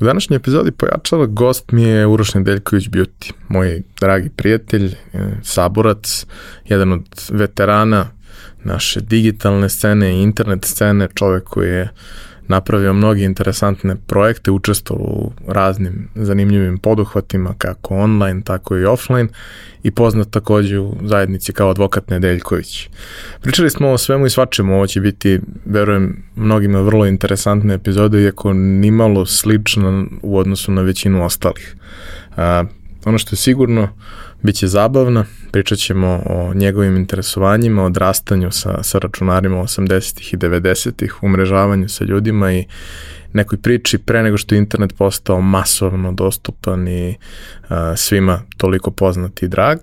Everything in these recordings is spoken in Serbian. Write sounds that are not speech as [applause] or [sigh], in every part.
U današnjoj epizodi pojačala gost mi je Uroš Nedeljković Beauty, moj dragi prijatelj, e, saborac, jedan od veterana naše digitalne scene i internet scene, čovek koji je napravio mnogi interesantne projekte, učestvovao u raznim zanimljivim poduhvatima, kako online, tako i offline i poznat takođe u zajednici kao advokat Nedeljković. Pričali smo o svemu i svačemu, ovo će biti, verujem, mnogima vrlo interesantne epizode, iako nimalo slično u odnosu na većinu ostalih. Ono što je sigurno, bit će zabavna, pričat ćemo o njegovim interesovanjima, odrastanju sa, sa računarima 80-ih i 90-ih, umrežavanju sa ljudima i nekoj priči pre nego što je internet postao masovno dostupan i a, svima toliko poznat i drag.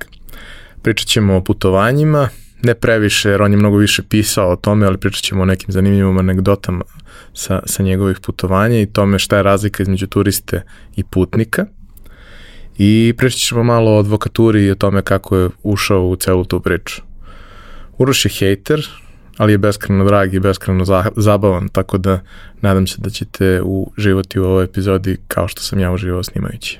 Pričat ćemo o putovanjima, ne previše, jer on je mnogo više pisao o tome, ali pričat ćemo o nekim zanimljivom anegdotama sa, sa njegovih putovanja i tome šta je razlika između turiste i putnika – i pričat ćemo malo o advokaturi i o tome kako je ušao u celu tu priču. Uroš je hejter, ali je beskreno drag i beskreno zabavan, tako da nadam se da ćete uživati u ovoj epizodi kao što sam ja uživao snimajući.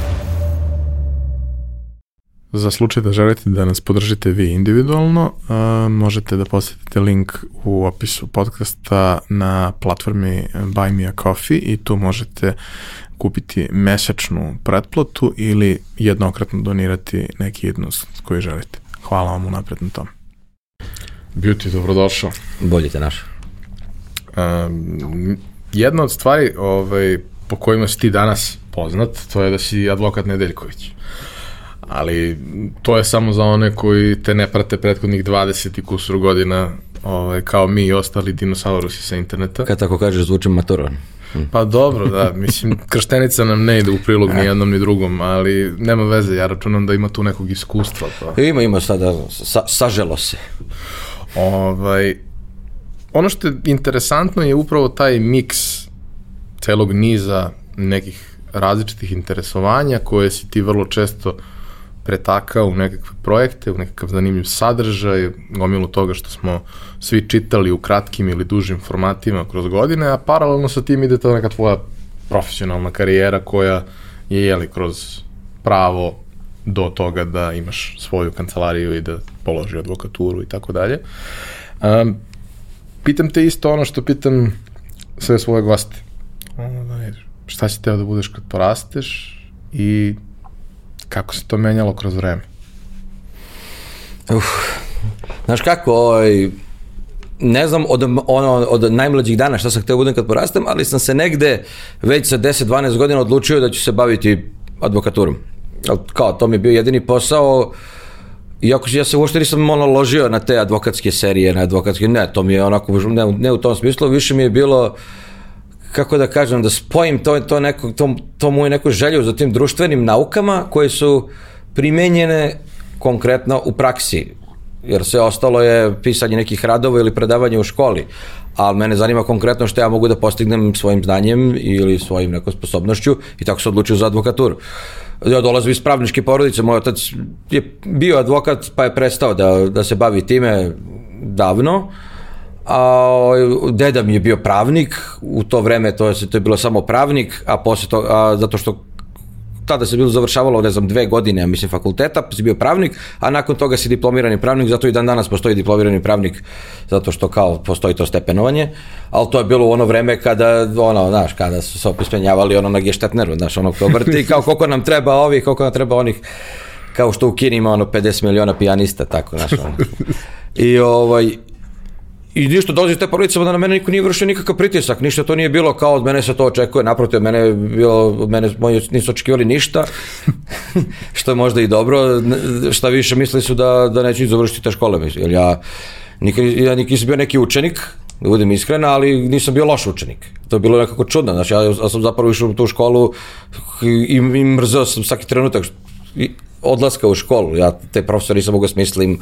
Za slučaj da želite da nas podržite vi individualno, uh, možete da posetite link u opisu podcasta na platformi Buy Me a Coffee i tu možete kupiti mesečnu pretplatu ili jednokratno donirati neki jednost koji želite. Hvala vam unapred na tom. Beauty, dobrodošao. Bolje te naš. Um, jedna od stvari ovaj, po kojima si ti danas poznat, to je da si advokat Nedeljković ali to je samo za one koji te ne prate prethodnih 20 i kusur godina ovaj, kao mi i ostali dinosaurusi sa interneta. Kad tako kažeš, zvučim matoran. Hm. Pa dobro, da, mislim, [laughs] krštenica nam ne ide u prilog ni jednom ni drugom, ali nema veze, ja računam da ima tu nekog iskustva. Pa. Ima, ima sada, sa, saželo se. Ovaj, ono što je interesantno je upravo taj miks celog niza nekih različitih interesovanja koje si ti vrlo često uh, pretakao u nekakve projekte, u nekakav zanimljiv sadržaj, gomilu toga što smo svi čitali u kratkim ili dužim formatima kroz godine, a paralelno sa tim ide ta neka tvoja profesionalna karijera koja je jeli kroz pravo do toga da imaš svoju kancelariju i da položi advokaturu i tako dalje. Um, pitam te isto ono što pitam sve svoje goste. Šta si teo da budeš kad porasteš i Kako se to menjalo kroz vreme? Uf, znaš kako, ovaj, ne znam od, ono, od najmlađih dana šta sam hteo budem kad porastem, ali sam se negde već sa 10-12 godina odlučio da ću se baviti advokaturom. Kao, to mi je bio jedini posao, Iako ja se uopšte nisam ono ložio na te advokatske serije, na advokatske, ne, to mi je onako, ne, ne u tom smislu, više mi je bilo uh, kako da kažem, da spojim to, to, neko, to, to moju neku želju za tim društvenim naukama koje su primenjene konkretno u praksi jer sve ostalo je pisanje nekih radova ili predavanje u školi, ali mene zanima konkretno što ja mogu da postignem svojim znanjem ili svojim nekom sposobnošću i tako se odlučio za advokaturu. Ja dolazim iz pravničke porodice, moj otac je bio advokat pa je prestao da, da se bavi time davno, a deda mi je bio pravnik, u to vreme to je, to je bilo samo pravnik, a posle to, a, zato što tada se bilo završavalo, ne znam, dve godine, mislim, fakulteta, pa si bio pravnik, a nakon toga si diplomirani pravnik, zato i dan danas postoji diplomirani pravnik, zato što kao postoji to stepenovanje, ali to je bilo u ono vreme kada, ono, znaš, kada su se opismenjavali ono na geštetneru, znaš, ono to vrti, [laughs] kao koliko nam treba ovih, koliko nam treba onih, kao što u Kini ima ono 50 miliona pijanista, tako, znaš, ono. [laughs] I ovaj, I ništa dolazi te porodice, da na mene niko nije vršio nikakav pritisak, ništa to nije bilo kao od mene se to očekuje, naprotiv, od mene je bilo, od mene moji nisu očekivali ništa, [laughs] što je možda i dobro, šta više mislili su da, da neću završiti te škole, jer ja nikad, ja nisam bio neki učenik, da budem iskren, ali nisam bio loš učenik. To je bilo nekako čudno, znači ja, ja sam zapravo išao u tu školu i, i mrzeo sam svaki trenutak odlaska u školu. Ja te profesori nisam mogu da smislim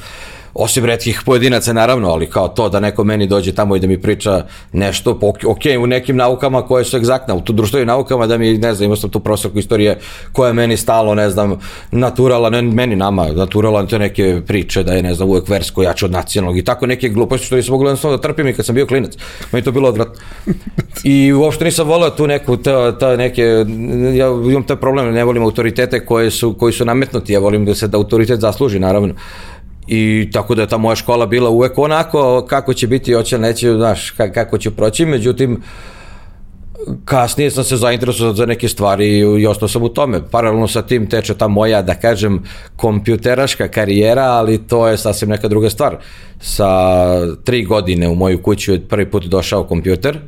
osim redkih pojedinaca naravno, ali kao to da neko meni dođe tamo i da mi priča nešto, ok, u nekim naukama koje su egzaktne, u društvenim naukama da mi, ne znam, imao sam tu profesorku istorije koja je meni stalo, ne znam, naturala, ne meni nama, naturala te neke priče da je, ne znam, uvek versko jače od nacionalnog i tako neke gluposti što nisam mogla da trpim i kad sam bio klinac. Meni to bilo odvratno. I uopšte nisam volao tu neku, ta, ta neke, ja imam taj problem, ne volim autoritete koje su, koji su nametnuti, ja volim da se da autoritet zasluži, naravno i tako da je ta moja škola bila uvek onako kako će biti, hoće neće, znaš, kako ću proći, međutim, kasnije sam se zainteresovao za neke stvari i ostao sam u tome. Paralelno sa tim teče ta moja, da kažem, kompjuteraška karijera, ali to je sasvim neka druga stvar. Sa tri godine u moju kuću je prvi put došao kompjuter,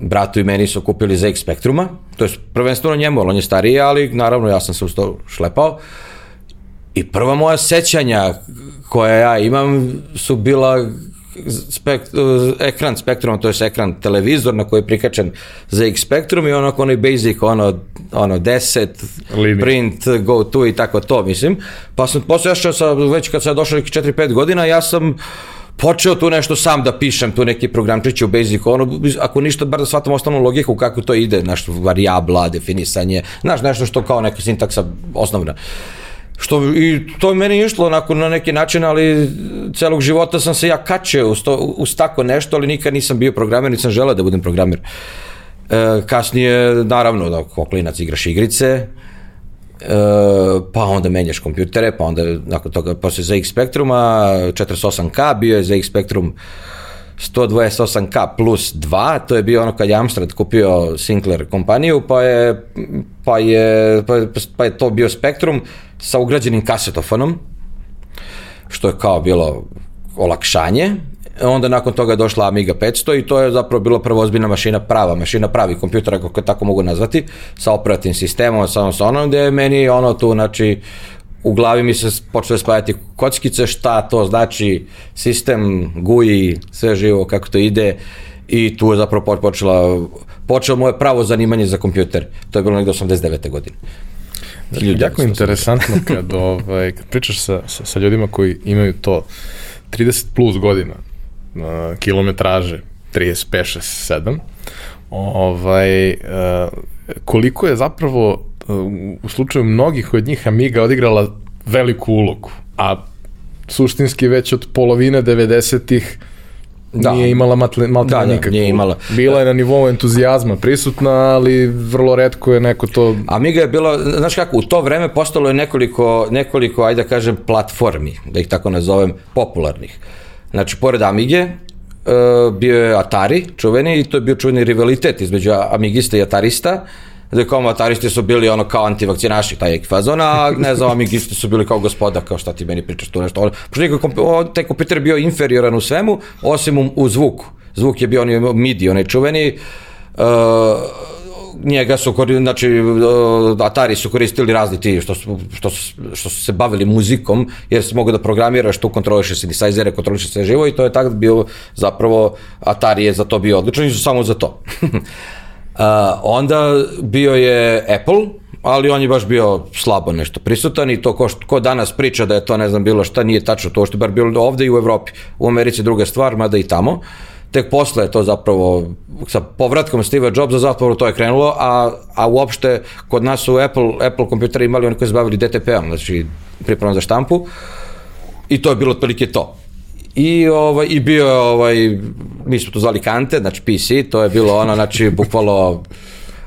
bratu i meni su kupili ZX Spectruma, to je prvenstveno njemu, on je stariji, ali naravno ja sam se uz to šlepao. Uh, I prva moja sećanja koja ja imam su bila spekt, ekran spektrum, to je ekran televizor na koji je prikačen za X spektrum i ono onaj basic, ono, ono 10, Limit. print, go to i tako to, mislim. Pa sam posle ja sa, već kad sam došao 4-5 godina, ja sam počeo tu nešto sam da pišem, tu neki programčić u Basic, ono, ako ništa, bar da shvatam osnovnu logiku kako to ide, znaš, varijabla, definisanje, znaš, nešto što kao neka sintaksa osnovna. Što, I to je meni išlo onako na neki način, ali celog života sam se ja kačeo uz, to, uz tako nešto, ali nikad nisam bio programer, nisam želeo da budem programer. E, kasnije, naravno, da klinac igraš igrice, pa onda menjaš kompjutere, pa onda nakon toga posle ZX Spectruma 48K, bio je ZX Spectrum 128K plus 2, to je bio ono kad je Amstrad kupio Sinclair kompaniju, pa je, pa je, pa je, pa je to bio Spectrum sa ugrađenim kasetofonom, što je kao bilo olakšanje, onda nakon toga je došla Amiga 500 i to je zapravo bilo prvo ozbiljna mašina, prava mašina, pravi kompjuter, ako tako mogu nazvati, sa operativnim sistemom, sa, sa onom, gde je meni ono tu, znači, u glavi mi se počeo spajati kockice, šta to znači sistem, GUI, sve živo, kako to ide i tu je zapravo počela, počelo moje pravo zanimanje za kompjuter. To je bilo nekde 89. godine. Jako interesantno kad, ovaj, kad pričaš sa, sa, sa ljudima koji imaju to 30 plus godina uh, kilometraže, 35, 6, 7, ovaj, uh, koliko je zapravo u slučaju mnogih od njih Amiga odigrala veliku ulogu, a suštinski već od polovine 90-ih da. nije imala matle, malte da, da, nikakvu. Nije imala. Bila je na nivou entuzijazma prisutna, ali vrlo redko je neko to... Amiga je bilo, znaš kako, u to vreme postalo je nekoliko, nekoliko, ajde da kažem, platformi, da ih tako nazovem, popularnih. Znači, pored Amige, uh, bio je Atari, čuveni, i to je bio čuveni rivalitet između Amigista i Atarista, da kao mataristi su bili ono kao antivakcinaši, taj fazon, a ne znam, amigisti su bili kao gospoda, kao šta ti meni pričaš tu nešto. Pošto taj kompjuter bio inferioran u svemu, osim u, u zvuku. Zvuk je bio onaj MIDI, onaj čuveni, uh, njega su znači uh, Atari su koristili razni ti što su, što su, što su se bavili muzikom jer se mogu da programiraš tu kontroliše synthesizere kontroliše sve živo i to je tako bio zapravo Atari je za to bio odličan i su samo za to [laughs] Uh, onda bio je Apple, ali on je baš bio slabo nešto prisutan i to ko, ko danas priča da je to ne znam bilo šta nije tačno to što je bar bilo ovde i u Evropi. U Americi druga stvar, mada i tamo. Tek posle je to zapravo sa povratkom Steve Jobsa zapravo to je krenulo, a, a uopšte kod nas su Apple, Apple kompjuteri imali oni koji se bavili DTP-om, znači pripremom za štampu i to je bilo otprilike to. I, ovaj, i bio je, ovaj, mi smo to zvali Kante, znači PC, to je bilo ono, znači, [laughs] bukvalo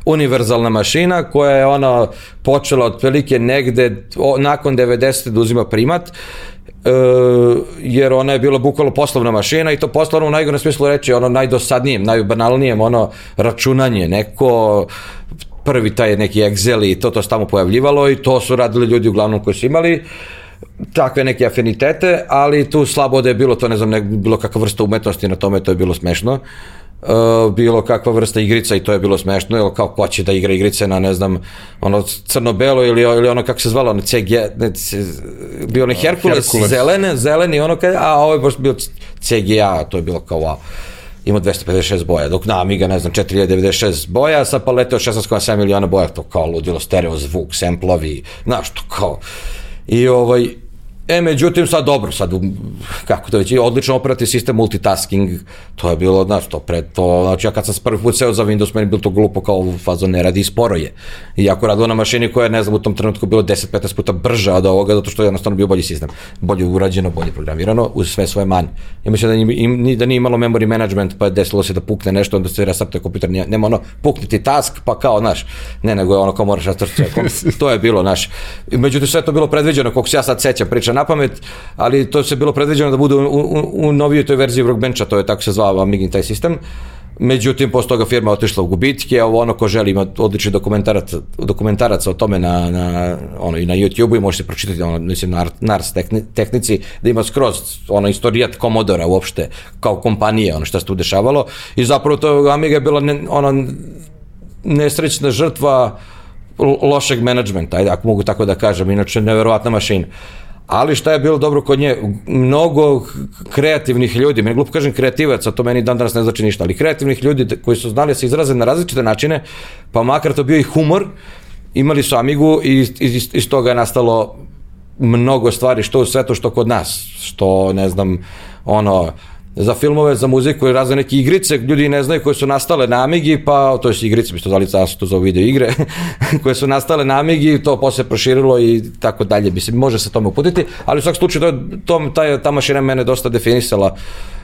univerzalna mašina koja je ono počela otprilike negde o, nakon 90. da uzima primat, jer ona je bila bukvalo poslovna mašina i to poslovno u najgorem smislu reći, ono najdosadnijem, najbanalnijem, ono računanje, neko prvi taj neki Excel i to to se tamo pojavljivalo i to su radili ljudi uglavnom koji su imali takve neke afinitete, ali tu slabo da je bilo to, ne znam, ne, bilo kakva vrsta umetnosti na tome, to je bilo smešno. Uh, bilo kakva vrsta igrica i to je bilo smešno, jer kao ko će da igra igrice na, ne znam, ono crno-belo ili, ili ono kako se zvalo, ono CG, ne, c, bio ono Herkules, Herkules. zelene, zeleni, ono kad, a ovo je baš bio CGA, to je bilo kao wow ima 256 boja, dok na Amiga, ne znam, 4096 boja, sa palete od 16,7 miliona boja, to kao ludilo, stereo zvuk, semplovi, znaš, to kao, i ovaj, E, međutim, sad dobro, sad, kako to već, i odličan operativni sistem, multitasking, to je bilo, znaš, to pre, to, znači, ja kad sam prvi put seo za Windows, meni bilo to glupo kao u fazu ne radi i sporo je. Iako radilo na mašini koja je, ne znam, u tom trenutku bilo 10-15 puta brža od ovoga, zato što je jednostavno bio bolji sistem, bolje urađeno, bolje programirano, uz sve svoje manje. Ja mislim da, im, da nije imalo memory management, pa je desilo se da pukne nešto, onda se restartuje kompjuter, nije, nema ono, pukniti task, pa kao, znaš, ne, nego je ono kao moraš restartuje, [laughs] to je bilo, znaš. Međutim, sve to bilo predviđeno, koliko se ja sad sećam, priča na pamet, ali to se bilo predviđeno da bude u, u, u novijoj toj verziji Workbencha, to je tako se zvao Amigin taj sistem. Međutim, posle toga firma otišla u gubitke, ovo ono ko želi ima odlični dokumentarac, dokumentarac o tome na, na, ono, i na YouTube-u i možete pročitati ono, mislim, na NARS tehni, tehnici, da ima skroz ono, istorijat Komodora uopšte, kao kompanije, ono što se tu dešavalo. I zapravo to Amiga je bila ne, ono, nesrećna žrtva lošeg menadžmenta, ajde, ako mogu tako da kažem, inače neverovatna mašina ali šta je bilo dobro kod nje, mnogo kreativnih ljudi, meni glupo kažem kreativaca, to meni dan danas ne znači ništa, ali kreativnih ljudi koji su znali da se izraze na različite načine, pa makar to bio i humor, imali su Amigu i iz, iz toga je nastalo mnogo stvari, što u svetu, što kod nas, što, ne znam, ono, za filmove, za muziku i razne neke igrice, ljudi ne znaju koje su nastale na Amigi, pa to je igrice, mi što zvali to za video igre, [laughs] koje su nastale na Amigi, to posle proširilo i tako dalje, mislim, može se tome uputiti, ali u svakom slučaju to, to, ta, ta mašina mene dosta definisala uh,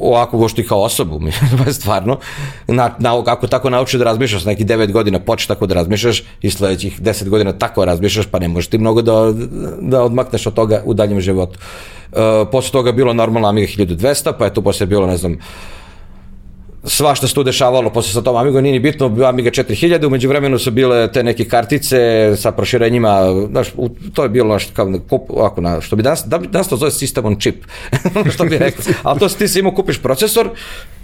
ovako gošti kao osobu, [laughs] stvarno, na, na, kako tako nauči da razmišljaš, neki 9 godina počeš tako da razmišljaš i sledećih 10 godina tako razmišljaš, pa ne možeš ti mnogo da, da odmakneš od toga u daljem životu. Uh, posle toga bilo normalno Amiga 1200, pa je tu posle bilo, ne znam, svašta se tu dešavalo posle sa tom Amigo, nije ni bitno, Amiga 4000, umeđu vremenu su bile te neke kartice sa proširenjima, znaš, to je bilo naš, kao, ako na, što bi danas, da danas to zove system on chip, [laughs] što bi rekao, ali to si ti si imao, kupiš procesor,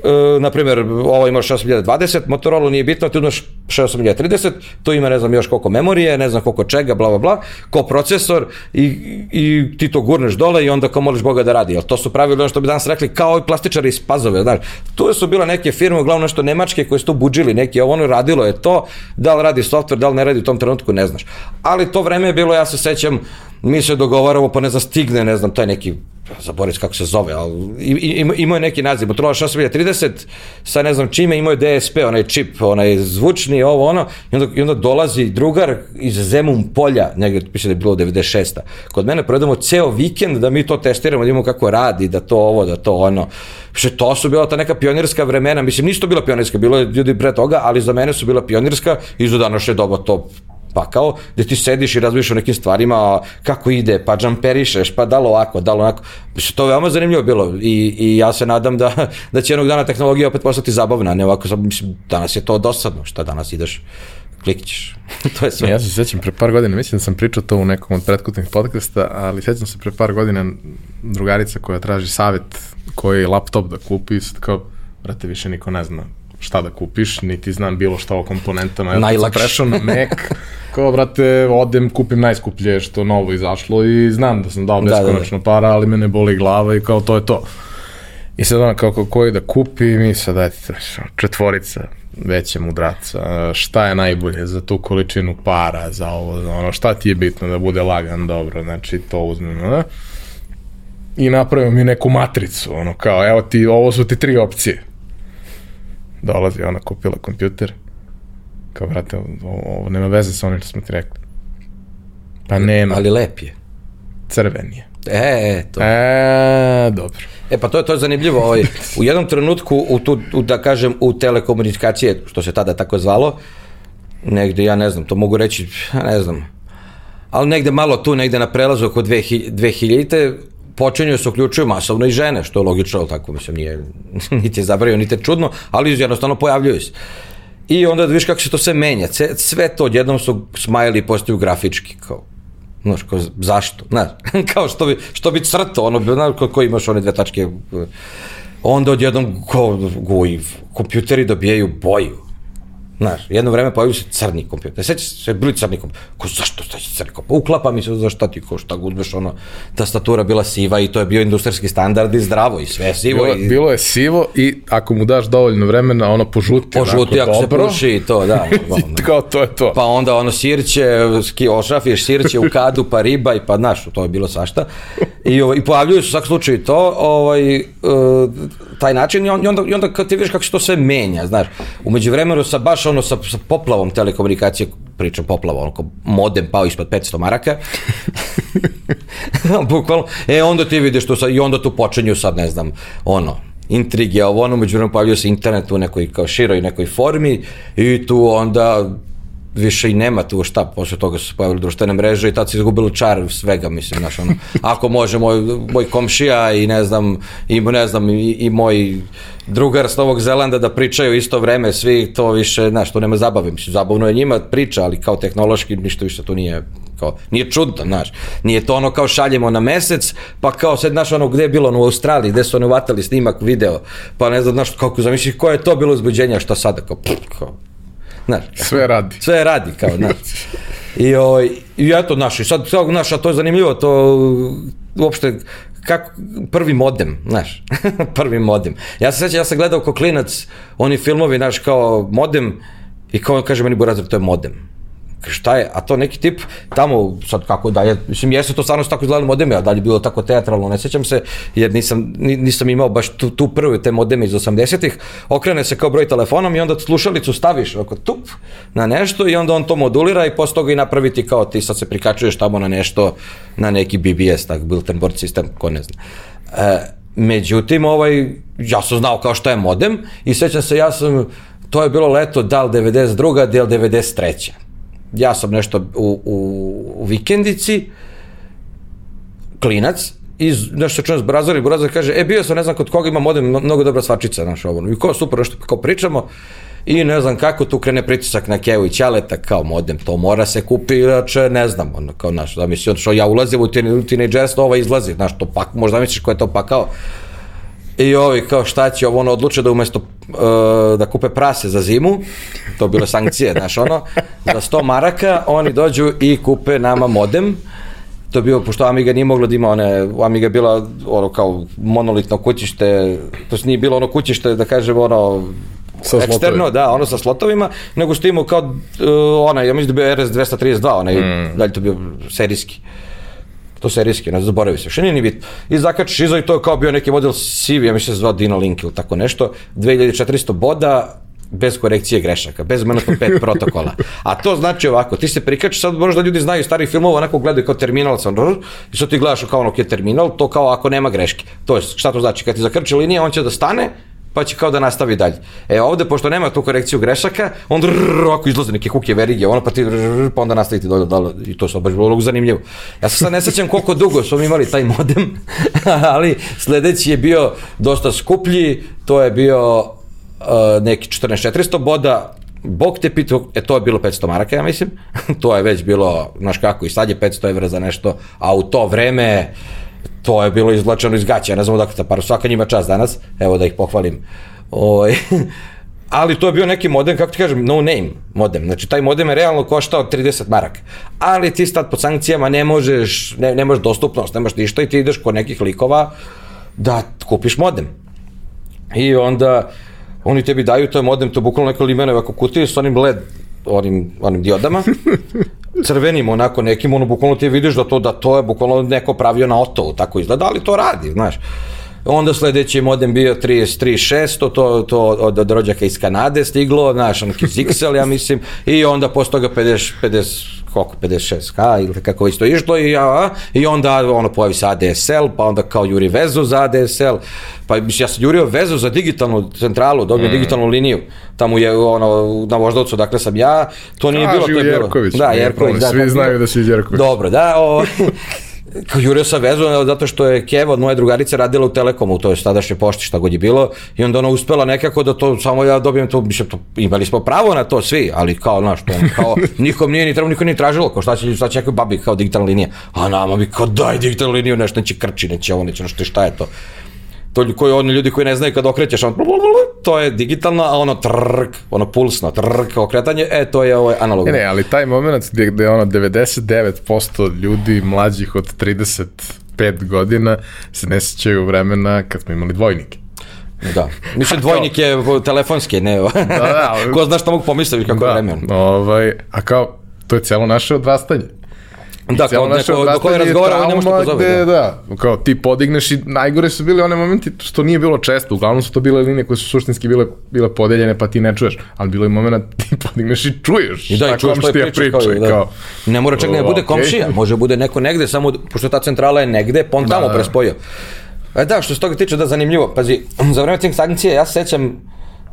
e, na primjer, ovo ima 6020, Motorola nije bitno, ti imaš 6030, tu ima ne znam još koliko memorije, ne znam koliko čega, bla, bla, bla, ko procesor i, i ti to gurneš dole i onda kao moliš Boga da radi, ali to su pravili ono što bi danas rekli kao i plastičari iz pazove, znaš, tu su bila neke firme, uglavnom nešto nemačke koje su to buđili, neki, ovo ono radilo je to, da li radi software, da li ne radi u tom trenutku, ne znaš. Ali to vreme je bilo, ja se sećam, mi se dogovaramo, pa ne znam, stigne, ne znam, taj neki zaboravim kako se zove, ali ima, imao je neki naziv, Motorola 6030 sa ne znam čime, imao je DSP, onaj čip, onaj zvučni, ovo ono, i onda, i onda dolazi drugar iz Zemun polja, negde, piše da je bilo 96. Kod mene provedemo ceo vikend da mi to testiramo, da imamo kako radi, da to ovo, da to ono. Piše, to su bila ta neka pionirska vremena, mislim, nisu to bila pionirska, bilo je ljudi pre toga, ali za mene su bila pionirska i za današnje doba to Pa kao, gde ti sediš i razmišljaš o nekim stvarima, kako ide, pa džamperišeš, pa da li ovako, da li onako. Mislim, to je veoma zanimljivo bilo i, i ja se nadam da, [laughs] da će jednog dana tehnologija opet postati zabavna, ne ovako, mislim, danas je to dosadno, šta danas ideš, klikćeš. [laughs] to je sve. Ja se sećam pre par godina, mislim da sam pričao to u nekom od prethodnih podcasta, ali sećam se pre par godina drugarica koja traži savet koji laptop da kupi, kao, brate, više niko ne zna šta da kupiš, niti znam bilo šta o komponentama. Ja sam prešao na Mac, [laughs] kao, brate, odem, kupim najskuplje što novo izašlo i znam da sam dao beskonačno da, da, da. para, ali mene boli glava i kao to je to. I sad ona kao koji da kupim i sad dajte četvorica veće mudraca, šta je najbolje za tu količinu para, za ovo, za ono, šta ti je bitno da bude lagan, dobro, znači to uzmem, ne? I napravimo mi neku matricu, ono kao, evo ti, ovo su ti tri opcije dolazi, ona kupila kompjuter, kao, vrate, ovo, ovo nema veze sa onim što smo ti rekli. Pa nema. Ali lep je. Crven je. E, to. E, dobro. E, pa to je, to je zanimljivo. Ovaj, u jednom trenutku, u tu, u, da kažem, u telekomunikacije, što se tada tako zvalo, negde, ja ne znam, to mogu reći, ne znam, ali negde malo tu, negde na prelazu oko 2000, 2000 počinju se uključuju masovno i žene, što je logično, tako mislim, nije, [laughs] niti je zabravio, niti je čudno, ali jednostavno pojavljuju se. I onda da vidiš kako se to sve menja. Sve to odjednom su smajali i postaju grafički. Kao. Znaš, kao, zašto? Znaš, [laughs] kao što bi, što bi crto, ono, znaš, ko, imaš one dve tačke, onda odjednom ko, goji, kompjuteri dobijaju boju. Znaš, jedno vreme pojavio se crni kompjuter. Sećaš se, bili crni kompjuter. Ko, zašto šta će crni kompjuter? Uklapa mi se za šta ti, ko šta uzmeš, ono, tastatura bila siva i to je bio industrijski standard i zdravo i sve sivo. Bilo, i, bilo je sivo i ako mu daš dovoljno vremena, ono požuti. požuti ako se dobro. puši i to, da. [laughs] ono. Kao to je to. Pa onda ono sirće, ski, ošrafiješ sirće u kadu, pa riba i pa znaš, to je bilo svašta. I, ovaj, i pojavljuju se u svakom slučaju to, ovaj, uh, taj način i, on, i onda, i onda kad ti vidiš kako se to sve menja, znaš. Umeđu vremenu sa baš ono sa, sa poplavom telekomunikacije, pričam poplava, ono modem pao ispod 500 maraka. [laughs] Bukvalno. E onda ti vidiš to sad, i onda tu počinju sad, ne znam, ono, intrige, ovo ono, među vremenu pojavljuje se internet u nekoj kao široj nekoj formi i tu onda više i nema tu šta, posle toga su se pojavili društvene mreže i tad se izgubilo čar svega, mislim, znaš, ono, ako može moj, moj komšija i ne znam, i ne znam, i, i moj drugar s Novog Zelanda da pričaju isto vreme, svi to više, znaš, to nema zabave, mislim, zabavno je njima priča, ali kao tehnološki ništa više to nije kao, nije čudno, znaš, nije to ono kao šaljemo na mesec, pa kao sad, znaš, ono, gde je bilo, ono, u Australiji, gde su oni uvatali snimak, video, pa ne znam, znaš, kako zamisliš, koje je to bilo uzbuđenje, šta sada, kao, pff, kao, znaš, [laughs] Sve radi. sve radi kao, znaš. I, ovaj, i eto, znaš, i sad, znaš, a to je zanimljivo, to uopšte, kako, prvi modem, znaš, [laughs] prvi modem. Ja se sećam, ja sam gledao kao klinac, oni filmovi, znaš, kao modem, i kao kaže meni Burazir, to je modem. Šta je, a to neki tip tamo, sad kako da je, mislim, jeste to stvarno tako izgledali modemi, a da li bilo tako teatralno, ne sećam se, jer nisam, ni- nisam imao baš tu, tu prve te modeme iz 80-ih, okrene se kao broj telefonom i onda slušalicu staviš oko tup na nešto i onda on to modulira i posle toga i napraviti kao ti sad se prikačuješ tamo na nešto, na neki BBS, tak, Built-in board system, ko ne zna. E, međutim, ovaj, ja sam znao kao šta je modem i sećam se, ja sam, to je bilo leto, da li 92. del 93 ja sam nešto u, u, u vikendici, klinac, i nešto čujem s Burazor i Burazor kaže, e, bio sam, ne znam kod koga ima modem, mno- mnogo dobra svačica, znaš, ovo. I kao super, nešto kao pričamo, i ne znam kako tu krene pritisak na Kevu i Ćaleta kao modem, to mora se kupi, inače ne znam, ono, kao, znaš, da misli, što ja ulazim u tine, tinejdžerstvo, ovo izlazi, znaš, to pak, možda misliš ko je to pakao, I ovi kao šta će ovo ono odluče da umesto uh, da kupe prase za zimu, to bilo sankcije, znaš ono, za 100 maraka oni dođu i kupe nama modem, to je bio, pošto Amiga nije mogla da ima one, Amiga je bila ono kao monolitno kućište, to nije bilo ono kućište, da kažem ono, Sa eksterno, slotovima. da, ono sa slotovima, nego što imao kao uh, onaj, ja mislim da bio RS-232, onaj, mm. da li to bio serijski to serijski, ne zaboravio se, što nije ni bitno. I zakačiš iza i to je kao bio neki model CV, ja mislim da se zvao Dino Link ili tako nešto, 2400 boda, bez korekcije grešaka, bez manatno [laughs] 5 protokola. A to znači ovako, ti se prikačiš, sad možda ljudi znaju starih filmova, onako gledaju kao terminal, sam, rr, i sad ti gledaš kao ono je terminal, to kao ako nema greške. To je, šta to znači? Kad ti zakrči linija, on će da stane, pa će kao da nastavi dalje. E ovde, pošto nema tu korekciju grešaka, onda rrr, ovako izlaze neke kuke verige, ono pa ti rrr, pa onda nastaviti dolje, dolje, i to sad baš bilo zanimljivo. Ja se sad ne sećam koliko dugo smo imali taj modem, [laughs] ali sledeći je bio dosta skuplji, to je bio uh, neki 14400 boda, Bog te pitao, e to je bilo 500 maraka, ja mislim, [laughs] to je već bilo, znaš kako, i sad je 500 evra za nešto, a u to vreme, to je bilo izvlačeno iz gaća, ne znam odakle ta par, svaka njima čast danas, evo da ih pohvalim. Oj, [laughs] ali to je bio neki modem, kako ti kažem, no name modem. Znači, taj modem je realno koštao 30 maraka. Ali ti sad pod sankcijama ne možeš, ne, nemaš dostupnost, nemaš ništa i ti ideš kod nekih likova da kupiš modem. I onda oni tebi daju taj modem, to je bukvalno neka ovako kutije s onim led onim, onim diodama, [laughs] crvenim onako nekim, ono bukvalno ti vidiš da to, da to je bukvalno neko pravio na otovu, tako izgleda, ali to radi, znaš. Onda sledeći modem bio 33.600, to, to od, od rođaka iz Kanade stiglo, znaš, ono XL, ja mislim, i onda posle toga 50, 50 koliko, 56K ili kako već to išlo i, ja, i onda ono pojavi se ADSL, pa onda kao juri vezu za ADSL, pa ja sam jurio vezu za digitalnu centralu, dobio mm. digitalnu liniju, tamo je ono, na Voždovcu, dakle sam ja, to nije Kaži bilo, to je bilo. Jerković, Da, Jerković, problem, da. svi znaju da si iz Jerkovića. Dobro, da, o, [laughs] jurio sa vezu, zato što je Keva od moje drugarice radila u Telekomu, to je tadašnje pošti šta god je bilo, i onda ona uspela nekako da to, samo ja dobijem to, mislim, to, imali smo pravo na to svi, ali kao, znaš, to, kao, [laughs] nikom nije ni trebalo, niko nije tražilo, kao šta će, šta će nekoj babi kao digitalna linija, a nama bi kao daj digitalnu liniju, nešto neće krči, neće ovo, neće nešto, šta je to to koji oni ljudi koji ne znaju kad okrećeš on to je digitalno a ono trk ono pulsno trk okretanje e to je ovaj analogno ne, ne ali taj moment gde, gde ono 99% ljudi mlađih od 35 godina se ne sećaju vremena kad smo imali dvojnike Da. [laughs] Mislim, dvojnik je telefonski, ne. da, da, ali... [laughs] Ko zna šta mogu pomisliti kako da, vreme. Ovaj, a kao, to je cijelo naše odrastanje. Da, kao neko do koje razgovara, ne može pozove. Gde, da. da, kao ti podigneš i najgore su bili one momenti što nije bilo često, uglavnom su to bile linije koje su suštinski bile, bile podeljene pa ti ne čuješ, ali bilo je moment [laughs] ti podigneš i čuješ I da, i čuješ što je priča. kao, da. kao, ne mora čak ne bude komšija, može bude neko negde, samo pošto ta centrala je negde, pa on da, tamo da, prespojio. E da, što se toga tiče, da, zanimljivo. Pazi, za vreme tih sankcija ja se sećam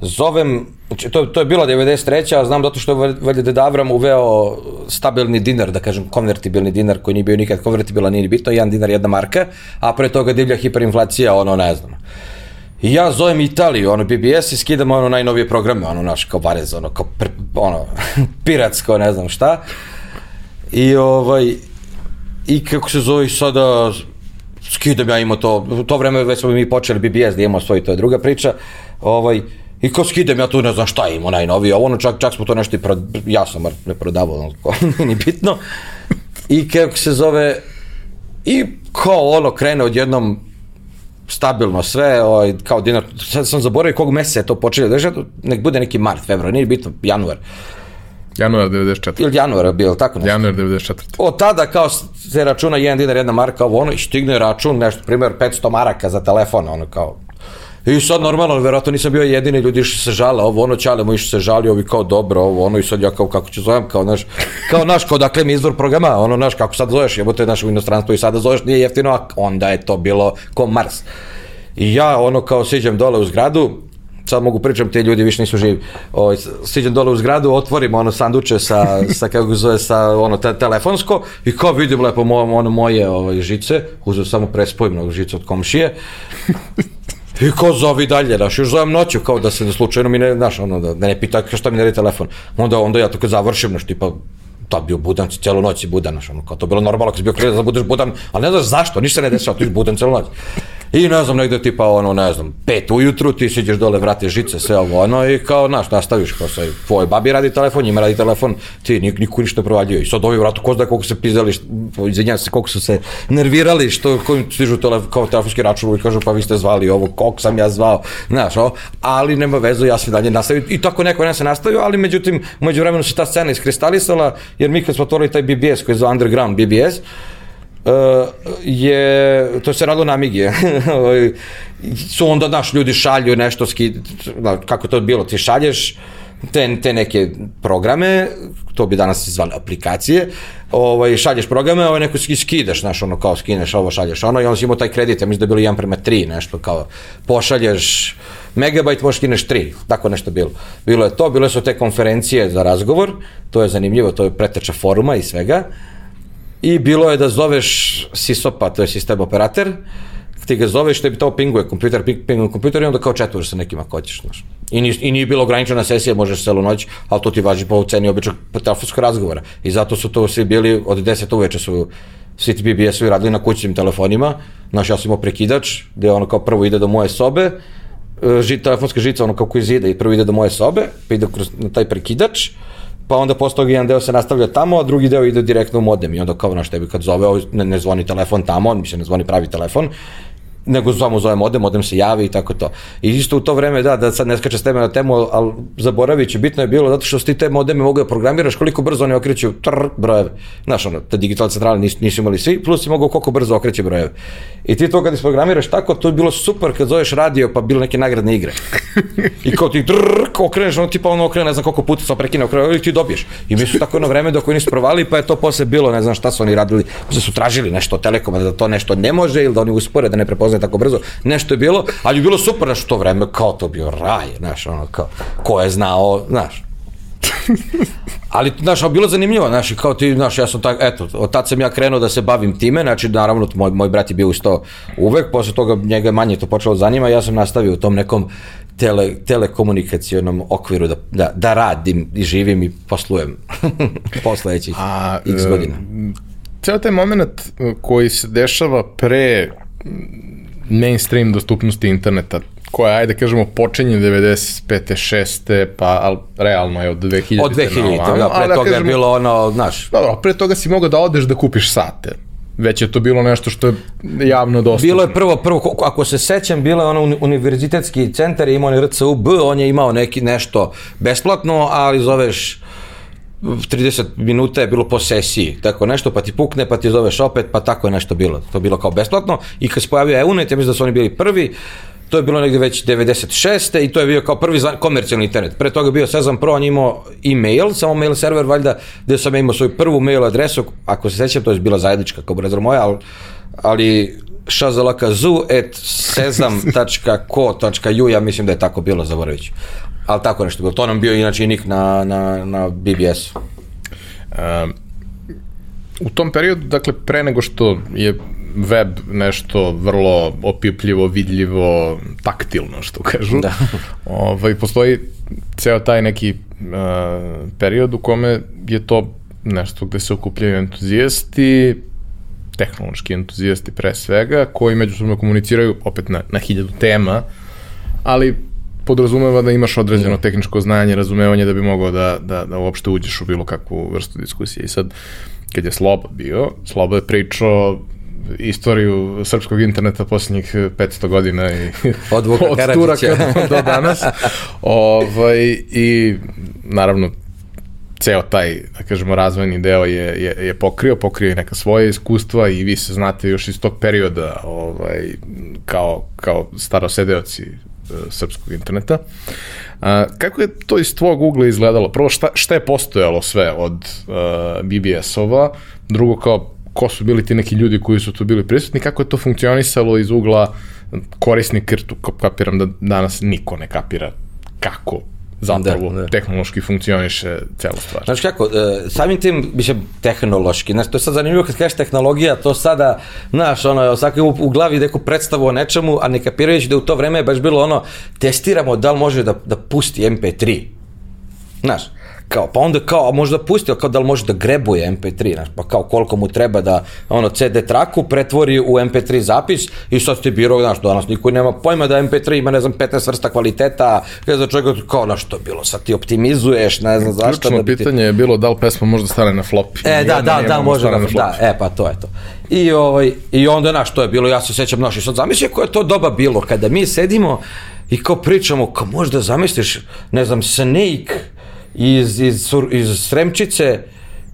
zovem, znači to, to je bila 93. a znam zato što je valjda Deda Avram uveo stabilni dinar, da kažem konvertibilni dinar koji nije bio nikad konvertibilan, nije ni bitno, jedan dinar, jedna marka, a pre toga divlja hiperinflacija, ono ne znam. I ja zovem Italiju, ono BBS i skidam ono najnovije programe, ono naš kao Varez, ono kao pre, ono [laughs] piratsko, ne znam šta. I ovaj i kako se zove sada skidam ja imao to, u to vreme već smo mi počeli BBS da imamo svoj, to je druga priča. Ovaj I ko skidem, ja tu ne znam šta imamo najnovije, ono čak, čak smo to nešto i pro, ja sam ne prodavao, [laughs] nije ni bitno. I kako se zove, i kao ono krene odjednom stabilno sve, ovaj, kao dinar, sad sam zaboravio kog meseca je to počelo, da nek bude neki mart, februar, nije bitno, januar. Januar 94. Ili januar bilo, tako nešto. Januar 94. Od tada kao se računa 1 dinar, jedna marka, ovo ono, i stigne račun, nešto, primjer, 500 maraka za telefon, ono kao, I sad normalno, verovatno nisam bio jedini, ljudi išli se žale, ovo ono čale mu išli se žali, ovi kao dobro, ovo ono i sad ja kao kako ću zovem, kao naš, kao naš, kao dakle mi izvor programa, ono naš, kako sad zoveš, jebote naš u inostranstvu i sada zoveš, nije jeftino, a onda je to bilo ko Mars. I ja ono kao siđem dole u zgradu, sad mogu pričam, te ljudi više nisu živi. O, ovaj, siđem dole u zgradu, otvorim ono sanduče sa, sa kako zove, sa ono te, telefonsko i kao vidim lepo mo, ono moje ovaj, žice, uzeo samo prespojim žice od komšije I ko zovi dalje, znaš, još zovem noću, kao da se slučajno mi ne, znaš, ono, da, ne pita šta mi ne telefon. Onda, onda ja kad završim, znaš, tipa, tad bio budan, celu noć si budan, znaš, ono, kao to bilo normalno, kad si bio klijen da budeš budan, ali ne znaš zašto, ništa ne dešava, ti si budan celu noć. I ne znam, negde tipa ono, ne znam, pet ujutru, ti siđeš dole, vrate žice, sve ovo, ono, i kao, znaš, nastaviš, kao se, tvoj babi radi telefon, njima radi telefon, ti nik, niko ništa provaljuje. I sad ovi, vratu, ko zna koliko se pizdali, izvinjam se, koliko su se nervirali, što, kojim stižu tele, kao telefonski račun i kažu, pa vi ste zvali ovo, koliko sam ja zvao, znaš, ovo, ali nema vezu, ja sam dalje nastavio. I tako neko ne se nastavio, ali međutim, među vremenu se ta scena iskristalisala, jer mi kad smo otvorili taj BBS, koji je za underground BBS, uh, je, to se radilo na Amigi, [laughs] ovaj, su onda, naš, ljudi šalju nešto, ski, kako to bilo, ti šalješ, te, te neke programe, to bi danas zvali aplikacije, ovaj, šalješ programe, ovaj, neko skidaš, znaš, ono, kao skineš ovo, šalješ ono, i on si imao taj kredit, ja mislim da je bilo 1 prema 3, nešto, kao, pošalješ megabajt, možeš skineš 3, tako nešto bilo. Bilo je to, bile su te konferencije za razgovor, to je zanimljivo, to je preteča foruma i svega, I bilo je da zoveš SISOPA, to je sistem operator, ti ga zoveš, te bi to pinguje, kompjuter, pinguje kompjuter i onda kao četuješ sa nekim ako hoćeš, znaš. I, ni, I nije bilo ograničena sesija, možeš celu noć, ali to ti važi po ceni običnog telefonskog razgovora. I zato su to svi bili, od 10 uveče su svi ti BBS-ovi radili na kućnim telefonima, znaš, ja sam imao prekidač, gde ono kao prvo ide do moje sobe, e, ži, telefonska žica ono kako izide i prvo ide do moje sobe, pa ide kroz, na taj prekidač, pa onda posle toga jedan deo se nastavlja tamo, a drugi deo ide direktno u modem. I onda kao naš tebi kad zove, ne, ne zvoni telefon tamo, on mi se ne zvoni pravi telefon nego samo zove modem, modem se javi i tako to. I isto u to vreme, da, da sad ne skače s teme na temu, ali zaboravit ću, bitno je bilo zato što ti te modeme mogu da programiraš koliko brzo oni okreću trr, brojeve. Znaš, ono, te digitalne centrale nisu, nisu imali svi, plus si mogu koliko brzo okreće brojeve. I ti to kad isprogramiraš tako, to je bilo super kad zoveš radio, pa bilo neke nagradne igre. I kao ti trr, okreneš, ono tipa ono okrene, ne znam koliko puta se prekine, okrene, i ti dobiješ. I mi su tako jedno vreme dok oni nisu provali, pa je to posle bilo, ne znam šta su oni radili, da su tražili nešto od Telekoma, da to nešto ne može ili da oni uspore, da ne prepoznaju ne tako brzo, nešto je bilo, ali je bilo super nešto to vreme, kao to bio raj, znaš, ono, kao, ko je znao, znaš. Ali, znaš, ali bilo zanimljivo, znaš, kao ti, znaš, ja sam tak, eto, od tad sam ja krenuo da se bavim time, znači, naravno, moj, moj brat je bio uz to uvek, posle toga njega manje to počelo da zanima, ja sam nastavio u tom nekom tele, telekomunikacionom okviru da, da, da radim i živim i poslujem [laughs] posledećih A, x e, godina. Ceo taj moment e, koji se dešava pre mainstream dostupnosti interneta, koja, ajde da kažemo, počinje 95. 6. pa al, realno je od 2000. Od 2000, na ovamo, da, pre ali toga je kažemo- bilo ono, znaš, Dobro, pre toga si mogao da odeš da kupiš sate. Već je to bilo nešto što je javno dostupno. Bilo je prvo, prvo, ko- ako se sećam, bilo je ono uni- univerzitetski centar, je imao onaj RCUB, on je imao neki nešto besplatno, ali zoveš 30 minuta je bilo po sesiji, tako nešto, pa ti pukne, pa ti zoveš opet, pa tako je nešto bilo. To je bilo kao besplatno i kad se pojavio EUNET, ja mislim da su oni bili prvi, to je bilo negde već 96. i to je bio kao prvi komercijalni internet. Pre toga bio Sezam Pro, on imao e-mail, samo mail server valjda, gde sam ja imao svoju prvu mail adresu, ako se sećam, to je bila zajednička kao brezor moja, ali, ali šazalakazu at sezam.co.ju, [laughs] ja mislim da je tako bilo, zaboravit ću. Ali tako nešto bilo. To nam bio inače i nik na, na, na BBS-u. Um, u tom periodu, dakle, pre nego što je web nešto vrlo opipljivo, vidljivo, taktilno, što kažu, Da. [laughs] ovaj, postoji ceo taj neki uh, period u kome je to nešto gde se okupljaju entuzijasti, tehnološki entuzijasti pre svega, koji međusobno komuniciraju opet na, na hiljadu tema, ali podrazumeva da imaš određeno tehničko znanje, razumevanje da bi mogao da, da, da uopšte uđeš u bilo kakvu vrstu diskusije. I sad, kad je Slobo bio, Slobo je pričao istoriju srpskog interneta posljednjih 500 godina i [laughs] Od Vuka [laughs] od. Turaka do, do danas. [laughs] ovaj, I naravno ceo taj, da kažemo, razvojni deo je, je, je pokrio, pokrio i neka svoje iskustva i vi se znate još iz tog perioda ovaj, kao, kao starosedeoci srpskog interneta. A, kako je to iz tvog ugla izgledalo? Prvo, šta, šta je postojalo sve od uh, BBS-ova? Drugo, kao, ko su bili ti neki ljudi koji su tu bili prisutni? Kako je to funkcionisalo iz ugla korisnika, jer tu kapiram da danas niko ne kapira kako zapravo Da, da. tehnološki funkcioniše cela stvar. Znaš kako, e, samim tim, mislim, tehnološki, znaš, to je sad zanimljivo kad kažeš tehnologija, to sada, znaš, ono, svaki u, u glavi neku predstavu o nečemu, a ne kapirajući da u to vreme je baš bilo ono, testiramo da li može da, da pusti MP3. Znaš, kao, pa onda kao, možda pusti, kao da li može da grebuje MP3, znaš, pa kao koliko mu treba da ono CD traku pretvori u MP3 zapis i sad ti birao, znaš, danas niko nema pojma da MP3 ima, ne znam, 15 vrsta kvaliteta, ne znam čega, kao, znaš, to bilo, sad ti optimizuješ, ne znam zašto. Ključno da bi ti... pitanje je bilo da li pesma može da stane na floppy. E, da, da, da, može da, da, e, pa to je to. I, ovaj, I onda, znaš, to je bilo, ja se sećam, znaš, i sad zamisli koje je to doba bilo, kada mi sedimo i kao pričamo, kao možda zamisliš, ne znam, Snake iz, iz, iz Sremčice,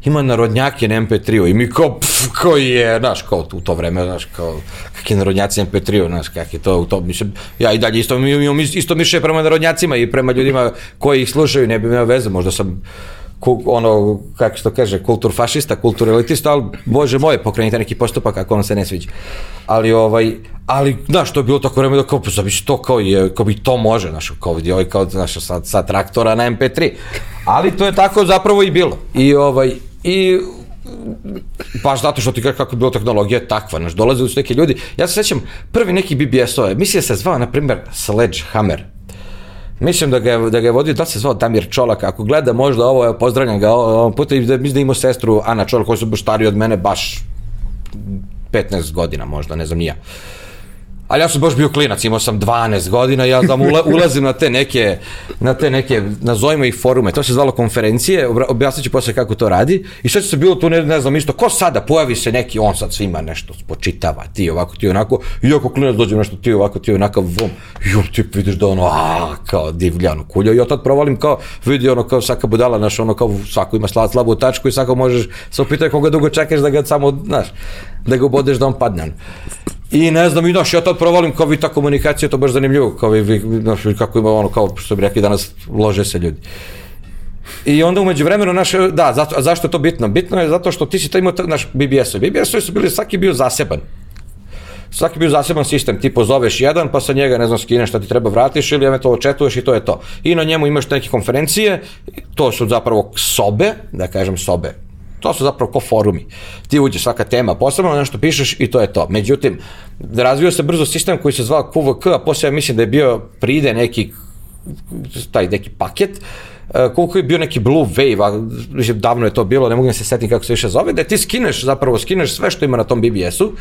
ima narodnjake na MP3-u i mi kao, pf, koji je, znaš, kao u to vreme, znaš, kao, kakvi narodnjaci na MP3-u, znaš, kak je to, u to, mislim, ja i dalje isto, imam isto mišlje prema narodnjacima i prema ljudima koji ih slušaju, ne bi imao veze, možda sam ono, kako se to kaže, kulturfašista, kulturelitista, ali bože moje, pokrenite neki postupak ako vam se ne sviđa. Ali, ovaj, ali, znaš, to je bilo tako vreme da kao, pa zamisli to kao, je, kao bi to može, znaš, kao vidi ovaj kao, znaš, sa, sa traktora na MP3. Ali to je tako zapravo i bilo. I, ovaj, i baš zato što ti kažeš kako je bila tehnologija takva, znaš, dolazili su neki ljudi. Ja se sećam, prvi neki BBS-ove, mislim da se zvao, na primjer, Sledgehammer. Mislim da ga je, da ga je vodio, da se zvao Damir Čolak, ako gleda možda ovo, pozdravljam ga ovog puta, da, mislim da imao sestru Ana Čolak, koji su baš stariji od mene, baš 15 godina možda, ne znam ni ja. Ali ja sam baš bio klinac, imao sam 12 godina, ja znam, ula, ulazim na te neke, na te neke, nazovimo ih forume, to se zvalo konferencije, objasnit ću posle kako to radi, i sve se bilo tu, ne, ne znam, isto, ko sada, pojavi se neki, on sad svima nešto spočitava, ti ovako, ti onako, i ako klinac dođe nešto, ti ovako, ti onako, vom, on ti vidiš da ono, a, kao divljano kulja, i ja tad provalim kao, vidi ono, kao svaka budala, znaš, ono, kao, svako ima slab, slabu tačku i svako možeš, se upitati koga dugo čekaš da ga samo, znaš, da ga obodeš da on padne. I ne znam, i znaš, ja tad provalim kao vi ta komunikacija, to baš zanimljivo, kao vi, vi, znaš, kako ima ono, kao što bi rekli danas, lože se ljudi. I onda umeđu vremenu, naš, da, zato, zašto je to bitno? Bitno je zato što ti si to imao, naš BBS-ovi. BBS-ovi su bili, svaki bio zaseban. svaki bio zaseban sistem, ti pozoveš jedan, pa sa njega ne znam skineš šta ti treba vratiš ili eventualno četuješ i to je to. I na njemu imaš neke konferencije, to su zapravo sobe, da kažem sobe, to su zapravo ko forumi. Ti uđeš svaka tema, posebno nešto pišeš i to je to. Međutim, razvio se brzo sistem koji se zvao QVK, a poslije ja mislim da je bio pride neki taj neki paket, koliko je bio neki Blue Wave, a mislim, davno je to bilo, ne mogu da se setim kako se više zove, da ti skineš, zapravo skineš sve što ima na tom BBS-u,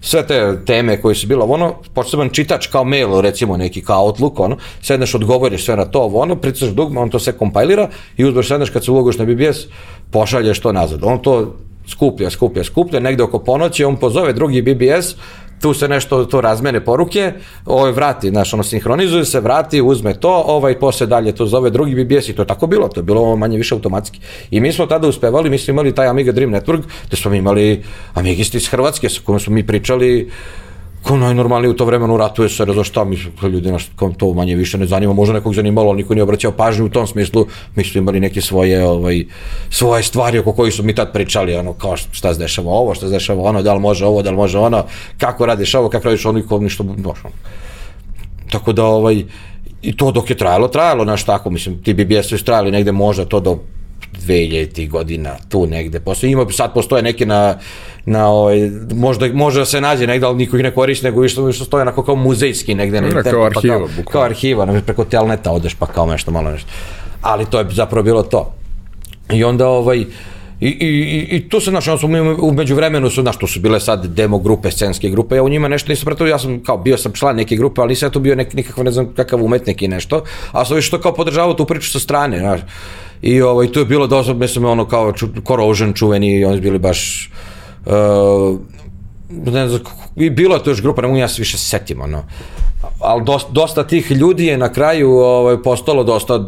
sve te teme koje su bilo, ono, poseban čitač kao mail, recimo neki kao Outlook, ono, sedneš, odgovoriš sve na to, ono, pricaš dugma, on to sve kompajlira i uzmeš, sedneš kad se ulogiš na BBS, pošalješ to nazad. On to skuplja, skuplja, skuplja, negde oko ponoći, on pozove drugi BBS, tu se nešto to razmene poruke, ovaj vrati, znaš, ono sinhronizuje se, vrati, uzme to, ovaj posle dalje to zove drugi BBS i to je tako bilo, to je bilo manje više automatski. I mi smo tada uspevali, mi smo imali taj Amiga Dream Network, gde smo imali Amigisti iz Hrvatske sa kojom smo mi pričali ko najnormalnije u to vremenu ratuje se, za šta mi ljudi nas to manje više ne zanima, možda nekog zanimalo, ali niko nije obraćao pažnju u tom smislu, mi smo imali neke svoje ovaj svoje stvari oko kojih su mi tad pričali, ono kao šta se dešava ovo, šta se dešava ono, da li može ovo, da li može ono, kako radiš ovo, kako radiš ono i ko ništa, ono. Tako da ovaj i to dok je trajalo, trajalo, naš tako, mislim, ti BBS-ovi trajali negde možda to do 2000 godina, tu negde. Posle ima, sad postoje neke na, na ovaj, možda, možda da se nađe negde, ali niko ih ne koristi, nego što, što stoje onako kao muzejski negde. Na internetu, kao arhiva, pa bukvalno. kao arhiva, na, preko telneta odeš pa kao nešto malo nešto. Ali to je zapravo bilo to. I onda ovaj, I, i, i, i tu se, znaš, su, umeđu vremenu su, znaš, tu su bile sad demo grupe, scenske grupe, ja u njima nešto nisam pratio, ja sam, kao, bio sam član neke grupe, ali nisam ja tu bio nek, nikakav, ne znam, kakav umetnik i nešto, a sam više to kao podržavao tu priču sa strane, znaš. I ovaj, tu je bilo dosta, mislim, ono kao Corrosion čuveni, oni su bili baš, uh, ne znam, i bilo je to još grupa, ne mogu ja se više setim, ono. Ali dosta, dosta tih ljudi je na kraju ovaj, postalo dosta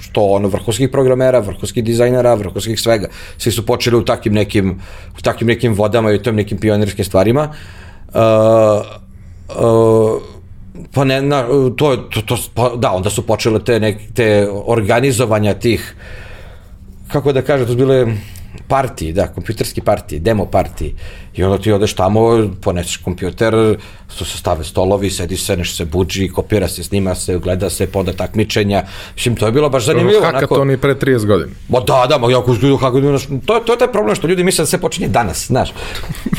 što ono vrhunskih programera, vrhunskih dizajnera, vrhunskih svega. Svi su počeli u takvim nekim, u takvim nekim vodama i u tim nekim pionirskim stvarima. Uh, uh, pa ne, na, to, to, to, pa, da, onda su počele te, nek, te organizovanja tih, kako da kažem, to su bile partiji, da, kompjuterski partiji, demo partiji. I onda ti odeš tamo, poneseš kompjuter, su se stave stolovi, sedi se, nešto se buđi, kopira se, snima se, gleda se, poda takmičenja. Mislim, to je bilo baš zanimljivo. Hakaton i pre 30 godina. Ma da, da, ma jako kako to, to je taj problem što ljudi misle da sve počinje danas, znaš.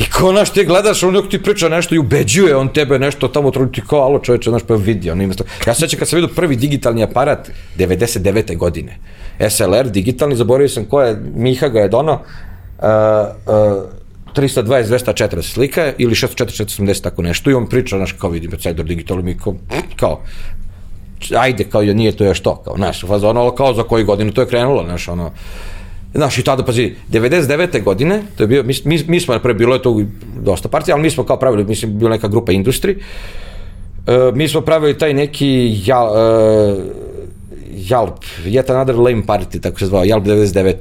I ko naš ti gledaš, on ti priča nešto i ubeđuje on tebe nešto tamo, ti kao, alo čoveče, znaš, pa vidi, on ima to. Ja se sećam kad sam vidio prvi digitalni aparat 99. godine. SLR, digitalni, zaboravio sam ko je, Miha ga je donao, uh, uh, 320, 240 slika ili 640, 480, tako nešto i on priča, znaš, kao vidim, Cedar Digital, mi kao, kao, ajde, kao, nije to još to, kao, znaš, ono, kao za koji godinu to je krenulo, znaš, ono, Znaš, i tada, pazi, 99. godine, to je bio, mi, mi, mi smo, pre bilo je to dosta partija, ali mi smo kao pravili, mislim, bila neka grupa industri, uh, mi smo pravili taj neki jal, uh, Jalp, Yet Another Lame Party, tako se zvao, Jalp 99.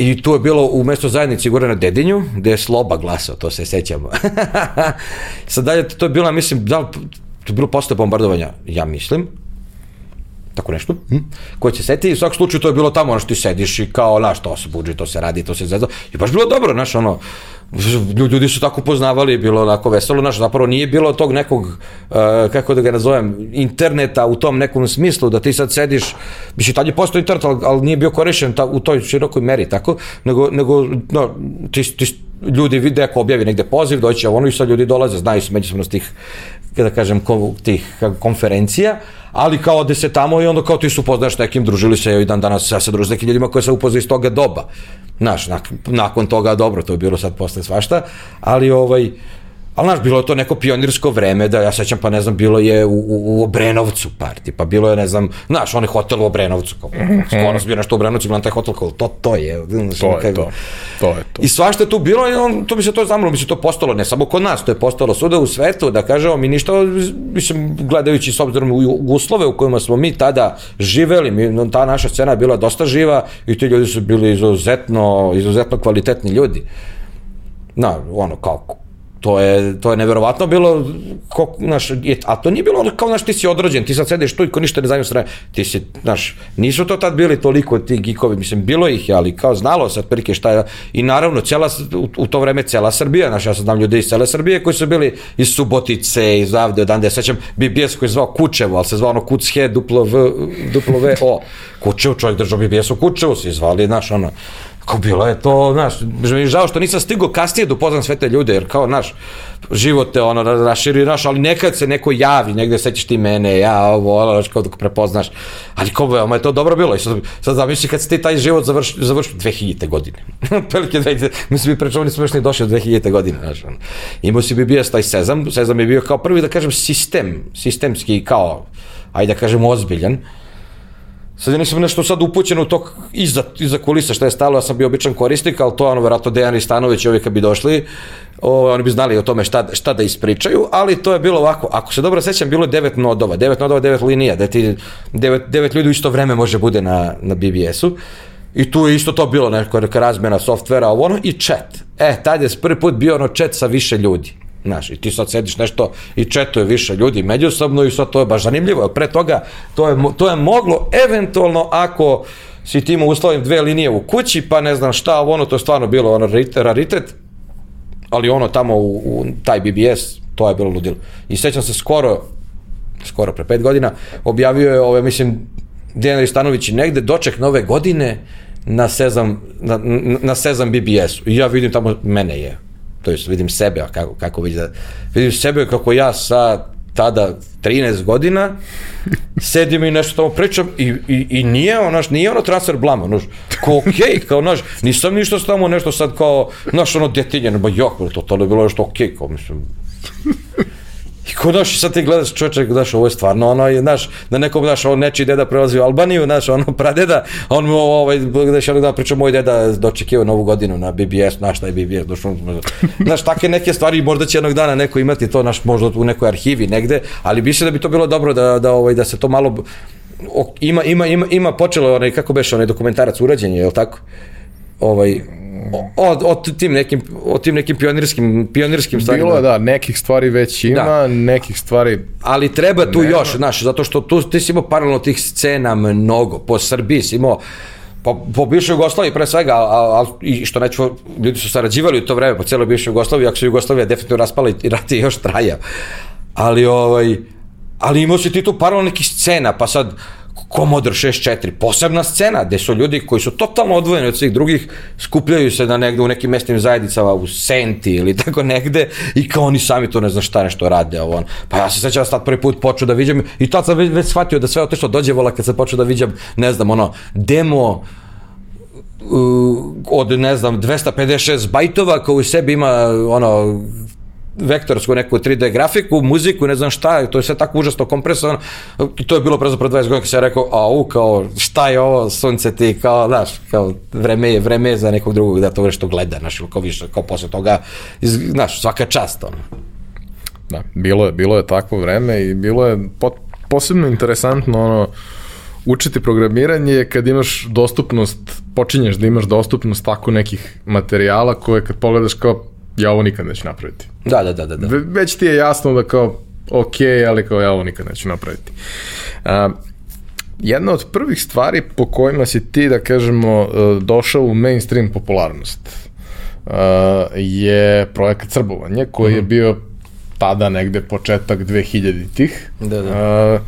I tu je bilo u mesto zajednici gore na Dedinju, gde je Sloba glasao, to se sećamo. [laughs] Sad dalje, to je bilo, mislim, da to je bilo posle bombardovanja, ja mislim, tako nešto, hm? ko će seti, u svakom slučaju to je bilo tamo, ono što ti sediš i kao, znaš, to se buđi, to se radi, to se zezda, i baš bilo dobro, znaš, ono, ljudi su tako poznavali, bilo onako veselo, znaš, zapravo nije bilo tog nekog, uh, kako da ga nazovem, interneta u tom nekom smislu, da ti sad sediš, mislim, tad je postao internet, ali, ali nije bio korišćen ta, u toj širokoj meri, tako, nego, nego no, ti, ti, ljudi vide ako objavi negde poziv, doći ono i sad ljudi dolaze, znaju se međusobno tih, da kažem, tih konferencija, ali kao ode se tamo i onda kao ti su upoznaš nekim, družili se i dan danas ja se družim s nekim ljudima koje se upoznaju iz toga doba. Znaš, nakon, nakon toga dobro, to je bilo sad posle svašta, ali ovaj, Ali, znaš, bilo je to neko pionirsko vreme, da ja sećam, pa ne znam, bilo je u, u, u Obrenovcu parti, pa bilo je, ne znam, znaš, onaj hotel u Obrenovcu, kao, skoro sam bio nešto u Obrenovcu, gledam taj hotel, kao, to, to je, znaš, to je to, to je to. I svašta je tu bilo i on, to bi se to zamrlo, bi se to postalo, ne samo kod nas, to je postalo svuda u svetu, da kažemo, mi ništa, mislim, gledajući s obzirom u uslove u kojima smo mi tada živeli, mi, ta naša scena je bila dosta živa i ti ljudi su bili izuzetno, izuzetno kvalitetni ljudi. Na, ono, kao, to je, to je neverovatno bilo, ko, naš, je, a to nije bilo kao, znaš, ti si odrođen, ti sad sediš tu i ko ništa ne zanima strane, ti si, znaš, nisu to tad bili toliko ti gikovi, mislim, bilo ih je, ali kao znalo se otprilike šta je, i naravno, cela, u, u to vreme cela Srbija, znaš, ja sad znam ljude iz cele Srbije koji su bili iz Subotice, iz Avde, odande, sećam BBS koji je zvao Kučevo, ali se zvao ono Kucke, duplo V, duplo V, O, Kučevo, čovjek držao BBS u Kučevu, se zvali, znaš, ono, Kao bilo je to, znaš, žao što nisam stigao kasnije da upoznam sve te ljude, jer kao, znaš, život te ono raširi, znaš, ali nekad se neko javi, negde sećaš ti mene, ja ovo, znaš, kao da prepoznaš, ali kao veoma je to dobro bilo i sad, sad zamisli kad si ti taj život završ, završio 2000. godine, pelike 2000, mislim, mi prečemo nismo još ni došli od 2000. godine, znaš, ono. imao si bi bio taj sezam, sezam je bio kao prvi, da kažem, sistem, sistemski, kao, ajde da kažem, ozbiljan, Sad ja nisam nešto sad upućen u to iza, iza kulisa šta je stalo, ja sam bio običan korisnik, ali to ono verovatno Dejan i Stanović i ovi kad bi došli, o, oni bi znali o tome šta, šta da ispričaju, ali to je bilo ovako, ako se dobro sećam, bilo je devet nodova, devet nodova, devet linija, da ti devet, devet ljudi u isto vreme može bude na, na BBS-u. I tu je isto to bilo neka, neka razmena softvera, ovo ono, i chat. E, tad je prvi put bio ono chat sa više ljudi. Znaš, i ti sad sediš nešto i četuje više ljudi međusobno i sad to je baš zanimljivo. Pre toga to je, to je moglo eventualno ako si ti imao uslovim dve linije u kući, pa ne znam šta, ono to je stvarno bilo ono raritet, ali ono tamo u, u taj BBS, to je bilo ludilo. I sećam se skoro, skoro pre pet godina, objavio je, ove, mislim, Dejan Ristanović i negde doček nove godine na Sezam, na, na Sezam BBS-u. I ja vidim tamo, mene je to jest vidim sebe, kako, kako vidim, da, vidim sebe kako ja sa tada 13 godina [laughs] sedim i nešto tamo pričam i, i, i nije ono, nije ono transfer blama, ono, kao okej, okay, kao, znaš, nisam ništa tamo nešto sad kao, znaš, ono, detinjen, ba jok, to, to je bilo nešto okej, okay, kao, mislim, [laughs] I ko daš, sad ti gledaš čovječe, daš, ovo je stvarno ono, znaš, da nekom, znaš, on nečiji deda prelazi u Albaniju, znaš, ono, [laughs] pradeda, on, ovaj, znaš, ono da priča, moj deda dočekio novu godinu na BBS, znaš, šta je BBS, došao, znaš, takve neke stvari, možda će jednog dana neko imati to, naš, možda u nekoj arhivi negde, ali se da bi to bilo dobro da, da, ovaj, da se to malo, ima, ima, ima, ima počelo, onaj, kako beše, onaj dokumentarac urađen je, je li tako? Ovaj, o, o, tim nekim, o tim nekim pionirskim, pionirskim stvarima. Bilo je, da, nekih stvari već ima, da. nekih stvari... Ali treba tu nema. još, znaš, zato što tu ti si imao paralelno tih scena mnogo, po Srbiji si imao, po, po bivšoj Jugoslaviji pre svega, a, a, i što neću, ljudi su sarađivali u to vreme po celoj bivšoj Jugoslaviji, ako se Jugoslavija definitivno raspala i [laughs] rat je još traja. Ali, ovaj, ali imao si ti tu paralelno nekih scena, pa sad, Commodore 64, posebna scena gde su ljudi koji su totalno odvojeni od svih drugih, skupljaju se na negde u nekim mestnim zajednicama u Senti ili [laughs] tako negde i kao oni sami to ne znam šta nešto rade. Ovo. Pa ja se sećam da sad prvi put počeo da viđam i tad sam već, shvatio da sve otišlo dođe vola kad sam počeo da viđam, ne znam, ono, demo uh, od, ne znam, 256 bajtova koji u sebi ima ono vektorsku neku 3D grafiku, muziku, ne znam šta, to je sve tako užasno kompresovano. To je bilo pre za 20 godina kad se rekao, a u, kao, šta je ovo, sunce ti, kao, znaš, kao, vreme je, vreme je za nekog drugog da to nešto gleda, znaš, kao više, kao posle toga, znaš, svaka čast, ono. Da, bilo je, bilo je takvo vreme i bilo je pot, posebno interesantno, ono, učiti programiranje kad imaš dostupnost, počinješ da imaš dostupnost tako nekih materijala koje kad pogledaš kao ja ovo nikad neću napraviti. Da, da, da, da. da. Već ti je jasno da kao, ok, ali kao ja ovo nikad neću napraviti. Uh, jedna od prvih stvari po kojima si ti, da kažemo, e, došao u mainstream popularnost uh, je projekat Srbovanje, koji mm -hmm. je mhm. bio tada negde početak 2000-ih. Da, da. Uh,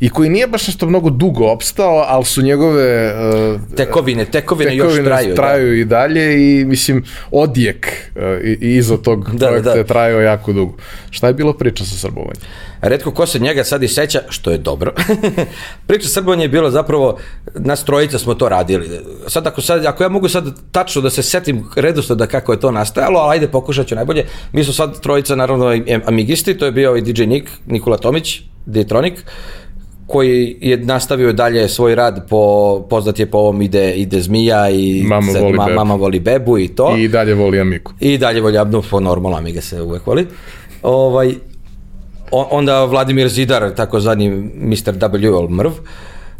i koji nije baš nešto mnogo dugo opstao, ali su njegove uh, tekovine, tekovine, tekovine još traju. Da. traju da. i dalje i mislim odjek uh, iza tog da, projekta da. je trajao jako dugo. Šta je bilo priča sa srbovanjem? Redko ko se njega sad i seća, što je dobro. [laughs] priča srbovanja je bilo zapravo, nas trojica smo to radili. Sad ako, sad, ako ja mogu sad tačno da se setim da kako je to nastajalo, ali ajde pokušat ću najbolje. Mi smo sad trojica, naravno, amigisti, to je bio i DJ Nik, Nikola Tomić, Ditronik, koji je nastavio dalje svoj rad po poznat je po ovom ide ide zmija i mama, zed, voli, ma, bebu. mama voli bebu i to i dalje voli Amiku i dalje voli Amiku po normalno Amiga se uvek voli ovaj onda Vladimir Zidar takozvani Mr. W mrv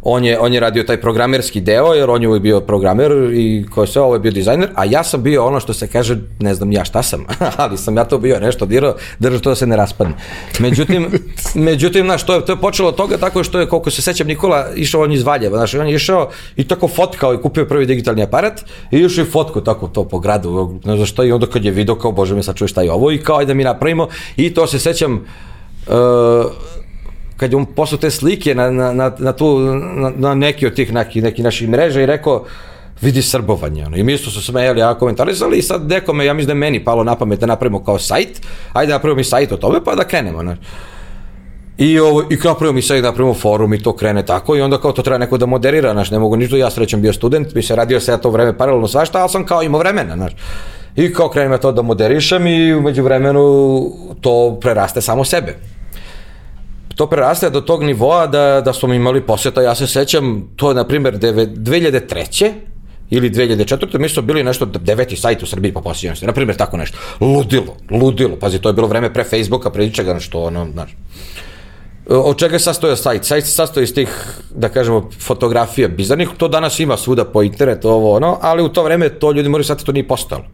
on je, on je radio taj programerski deo, jer on je uvijek bio programer i ko je sve, ovo je bio dizajner, a ja sam bio ono što se kaže, ne znam ja šta sam, [laughs] ali sam ja to bio nešto dirao, držao to da se ne raspadne. Međutim, [laughs] međutim, znaš, to je, to je počelo od toga tako što je, koliko se sećam, Nikola išao on iz Valjeva, znaš, on je išao i tako fotkao i kupio prvi digitalni aparat i išao i fotku tako to po gradu, ne znam šta, i onda kad je video kao, bože mi sad čuješ šta je ovo i kao, ajde mi napravimo i to se sećam, uh, kad je on poslao te slike na, na, na, na, tu, na, na neki od tih neki, neki naših mreža i rekao vidi srbovanje. Ono. I mi smo se smejali, ja komentarisali i sad nekome, ja mislim da je meni palo na pamet da napravimo kao sajt, ajde da napravimo mi sajt o tome pa da krenemo. Ono. I, ovo, i napravimo mi sajt, napravimo forum i to krene tako i onda kao to treba neko da moderira, znaš, ne mogu ništa, ja srećem bio student, mi se radio se ja to vreme paralelno svašta, ali sam kao imao vremena, znaš. I kao krenem ja to da moderišem i umeđu vremenu to preraste samo sebe to preraste do tog nivoa da, da smo imali posjeta, ja se sećam, to je na primjer 2003 ili 2004. mi smo bili nešto deveti sajt u Srbiji po posjećenosti, na primjer tako nešto. Ludilo, ludilo, pazi, to je bilo vreme pre Facebooka, pre ničega, što ono, znaš. Od čega sastoje sajt? Sajt se sastoji iz tih, da kažemo, fotografija bizarnih, to danas ima svuda po internetu, ovo, ono, ali u to vreme to ljudi moraju sad, to nije postalo.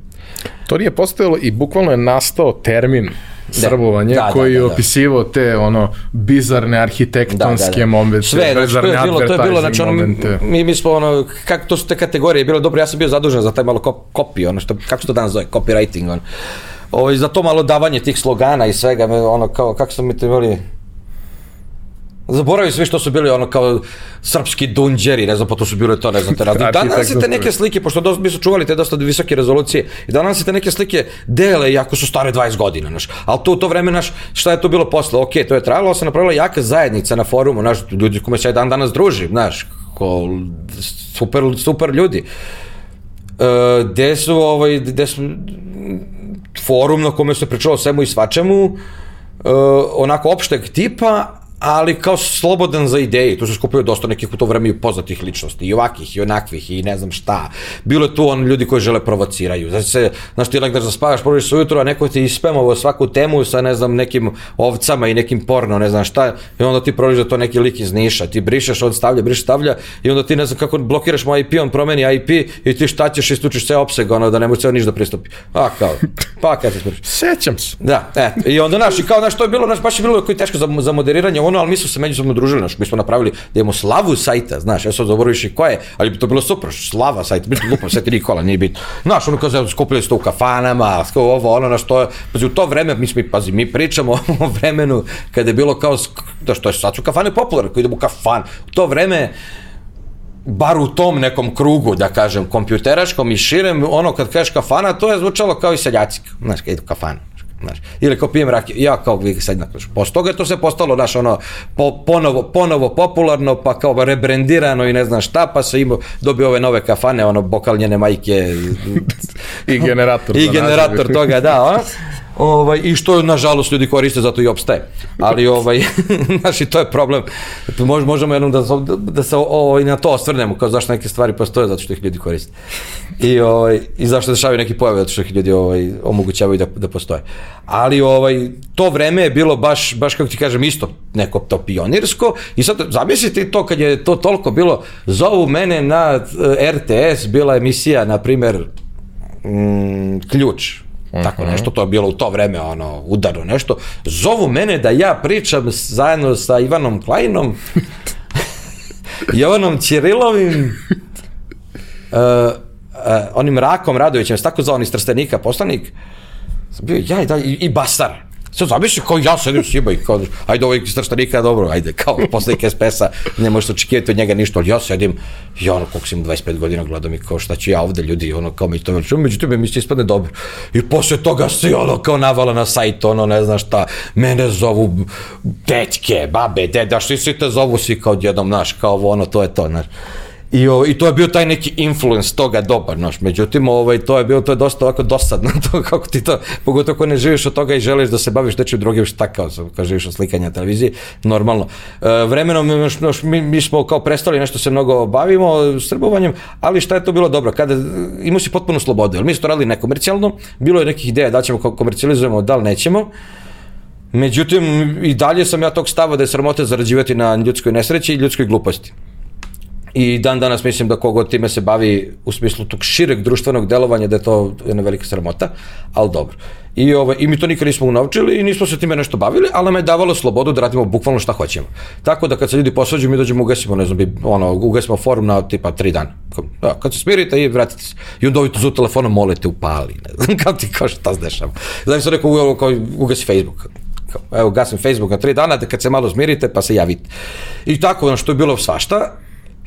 To nije postojalo i bukvalno je nastao termin srbovanje da, da, koji je da, da, opisivao te ono bizarne arhitektonske da, da, da. momente, sve, znači, to je bilo, to je bilo, znači ono, mi, mi smo ono, kako to su te kategorije, bilo dobro, ja sam bio zadužen za taj malo copy, ono što, kako se to danas zove, copywriting, ono. Ovo, ovaj, za to malo davanje tih slogana i svega, ono, kao, kako smo mi to imali, Zaboravio sve što su bili ono kao srpski dunđeri, ne znam, pa to su bile to, ne znam, te razni. [laughs] Danas se te neke slike, pošto dosta, mi su čuvali te dosta visoke rezolucije, i danas se te neke slike dele, iako su stare 20 godina, znaš. Ali to u to vreme, naš, šta je to bilo posle? Ok, to je trajalo, se napravila jaka zajednica na forumu, naš, ljudi kome se ja dan danas družim, znaš, ko, super, super ljudi. Uh, gde su, ovaj, gde su, forum na kome se pričalo svemu i svačemu, uh, onako opšteg tipa, ali kao slobodan za ideje, tu se skupio dosta nekih u to vreme i poznatih ličnosti, i ovakih, i onakvih, i ne znam šta. Bilo je tu on ljudi koji žele provociraju. Znači se, znaš, ti legdaš da spavaš, prođeš se ujutro, a neko ti ispemovo svaku temu sa, ne znam, nekim ovcama i nekim porno, ne znam šta, i onda ti prođeš da to neki lik iz Niša, ti brišeš, on stavlja, brišeš, stavlja, i onda ti ne znam kako blokiraš moj IP, on promeni IP, i ti šta ćeš, istučiš sve opseg, ono, da ne može niš da pristupi. A, kao, pa, kada se Sećam se. Da, e, i onda, naš, i kao, naš, to je bilo, naš, baš je bilo koji teško za, za moderiranje, ono, ali mi smo se međusobno družili, znaš, mi smo napravili da imamo slavu sajta, znaš, ja sad zaboraviš i ko je, ali bi to bilo super, slava sajta, biti lupa, sve ti Nikola, nije bitno. Znaš, ono kao skupili ste u kafanama, ovo, ono, na što je, pazi, u to vreme, mi smo, pazi, mi pričamo [laughs] o vremenu kada je bilo kao, da što je, sad su kafane popularne, koji idemo u kafan, u to vreme, bar u tom nekom krugu, da kažem, kompjuteraškom i širem, ono kad kažeš kafana, to je zvučalo kao i seljacika, znaš, kad idu kafana. Znaš, ili kao pijem rakiju, ja kao vi sad naklaš. Posle toga je to se postalo, znaš, ono, po, ponovo, ponovo popularno, pa kao rebrendirano i ne znam šta, pa se ima, dobio ove nove kafane, ono, bokal njene majke. [laughs] I generator. I generator toga, da, ono. [laughs] Ovaj, I što, nažalost, ljudi koriste, zato i opstaje. Ali, ovaj, [laughs] znaš, to je problem. Mož, možemo jednom da, da, se ovaj, na to osvrnemo, kao zašto neke stvari postoje, zato što ih ljudi koriste. I, ovaj, i zašto dešavaju neki pojave, zato što ih ljudi ovaj, omogućavaju da, da postoje. Ali, ovaj, to vreme je bilo baš, baš kako ti kažem, isto neko to pionirsko. I sad, zamislite to kad je to toliko bilo, zovu mene na eh, RTS, bila emisija, na primer, mm, Ključ, -huh. tako nešto, to je bilo u to vreme ono, udarno nešto, zovu mene da ja pričam zajedno sa Ivanom Klajnom, [laughs] Jovanom Ćirilovim, uh, uh, onim Rakom Radovićem, tako zvao iz Trstenika, poslanik, bio ja i, da, i, i Basar. Sad zamisli kao ja sedim s njima i kao, ajde ovaj strštanika, dobro, ajde, kao poslednik SPS-a, ne možeš očekivati od njega ništa, ali ja sedim, i ono, koliko sam 25 godina gledam i kao šta ću ja ovde, ljudi, ono, kao mi to veličujem, međutim, mi se ispadne dobro. I posle toga se ono, kao navala na sajt, ono, ne znam šta, mene zovu dećke, babe, deda, što svi te zovu svi kao odjednom, znaš, kao ovo, ono, to je to, znaš. I, o, I to je bio taj neki influence toga dobar, znaš, međutim, ovaj, to je bilo, to je dosta ovako dosadno, [laughs] to kako ti to, pogotovo ako ne živiš od toga i želiš da se baviš nečim drugim, šta kao, kao živiš od slikanja televizije, normalno. E, vremenom, naš, mi, mi smo kao prestali, nešto se mnogo bavimo srbovanjem, ali šta je to bilo dobro, kada imao si potpuno slobodu, jer mi smo to radili nekomercijalno, bilo je nekih ideja da ćemo komercijalizujemo, da li nećemo, Međutim, i dalje sam ja tog stava da je sramota zarađivati na ljudskoj nesreći i ljudskoj gluposti. I dan danas mislim da kogod time se bavi u smislu tog šireg društvenog delovanja da je to jedna velika sramota, ali dobro. I, ovaj, I mi to nikad nismo unovčili i nismo se time nešto bavili, ali nam je davalo slobodu da radimo bukvalno šta hoćemo. Tako da kad se ljudi posvađaju, mi dođemo ugasimo, ne znam, bi, ono, ugasimo forum na tipa tri dana. Da, kad se smirite i vratite se. I onda ovi za telefonom molite upali. Ne znam, [laughs] kao ti kao šta se dešava. Znači sam rekao, kao, ugasi Facebook evo gasim Facebook na tri dana, da kad se malo smirite pa se javite. I tako, ono što je bilo svašta,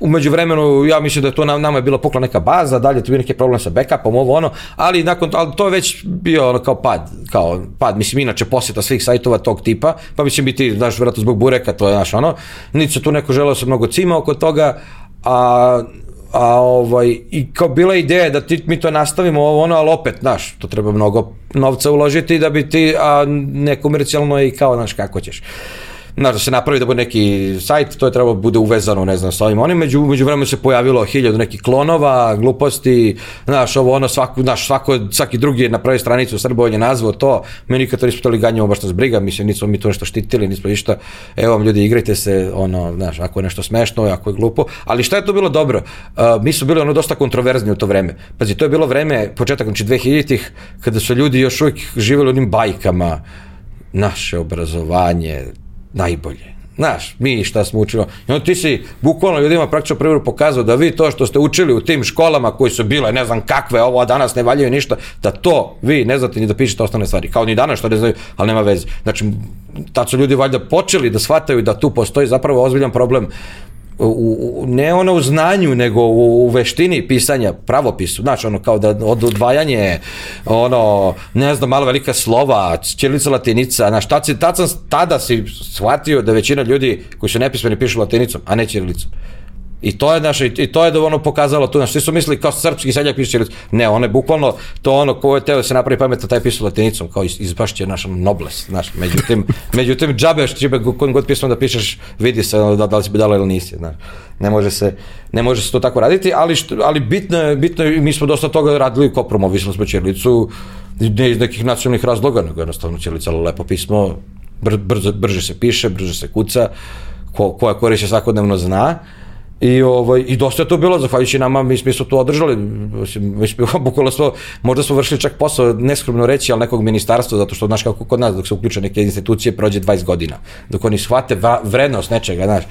Umeđu vremenu, ja mislim da je to nam, nama je bila pukla neka baza, dalje tu je neki problem sa backupom, ovo ono, ali nakon ali to je već bio ono kao pad, kao pad, mislim inače posjeta svih sajtova tog tipa, pa mislim biti, znaš, vjerojatno zbog bureka, to je naš ono, niti se tu neko želeo se mnogo cima oko toga, a a ovaj, i kao bila ideja da ti, mi to nastavimo ovo ono, ali opet, znaš, to treba mnogo novca uložiti da bi ti, a nekomercijalno i kao, znaš, kako ćeš znaš, da se napravi da bude neki sajt, to je trebalo bude uvezano, ne znam, sa ovim onim, među, među vremenu se pojavilo hiljadu nekih klonova, gluposti, znaš, ovo ono, svako, znaš, svako, svaki drugi je napravio stranicu, Srbo je nazvao to, mi nikad to nismo tali ganjamo, baš nas briga, mislim, nismo mi to nešto štitili, nismo ništa, evo vam ljudi, igrajte se, ono, znaš, ako je nešto smešno, ako je glupo, ali šta je to bilo dobro? Uh, mi su bili ono dosta kontroverzni u to vreme. Pazi, to je bilo vreme, početak, znači 2000-ih, kada su ljudi još uvijek živjeli onim bajkama, naše obrazovanje, najbolje. Znaš, mi šta smo učili. I onda ti si bukvalno ljudima praktično prvi pokazao da vi to što ste učili u tim školama koji su bile ne znam kakve, ovo a danas ne valjaju ništa, da to vi ne znate ni da pišete osnovne stvari. Kao ni danas što ne znaju, ali nema veze. Znači, tad su ljudi valjda počeli da shvataju da tu postoji zapravo ozbiljan problem u, ne ono u znanju, nego u, u veštini pisanja, pravopisu, znači ono kao da od odvajanje, ono, ne znam, malo velika slova, ćirilica latinica, znaš, tad, si, tad sam, tada si shvatio da većina ljudi koji su nepismeni pišu latinicom, a ne ćirilicom. I to je naš i to je da ono pokazalo tu, znači svi su mislili kao srpski seljak piše Ne, on je bukvalno to ono ko je teo da se napravi pametno taj pisao latinicom, kao iz, izbašće naš nobles, znaš. Međutim, [laughs] međutim džabeš čibe kojim god pismom da pišeš, vidi se da, da li si budala ili nisi, znaš. Ne može se ne može se to tako raditi, ali što, ali bitno je, bitno je, mi smo dosta toga radili kao promovisali smo ćirilicu ne iz nekih nacionalnih razloga, nego jednostavno ćirilica lepo pismo, br, brzo, brže se piše, brže se kuca, ko, koja koristi svakodnevno zna I, ovaj, I dosta je to bilo, zahvaljujući nama, mi, mi smo to održali, mi smo, bukvalno smo, možda smo vršili čak posao, neskromno reći, ali nekog ministarstva, zato što, znaš, kako kod nas, dok se uključe neke institucije, prođe 20 godina, dok oni shvate vrednost nečega, znaš,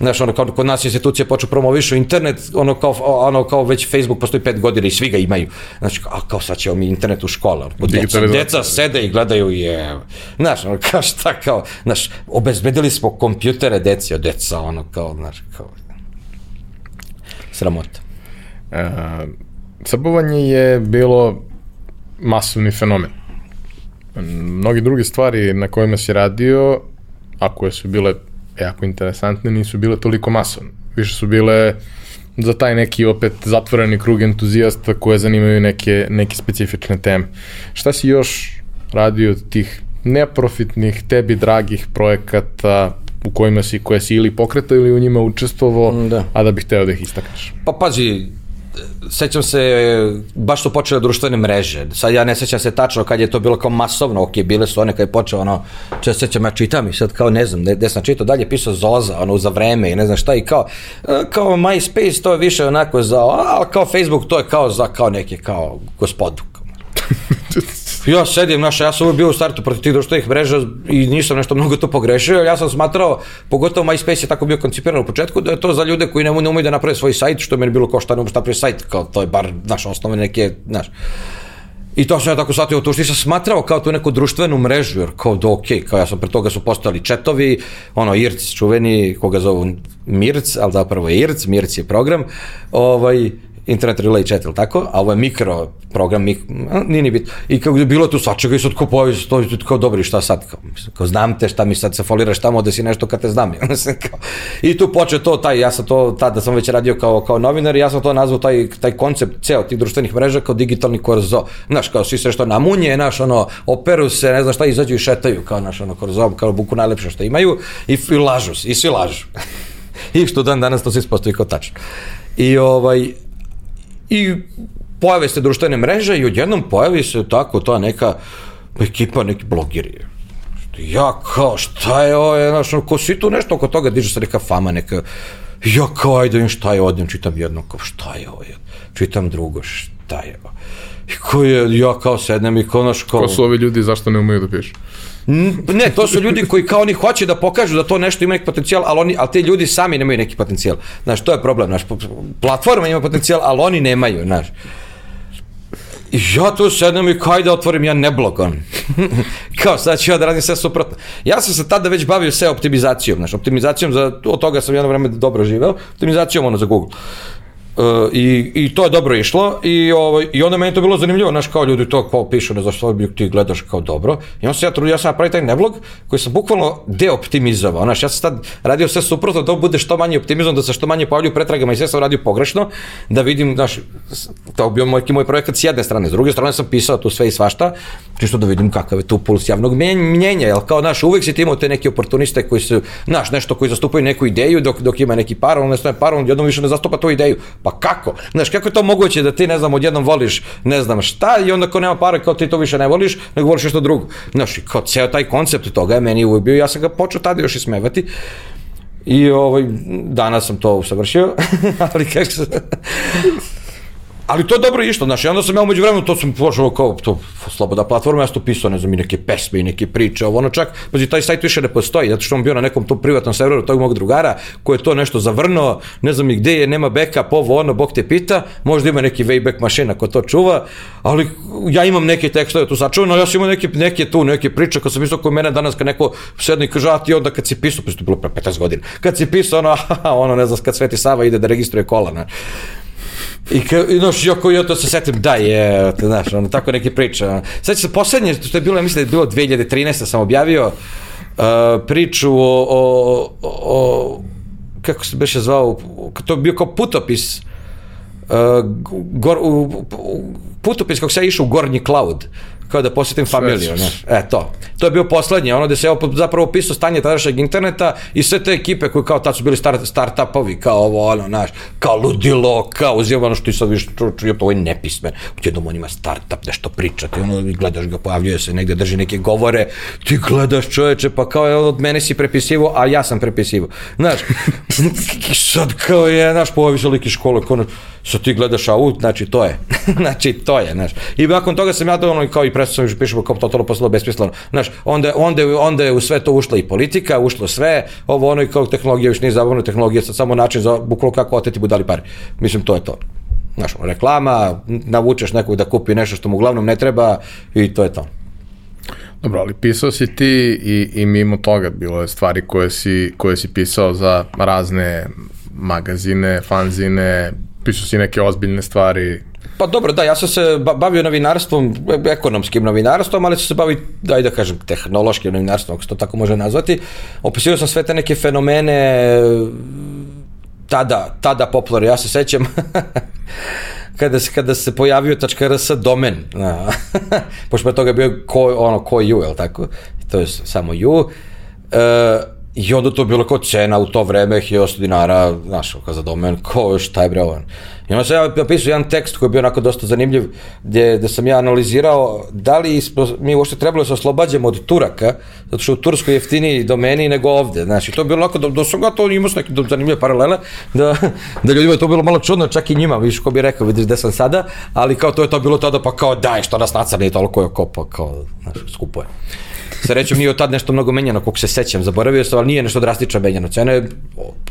Znaš, ono, kao, kod nas institucije poču promovišu internet, ono kao, ono kao već Facebook postoji pet godina i svi ga imaju. Znači, a kao sad ćemo mi internet u škola. Deca, deca sede i gledaju je, znaš, ono, [laughs] kao šta kao, znaš, obezbedili smo kompjutere deci, od deca, ono, kao, znaš, kao, sramota. E, srbovanje je bilo masovni fenomen. Mnogi druge stvari na kojima si radio, a koje su bile jako interesantne, nisu bile toliko masovne. Više su bile za taj neki opet zatvoreni krug entuzijasta koje zanimaju neke, neke specifične teme. Šta si još radio od tih neprofitnih, tebi dragih projekata, u kojima si, koje si ili pokretao ili u njima učestvovao, mm, da. a da bih hteo da ih istakneš? Pa pazi, sećam se, baš su počele društvene mreže. Sad ja ne sećam se tačno kad je to bilo kao masovno, ok, bile su one kad je počeo ono, če sećam, ja čitam i sad kao ne znam, gde sam čitao dalje, pisao Zoza, ono, za vreme i ne znam šta i kao, e, kao MySpace to je više onako za, a kao Facebook to je kao za kao neke kao gospodu. [laughs] ja sedim, znaš, ja sam uvijek bio u startu protiv tih društvenih mreža i nisam nešto mnogo to pogrešio, ja sam smatrao, pogotovo MySpace je tako bio koncipiran u početku, da je to za ljude koji ne, ne umeju da naprave svoj sajt, što je meni bilo kao šta ne umeš napravi sajt, kao to je bar, naš osnovne neke, znaš, I to sam ja tako shvatio, to što nisam smatrao kao tu neku društvenu mrežu, jer kao da ok, kao ja sam pre toga su postali četovi, ono IRC čuveni, koga zovu Mirc, ali zapravo je IRC, Mirc je program, ovaj, Internet Relay Chat, ili tako? A ovo je mikro program, mik, nije ni bit. I kako je bilo tu svačega i sad kao pojavi se to, kao dobri, šta sad? Kao, kao znam te, šta mi sad se foliraš tamo da si nešto kad te znam. [laughs] kao, I tu poče to, taj, ja sam to, tada sam već radio kao, kao novinar, ja sam to nazvao taj, taj koncept ceo tih društvenih mreža kao digitalni korzo. Znaš, kao svi se što namunje, naš, ono, operu se, ne znam šta, izađu i šetaju, kao naš, ono, korzo, kao buku najlepše što imaju i, i lažu, i svi lažu. [laughs] I što dan danas to se ispostavi kao tačno. I ovaj, i pojave se društvene mreže i odjednom pojavi se tako ta neka ekipa, neki blogeri. Ja kao, šta je ovo, znaš, ko si tu nešto oko toga, diže se neka fama, neka, Ja kao, ajde, šta je odem, čitam jedno, kao, šta je ovo? Čitam drugo, šta je ovo? I ko je, ja kao sednem i kao, naš, kao... Ko su ovi ljudi, zašto ne umeju da pišu? Ne, to su ljudi koji kao oni hoće da pokažu da to nešto ima neki potencijal, ali, oni, ali ti ljudi sami nemaju neki potencijal. Znaš, to je problem, znaš, platforma ima potencijal, ali oni nemaju, znaš. I ja tu sedem i kaj da otvorim ja neblog, on. [laughs] kao sad ću ja da radim sve suprotno. Ja sam se tada već bavio sve optimizacijom, znaš, optimizacijom za, od toga sam jedno vreme dobro živeo, optimizacijom ono za Google. Uh, i, I to je dobro išlo i, ovaj, i onda meni to bilo zanimljivo, znaš, kao ljudi to kao pišu, ne znaš što bi ti gledaš kao dobro. I onda se ja trudio, ja sam napravio taj neblog koji sam bukvalno deoptimizovao, znaš, ja sam tad radio sve suprotno, da bude što manje optimizovan, da se što manje pojavljuju pretragama i sve sam radio pogrešno, da vidim, znaš, to bio moj, moj projekat s jedne strane, s druge strane sam pisao tu sve i svašta, čisto da vidim kakav je tu puls javnog mnjenja, jel kao, znaš, uvek si ti imao te neke oportuniste koji su, znaš, nešto koji zastupaju neku ideju dok, dok ima neki par, on ne stoje par, on jednom više ne zastupa tu ideju, pa kako? Znaš, kako je to moguće da ti, ne znam, odjednom voliš ne znam šta i onda ko nema para, kao ti to više ne voliš, nego voliš nešto drugo. Znaš, i kao ceo taj koncept toga je meni uvijek bio, ja sam ga počeo tada još i smevati. I ovaj, danas sam to usavršio, [laughs] ali kako se... Ali to je dobro išlo, znaš, onda sam ja umeđu vremenu, to sam pošao kao to sloboda platforma, ja sam to pisao, ne znam, i neke pesme i neke priče, ovo ono čak, pazi, taj sajt više ne postoji, zato što on bio na nekom tom privatnom serveru tog mog drugara, koji je to nešto zavrnuo, ne znam i gde je, nema backup, ovo ono, Bog te pita, možda ima neki wayback mašina ko to čuva, ali ja imam neke tekstove tu sačuvano, ja sam imao neke, neke tu, neke priče, kad sam pisao kod mene danas, kad neko sedne i kaže, a ti onda kad si pisao, pa to bilo pre 15 godina, kad si pisao, ono, [laughs] ono, ne znam, kad Sveti Sava ide da registruje kola, ne. I, ka, i znaš, jako ja to se setim, da je, znaš, ono, tako neke priče. Sad se poslednje, što je bilo, ja mislim da je bilo 2013. sam objavio uh, priču o, o, o, kako se beše zvao, to je bio kao putopis, uh, gor, u, putopis kako se išao u Gornji Cloud kao da posjetim familiju, znaš. E, to. To je bio poslednje, ono gde se zapravo opisao stanje tadašnjeg interneta i sve te ekipe koji kao tad su bili start, startupovi, kao ovo, ono, znaš, kao ludilo, kao uzima ono što i sad viš, čuo to ovaj nepismen, jednom on ima startup, nešto priča, ti ono, gledaš ga, pojavljuje se negde, drži neke govore, ti gledaš čoveče, pa kao je od mene si prepisivo, a ja sam prepisivo. Znaš, [laughs] sad kao je, znaš, pojavi se lik iz škole, kao, sad ti gledaš, u, znači, to je, [laughs] znači, to je, znaš. I nakon toga sam ja to ono, kao i presto sam još pišemo kao totalno postalo besmisleno. Znaš, onda, onda, onda je u sve to ušla i politika, ušlo sve, ovo ono i kao tehnologija još nije zabavno, tehnologija sad samo način za bukvalno kako oteti budali pare. Mislim, to je to. Znaš, reklama, navučeš nekog da kupi nešto što mu uglavnom ne treba i to je to. Dobro, ali pisao si ti i, i mimo toga bilo je stvari koje si, koje si pisao za razne magazine, fanzine, pisao si neke ozbiljne stvari, Pa dobro, da, ja sam se bavio novinarstvom, ekonomskim novinarstvom, ali sam se bavio, daj da kažem, tehnološkim novinarstvom, ako se to tako može nazvati. Opisio sam sve te neke fenomene tada, tada popularne, ja se sećam [laughs] kada se, kada se pojavio .rs domen, [laughs] pošto pre toga bio ko, ono, ko ju, je tako? To je samo ju. E, I onda to bilo kao cena u to vreme, 1000 dinara, znaš, kao za domen, ko, šta je bre ovo? I onda sam ja napisao jedan tekst koji je bio onako dosta zanimljiv, gde, gde sam ja analizirao da li mi uopšte trebalo da se oslobađamo od Turaka, zato što u Turskoj jeftiniji domeni nego ovde. Znači, to je bilo onako, da, da sam ga to imao s neke zanimljive paralele, da, [laughs] da ljudima je to bilo malo čudno, čak i njima, viš ko bi rekao, vidiš gde sam sada, ali kao to je to bilo tada, pa kao daj, što nas nacrni, toliko je kopa, kao, znaš, skupo je. Srećom nije od tad nešto mnogo menjano, koliko se sećam, zaboravio sam, ali nije nešto drastično menjano. Cena je,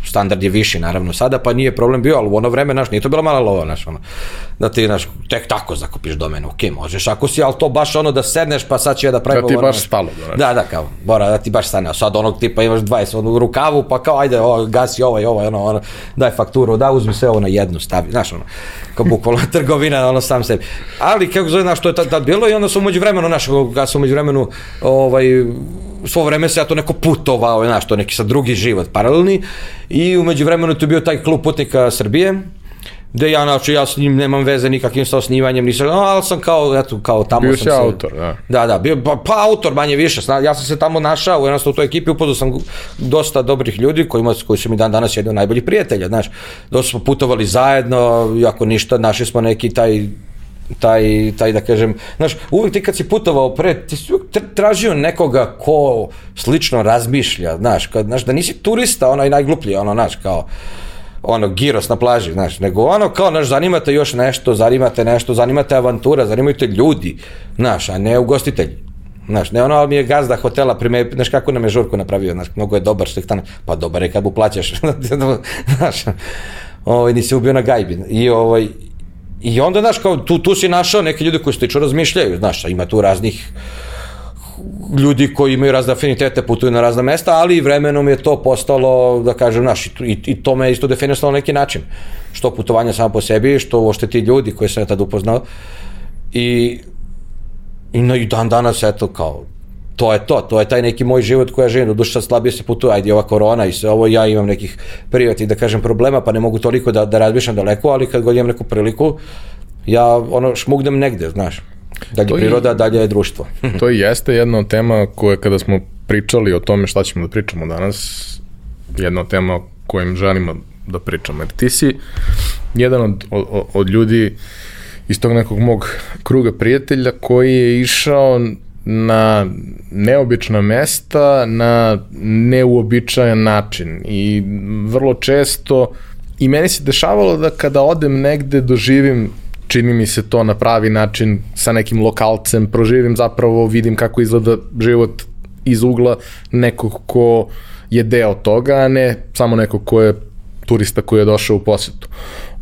standard je viši naravno sada, pa nije problem bio, ali u ono vreme, naš, nije to bila mala lova, naš, ono, da ti, naš, tek tako zakupiš domen, ok, možeš, ako si, ali to baš ono da sedneš, pa sad ću ja da pravim... Da ti baš spalo, da, da, da, kao, mora da ti baš stane, a sad onog tipa imaš 20 ono, rukavu, pa kao, ajde, o, gasi ovaj, ovaj, ono, ono, daj fakturu, da, uzmi sve ovo na jednu, stavi, znaš, ono, kao bukvalno [laughs] trgovina, ono, sam sebi. Ali, kako zove, znaš, to je tad, tad bilo i onda su umeđu vremenu, znaš, kad su umeđu vremenu, ovaj, svo vreme se ja to neko putovao, znaš, to neki sad drugi život paralelni i umeđu vremenu tu bio taj klub putnika Srbije, gde ja, znači, ja s njim nemam veze nikakvim sa osnivanjem, nisam, no, ali sam kao, eto, kao tamo bio sam se... se... autor, da. Da, da, bio, pa, pa autor manje više, ja sam se tamo našao, jednostavno u toj ekipi upoznao sam dosta dobrih ljudi kojima, koji su mi dan danas jedni od najboljih prijatelja, znaš, dosta smo putovali zajedno, ako ništa, našli smo neki taj taj, taj da kažem, znaš, uvek ti kad si putovao pre, ti si uvek tražio nekoga ko slično razmišlja, znaš, kad, znaš, da nisi turista, onaj najgluplji, ono, znaš, kao, ono, giros na plaži, znaš, nego ono kao, znaš, zanimate još nešto, zanimate nešto, zanimate avantura, zanimate ljudi, znaš, a ne ugostitelji. Znaš, ne ono, ali mi je gazda hotela prime, znaš kako nam je žurku napravio, znaš, mnogo je dobar što tamo, pa dobar je kad mu plaćaš, [laughs] znaš, ovaj, nisi ubio na gajbi. I, ovaj, I onda, znaš, kao, tu, tu si našao neke ljude koji stično razmišljaju, znaš, ima tu raznih ljudi koji imaju razne afinitete, putuju na razna mesta, ali vremenom je to postalo, da kažem, naš, i, i to me isto definisalo na neki način. Što putovanja samo po sebi, što uošte ti ljudi koje sam ja tad upoznao. I, i, no, i dan danas, eto, kao, to je to, to je taj neki moj život koji ja živim, do duša slabije se putuje, ajde ova korona i sve ovo, ja imam nekih privatnih, da kažem, problema, pa ne mogu toliko da, da razmišljam daleko, ali kad god imam neku priliku, ja ono šmugnem negde, znaš. Dalje to priroda, i, dalje je društvo. [laughs] to i jeste jedna od tema koje kada smo pričali o tome šta ćemo da pričamo danas, jedna od tema o kojim želimo da pričamo. Jer ti si jedan od, od, od ljudi iz tog nekog mog kruga prijatelja koji je išao na neobična mesta na neuobičajan način i vrlo često i meni se dešavalo da kada odem negde doživim čini mi se to na pravi način sa nekim lokalcem, proživim zapravo, vidim kako izgleda život iz ugla nekog ko je deo toga, a ne samo nekog ko je turista koji je došao u posetu.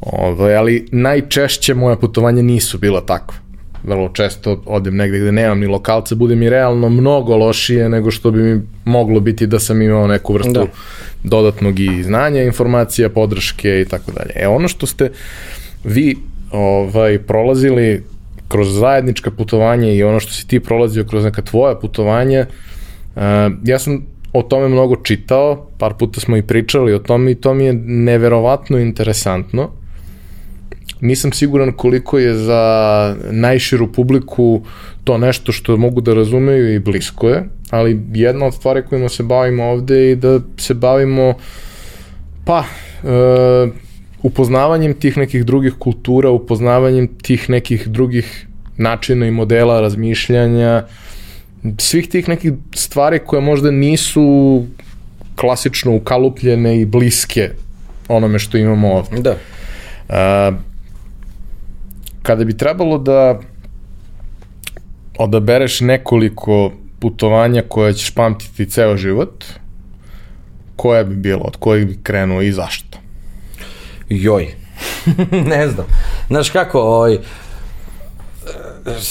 Ove, ovaj, ali najčešće moja putovanja nisu bila takva. Vrlo često odem negde gde nemam ni lokalce, bude mi realno mnogo lošije nego što bi mi moglo biti da sam imao neku vrstu da. dodatnog i znanja, informacija, podrške i tako dalje. E ono što ste vi ovaj, prolazili kroz zajednička putovanja i ono što si ti prolazio kroz neka tvoja putovanja, uh, ja sam o tome mnogo čitao, par puta smo i pričali o tome i to mi je neverovatno interesantno. Nisam siguran koliko je za najširu publiku to nešto što mogu da razumeju i blisko je, ali jedna od stvari kojima se bavimo ovde je da se bavimo pa uh, upoznavanjem tih nekih drugih kultura, upoznavanjem tih nekih drugih načina i modela razmišljanja, svih tih nekih stvari koje možda nisu klasično ukalupljene i bliske onome što imamo ovde. Da. A, kada bi trebalo da odabereš nekoliko putovanja koje ćeš pamtiti ceo život, koja bi bilo, od kojih bi krenuo i zašto? Joj. [laughs] ne znam. Znaš kako, ovaj,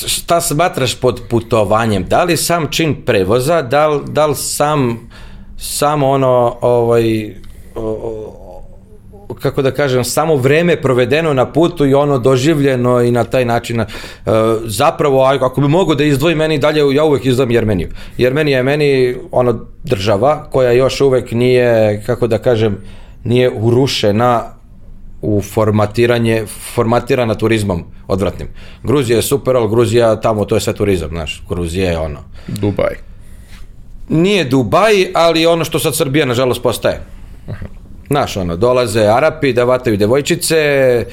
šta smatraš pod putovanjem? Da li sam čin prevoza, da li, da li sam, sam ono, ovaj, kako da kažem, samo vreme provedeno na putu i ono doživljeno i na taj način. Uh, zapravo, ako bi mogo da izdvojim meni dalje, ja uvek izdvojim Jermeniju. Jermenija je meni ono država koja još uvek nije, kako da kažem, nije urušena u formatiranje, formatirana turizmom odvratnim. Gruzija je super, ali Gruzija tamo to je sve turizam, znaš, Gruzija je ono. Dubaj. Nije Dubaj, ali ono što sad Srbija nažalost postaje. Aha. Znaš, ono, dolaze Arapi da vataju devojčice e,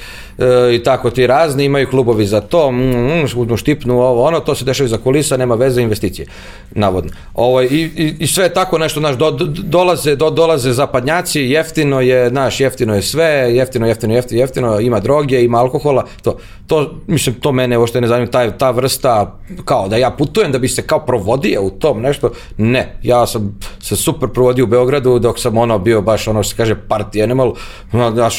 i tako ti razni, imaju klubovi za to, mm, mm, štipnu ovo, ono, to se dešava za kulisa, nema veze investicije, navodno. Ovo, i, i, I sve tako nešto, znaš, do, do, dolaze, do, dolaze zapadnjaci, jeftino je, znaš, jeftino je sve, jeftino, jeftino, jeftino, jeftino, ima droge, ima alkohola, to, to, mislim, to mene je ne zanima, ta, ta vrsta, kao da ja putujem da bi se kao provodio u tom nešto, ne, ja sam se super provodio u Beogradu dok sam ono bio baš ono što se kaže party animal, znaš,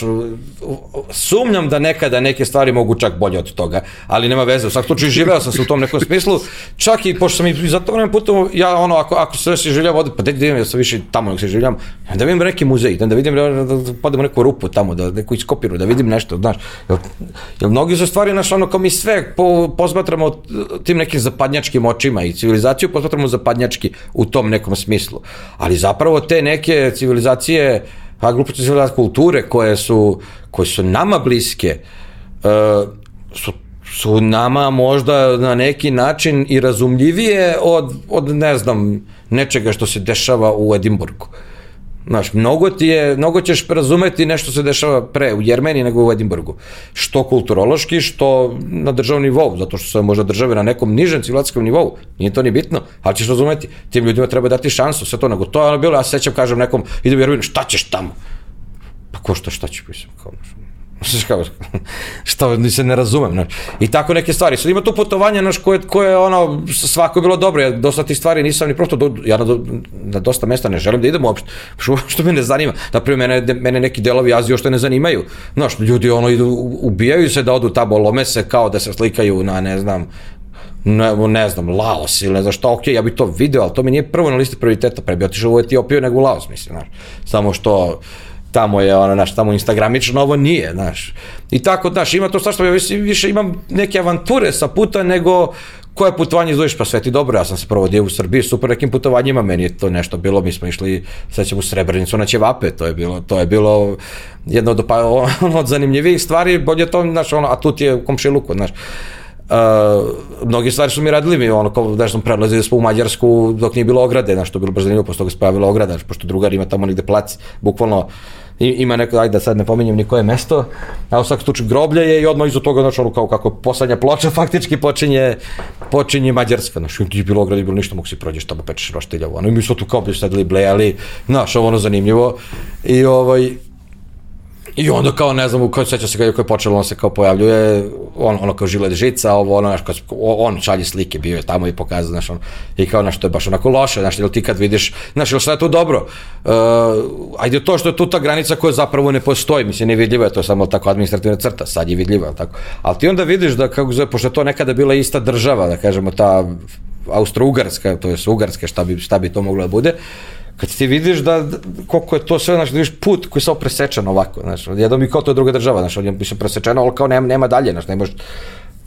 sumnjam da nekada neke stvari mogu čak bolje od toga, ali nema veze, u svakom slučaju živeo sam se u tom nekom smislu, čak i pošto sam i za to vreme putom, ja ono, ako, ako se se življam ovde, pa da idem, ja sam više tamo nek se življam, da vidim neki muzej, da, da vidim, da, da, da podemo neku rupu tamo, da neku iskopiru, da vidim nešto, znaš, jer, jer mnogi su stvari, znaš, ono, kao mi sve po, posmatramo tim nekim zapadnjačkim očima i civilizaciju posmatramo zapadnjački u tom nekom smislu, ali zapravo te neke civilizacije, a gluposti kulture koje su, koje su nama bliske, uh, su su nama možda na neki način i razumljivije od, od ne znam, nečega što se dešava u Edimburgu. Znaš, mnogo ti je, mnogo ćeš razumeti nešto se dešava pre u Jermeniji nego u Edimburgu. Što kulturološki, što na državnom nivou, zato što se možda države na nekom nižem civilizacijskom nivou. Nije to ni bitno, ali ćeš razumeti. Tim ljudima treba dati šansu, sve to, nego to je ono bilo, ja sećam, kažem nekom, idem u Jermeniju, šta ćeš tamo? pa ko šta, šta ću, mislim, kao, znaš, [laughs] šta, ni se ne razumem, znaš. I tako neke stvari. Sad ima tu putovanja, znaš, koje, koje ono, svako je bilo dobro, ja dosta tih stvari nisam ni prosto, do, ja na, na dosta mesta ne želim da idem uopšte, što, [laughs] što me ne zanima. Naprimjer, mene, mene neki delovi Azije uopšte ne zanimaju. Znaš, ljudi ono idu, ubijaju se da odu tamo, lome se kao da se slikaju na, ne znam, ne, ne znam, Laos ili ne znam šta, ok, ja bih to video, ali to mi nije prvo na listi prioriteta, pre bi otišao u Etiopiju nego u Laos, mislim, znaš. Samo što tamo je ono, znaš, tamo instagramično, ovo nije, znaš. I tako, znaš, ima to što ja više, imam neke avanture sa puta nego koje putovanje izvojiš, pa sve ti dobro, ja sam se provodio u Srbiji, super nekim putovanjima, meni je to nešto bilo, mi smo išli, sećam u Srebrenicu na Ćevape, to je bilo, to je bilo jedno od, pa, od zanimljivijih stvari, bolje to, znaš, ono, a tu ti je komšiluku, znaš. Uh, mnogi stvari su mi radili mi, ono, kao da smo prelazili smo u Mađarsku dok nije bilo ograde, znaš, to je bilo baš zanimljivo, posle toga se pojavila ograda, pošto drugar ima tamo negde plac, bukvalno I, ima neko, ajde da sad ne pominjem ni koje mesto, a u svakom slučaju groblje je i odmah iza toga, znači ono kao kako poslednja ploča [laughs] faktički počinje, počinje Mađarska, znači je bilo ograd, bilo ništa, mogu si prođeš tamo pečeš roštilja, ono, i mi smo tu kao bi sedeli blejali, znaš, ovo ono zanimljivo, i ovaj, I onda kao, ne znam, ko seća se kako je počelo, on se kao pojavljuje, on, ono kao žile žica, ovo, ono, znaš, kao, on šalje slike, bio je tamo i pokazao, znaš, on, i kao, znaš, to je baš onako loše, znaš, jel ti kad vidiš, znaš, jel sve to dobro, uh, ajde to što je tu ta granica koja zapravo ne postoji, mislim, nevidljiva je to samo tako administrativna crta, sad je vidljiva, tako, ali ti onda vidiš da, kako zove, pošto je to nekada bila ista država, da kažemo, ta Austro-Ugarska, to je Ugarska, šta bi, šta bi to moglo da bude, kad ti vidiš da, koliko je to sve, znači, da vidiš put koji je samo presečen ovako, znači, jednom i kao to je druga država, znači, on je mislim presečeno, ali kao nema, nema dalje, znači, ne može,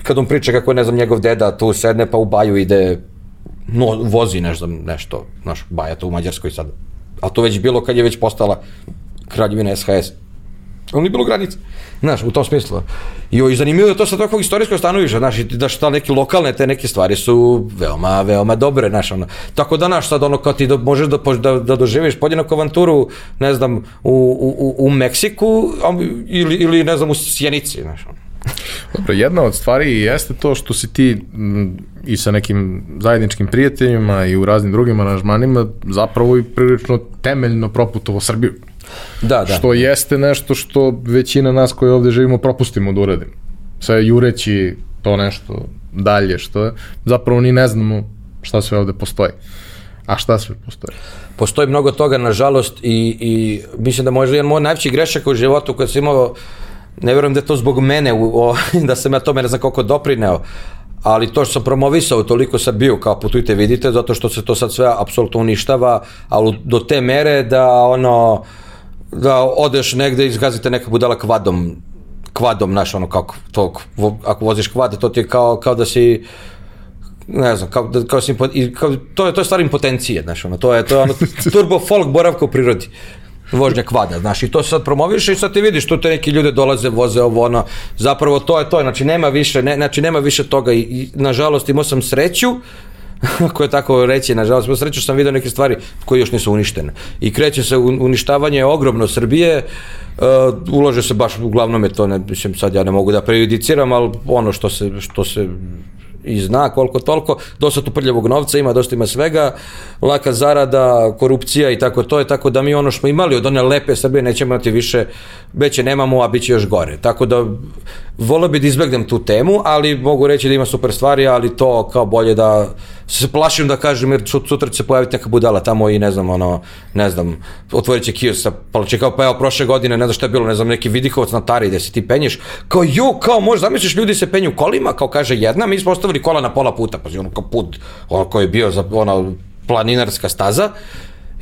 kad on priča kako je, ne znam, njegov deda tu sedne pa u baju ide, no, vozi, ne znam, nešto, znaš, baja to u Mađarskoj sad, a to već bilo kad je već postala kraljevina SHS. On nije bilo granice. Znaš, u tom smislu. I, i zanimljivo je to sa takvog istorijskog stanovišta, znaš, da šta neke lokalne te neke stvari su veoma, veoma dobre, znaš, ono. Tako da, znaš, sad ono, kao ti do, možeš da, da, da doživiš podjednaku avanturu, ne znam, u, u, u Meksiku ili, ili, ne znam, u Sjenici, znaš, ono. Dobro, jedna od stvari jeste to što si ti i sa nekim zajedničkim prijateljima i u raznim drugim aranžmanima zapravo i prilično temeljno proputovo Srbiju. Da, da. Što jeste nešto što većina nas koji ovde živimo propustimo da uradimo. Sve jureći to nešto dalje, što je, zapravo ni ne znamo šta sve ovde postoji. A šta sve postoji? Postoji mnogo toga, nažalost, i, i mislim da možda jedan moj najveći grešak u životu kad sam imao, ne verujem da je to zbog mene, u, o, [laughs] da sam ja tome ne znam koliko doprineo, ali to što sam promovisao, toliko sam bio kao putujte vidite, zato što se to sad sve apsolutno uništava, ali do te mere da ono, da odeš negde i izgazite neka budala kvadom, kvadom, znaš, ono, kako, to, ako voziš kvad, to ti je kao, kao da si, ne znam, kao, da, kao, si, kao, to, je, to je stvar impotencije, znaš, ono, to je, to je ono, [laughs] turbo folk boravka u prirodi vožnja kvada, znaš, i to se sad promoviš i sad ti vidiš, tu te neki ljude dolaze, voze ovo, ono, zapravo to je to, znači nema više, ne, znači nema više toga i, i nažalost imao sam sreću, [laughs] ako je tako reći, nažalost, sreću sam vidio neke stvari koje još nisu uništene. I kreće se uništavanje ogromno Srbije, uh, ulože se baš, uglavnom je to, ne, mislim, sad ja ne mogu da prejudiciram, ali ono što se, što se i zna koliko toliko, dosta tu prljavog novca ima, dosta ima svega, laka zarada, korupcija i tako to je, tako da mi ono što smo imali od one lepe Srbije nećemo imati više, veće nemamo, a bit će još gore. Tako da volio bi da izbegnem tu temu, ali mogu reći da ima super stvari, ali to kao bolje da se plašim da kažem, jer sutra će se pojaviti neka budala tamo i ne znam, ono, ne znam, otvorit će kios sa palače, kao pa evo prošle godine, ne znam šta je bilo, ne znam, neki vidikovac na tari gde se ti penješ, kao ju, kao možda zamisliš ljudi se penju kolima, kao kaže jedna, mi smo ostavili kola na pola puta, pa ono kao put, ono koji je bio za, ono, planinarska staza,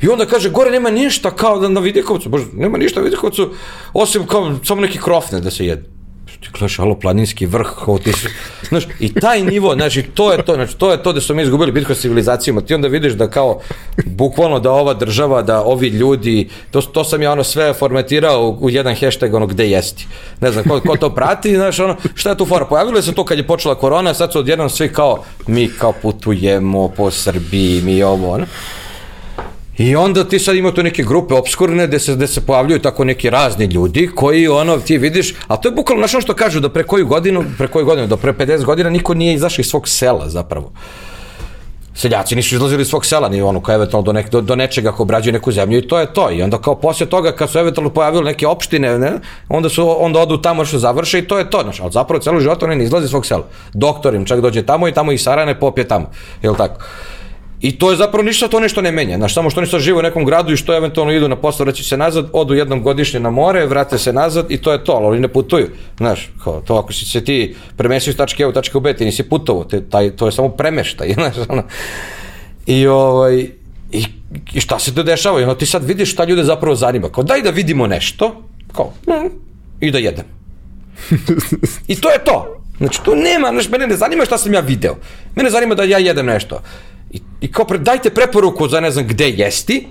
I onda kaže, gore nema ništa kao da na Vidikovcu, bože, nema ništa na Vidikovcu, osim kao samo neki krofne da se jede ti gledaš, alo, planinski vrh, kao ti su, znaš, i taj nivo, znači, to je to, znači, to je to da smo mi izgubili bitku sa civilizacijama, ti onda vidiš da kao, bukvalno da ova država, da ovi ljudi, to, to sam ja ono sve formatirao u, u jedan hashtag, ono, gde jesti, ne znam, ko, ko to prati, znaš, ono, šta je tu fora, pojavilo se to kad je počela korona, sad su odjednom svi kao, mi kao putujemo po Srbiji, mi ovo, ono, I onda ti sad ima tu neke grupe obskurne gde se, gde se pojavljuju tako neki razni ljudi koji ono ti vidiš, a to je bukvalno našo što kažu da pre koju godinu, pre koju godinu, do pre 50 godina niko nije izašao iz svog sela zapravo. seljaci nisu izlazili iz svog sela, ni ono kao eventualno do, nek, do, do nečega ako obrađuju neku zemlju i to je to. I onda kao poslije toga kad su eventualno pojavili neke opštine, ne, onda su onda odu tamo što završe i to je to. Znaš, ali zapravo celo život oni ne izlazi iz svog sela. Doktor im čak dođe tamo i tamo i sarane popije tamo. Jel tako? I to je zapravo ništa to nešto ne menja. Znaš, samo što oni sad žive u nekom gradu i što eventualno idu na posao, reći se nazad, odu jednom godišnje na more, vrate se nazad i to je to, ali oni ne putuju. Znaš, kao, to ako si se ti premestio iz tačke A u tačke B, ti nisi putovo, te, taj, to je samo premeštaj, [laughs] znaš, ono. I, ovaj, i, i šta se to dešava? I ono, ti sad vidiš šta ljude zapravo zanima. Kao, daj da vidimo nešto, kao, mm, i da jedem. [laughs] I to je to. Znači, to nema, znaš, mene ne zanima šta sam ja video. Mene zanima da ja jedem nešto. I, kao, pre, dajte preporuku za ne znam gde jesti,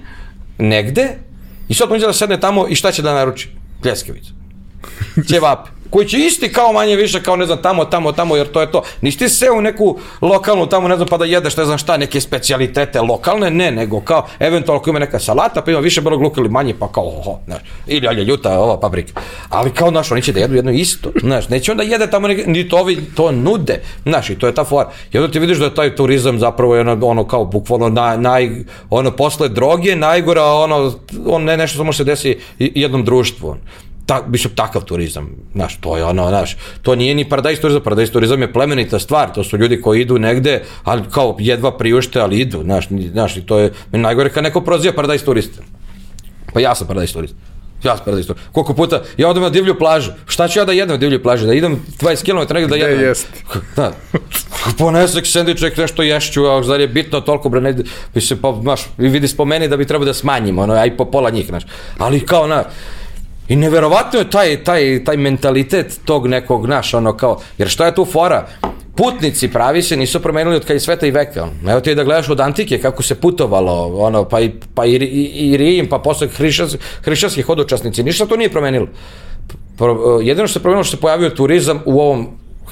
negde, i sad on da sedne tamo i šta će da naruči? Pljeskavicu. Ćevape koji će isti kao manje više kao ne znam tamo, tamo, tamo, jer to je to. Nisi ti se u neku lokalnu tamo, ne znam, pa da jedeš ne znam šta, neke specialitete lokalne, ne, nego kao, eventualno ako ima neka salata, pa ima više belog luka ili manje, pa kao, oho, znaš, ili alje ljuta ova paprika. Ali kao, znaš, oni će da jedu jedno isto, znaš, neće onda jede tamo, neke, ni to ovi to nude, znaš, i to je ta fora. I onda ti vidiš da je taj turizam zapravo je ono, ono kao bukvalno naj, naj, ono, posle droge, najgora, ono, on ne, nešto što može se desi jednom društvu. Ta, mislim, takav turizam, znaš, to je ono, znaš, to nije ni paradajs turizam, paradajs turizam je plemenita stvar, to su ljudi koji idu negde, ali kao jedva priušte, ali idu, znaš, znaš, i to je, meni najgore kad neko proziva paradajs turista. Pa ja sam paradajs turista. Ja sam paradajs turista. Koliko puta, ja odem na divlju plažu, šta ću ja da jedem na divlju plažu, da idem 20 km negde da jedem? Gde jest? Da. Ponesek sendviček, nešto ješću, a zar je bitno toliko, bre, ne, mislim, pa, znaš, vidi spomeni da bi trebao da smanjimo, ono, aj po pola njih, znaš, ali kao, na, I neverovatno je taj, taj, taj mentalitet tog nekog, naš, ono kao, jer šta je tu fora? Putnici pravi se nisu promenili od kada je sveta i veka. Evo ti da gledaš od antike kako se putovalo, ono, pa i, pa i, i, i Rim, pa posle hrišćanski, hrišćanski hodočasnici, ništa to nije promenilo. Pro, jedino što se promenilo što se pojavio turizam u ovom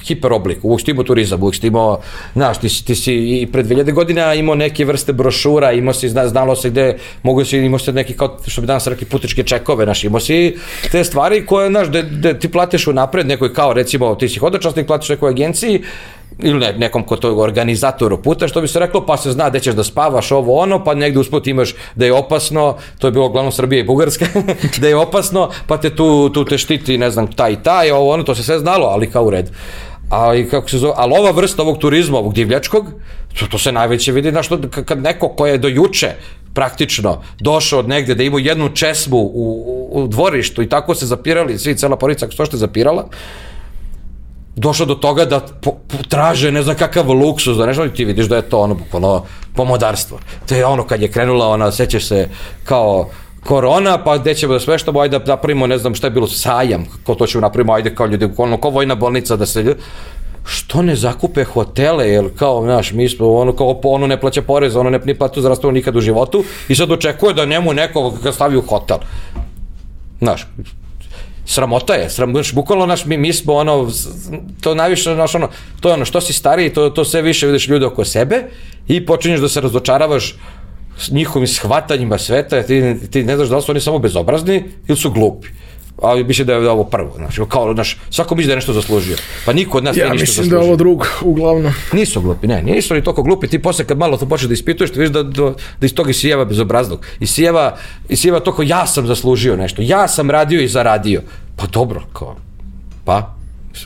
hiper oblik, uvijek ste imao turizam, uvijek ste imao, znaš, ti, ti si i pred 2000 godina imao neke vrste brošura, imao si, zna, znalo se gde, mogu si, imao se neki, kao što bi danas rekli, putničke čekove, znaš, imao si te stvari koje, znaš, da, da ti platiš unapred, nekoj kao, recimo, ti si hodočasnik, platiš nekoj agenciji, ili ne, nekom ko to organizatoru puta, što bi se reklo, pa se zna gde ćeš da spavaš, ovo ono, pa negde usput imaš da je opasno, to je bilo uglavnom Srbija i Bugarska, [laughs] da je opasno, pa te tu, tu te štiti, ne znam, taj i taj, ovo ono, to se sve znalo, ali kao u redu a i kako se zove, ali ova vrsta ovog turizma, ovog divljačkog, to, to se najveće vidi, znaš, kad neko ko je do juče praktično došao od negde da ima jednu česmu u, u, u dvorištu i tako se zapirali, svi, cela porica, što što je zapirala, došao do toga da po, po, traže ne znam kakav luksus, da nešto, ti vidiš da je to ono bukvalno pomodarstvo. To je ono kad je krenula, ona, sećaš se kao korona, pa gde ćemo da smeštamo, ajde da napravimo, ne znam šta je bilo, sajam, ko to ćemo napravimo, ajde kao ljudi, ono, kao vojna bolnica da se što ne zakupe hotele, jer kao, znaš, mi smo, ono, kao, ono ne plaća porez, ono ne, ne platu zdravstvo nikad u životu i sad očekuje da njemu neko ga stavi u hotel. Znaš, sramota je, sram, znaš, bukvalno, naš, mi, mi smo, ono, to najviše, znaš, ono, to je ono, što si stariji, to, to sve više vidiš ljude oko sebe i počinješ da se razočaravaš s njihovim shvatanjima sveta, ti, ti ne znaš da li su oni samo bezobrazni ili su glupi ali mislim da je ovo prvo, znači, kao, znaš, svako misli da je nešto zaslužio. Pa niko od nas ja nije ništa mislim zaslužio. da je ovo drugo, uglavnom. Nisu glupi, ne, nisu oni toliko glupi, ti posle kad malo to počneš da ispituješ, ti vidiš da, da, da iz toga isijeva bezobraznog. Isijeva, isijeva to kao ja sam zaslužio nešto, ja sam radio i zaradio. Pa dobro, kao, pa,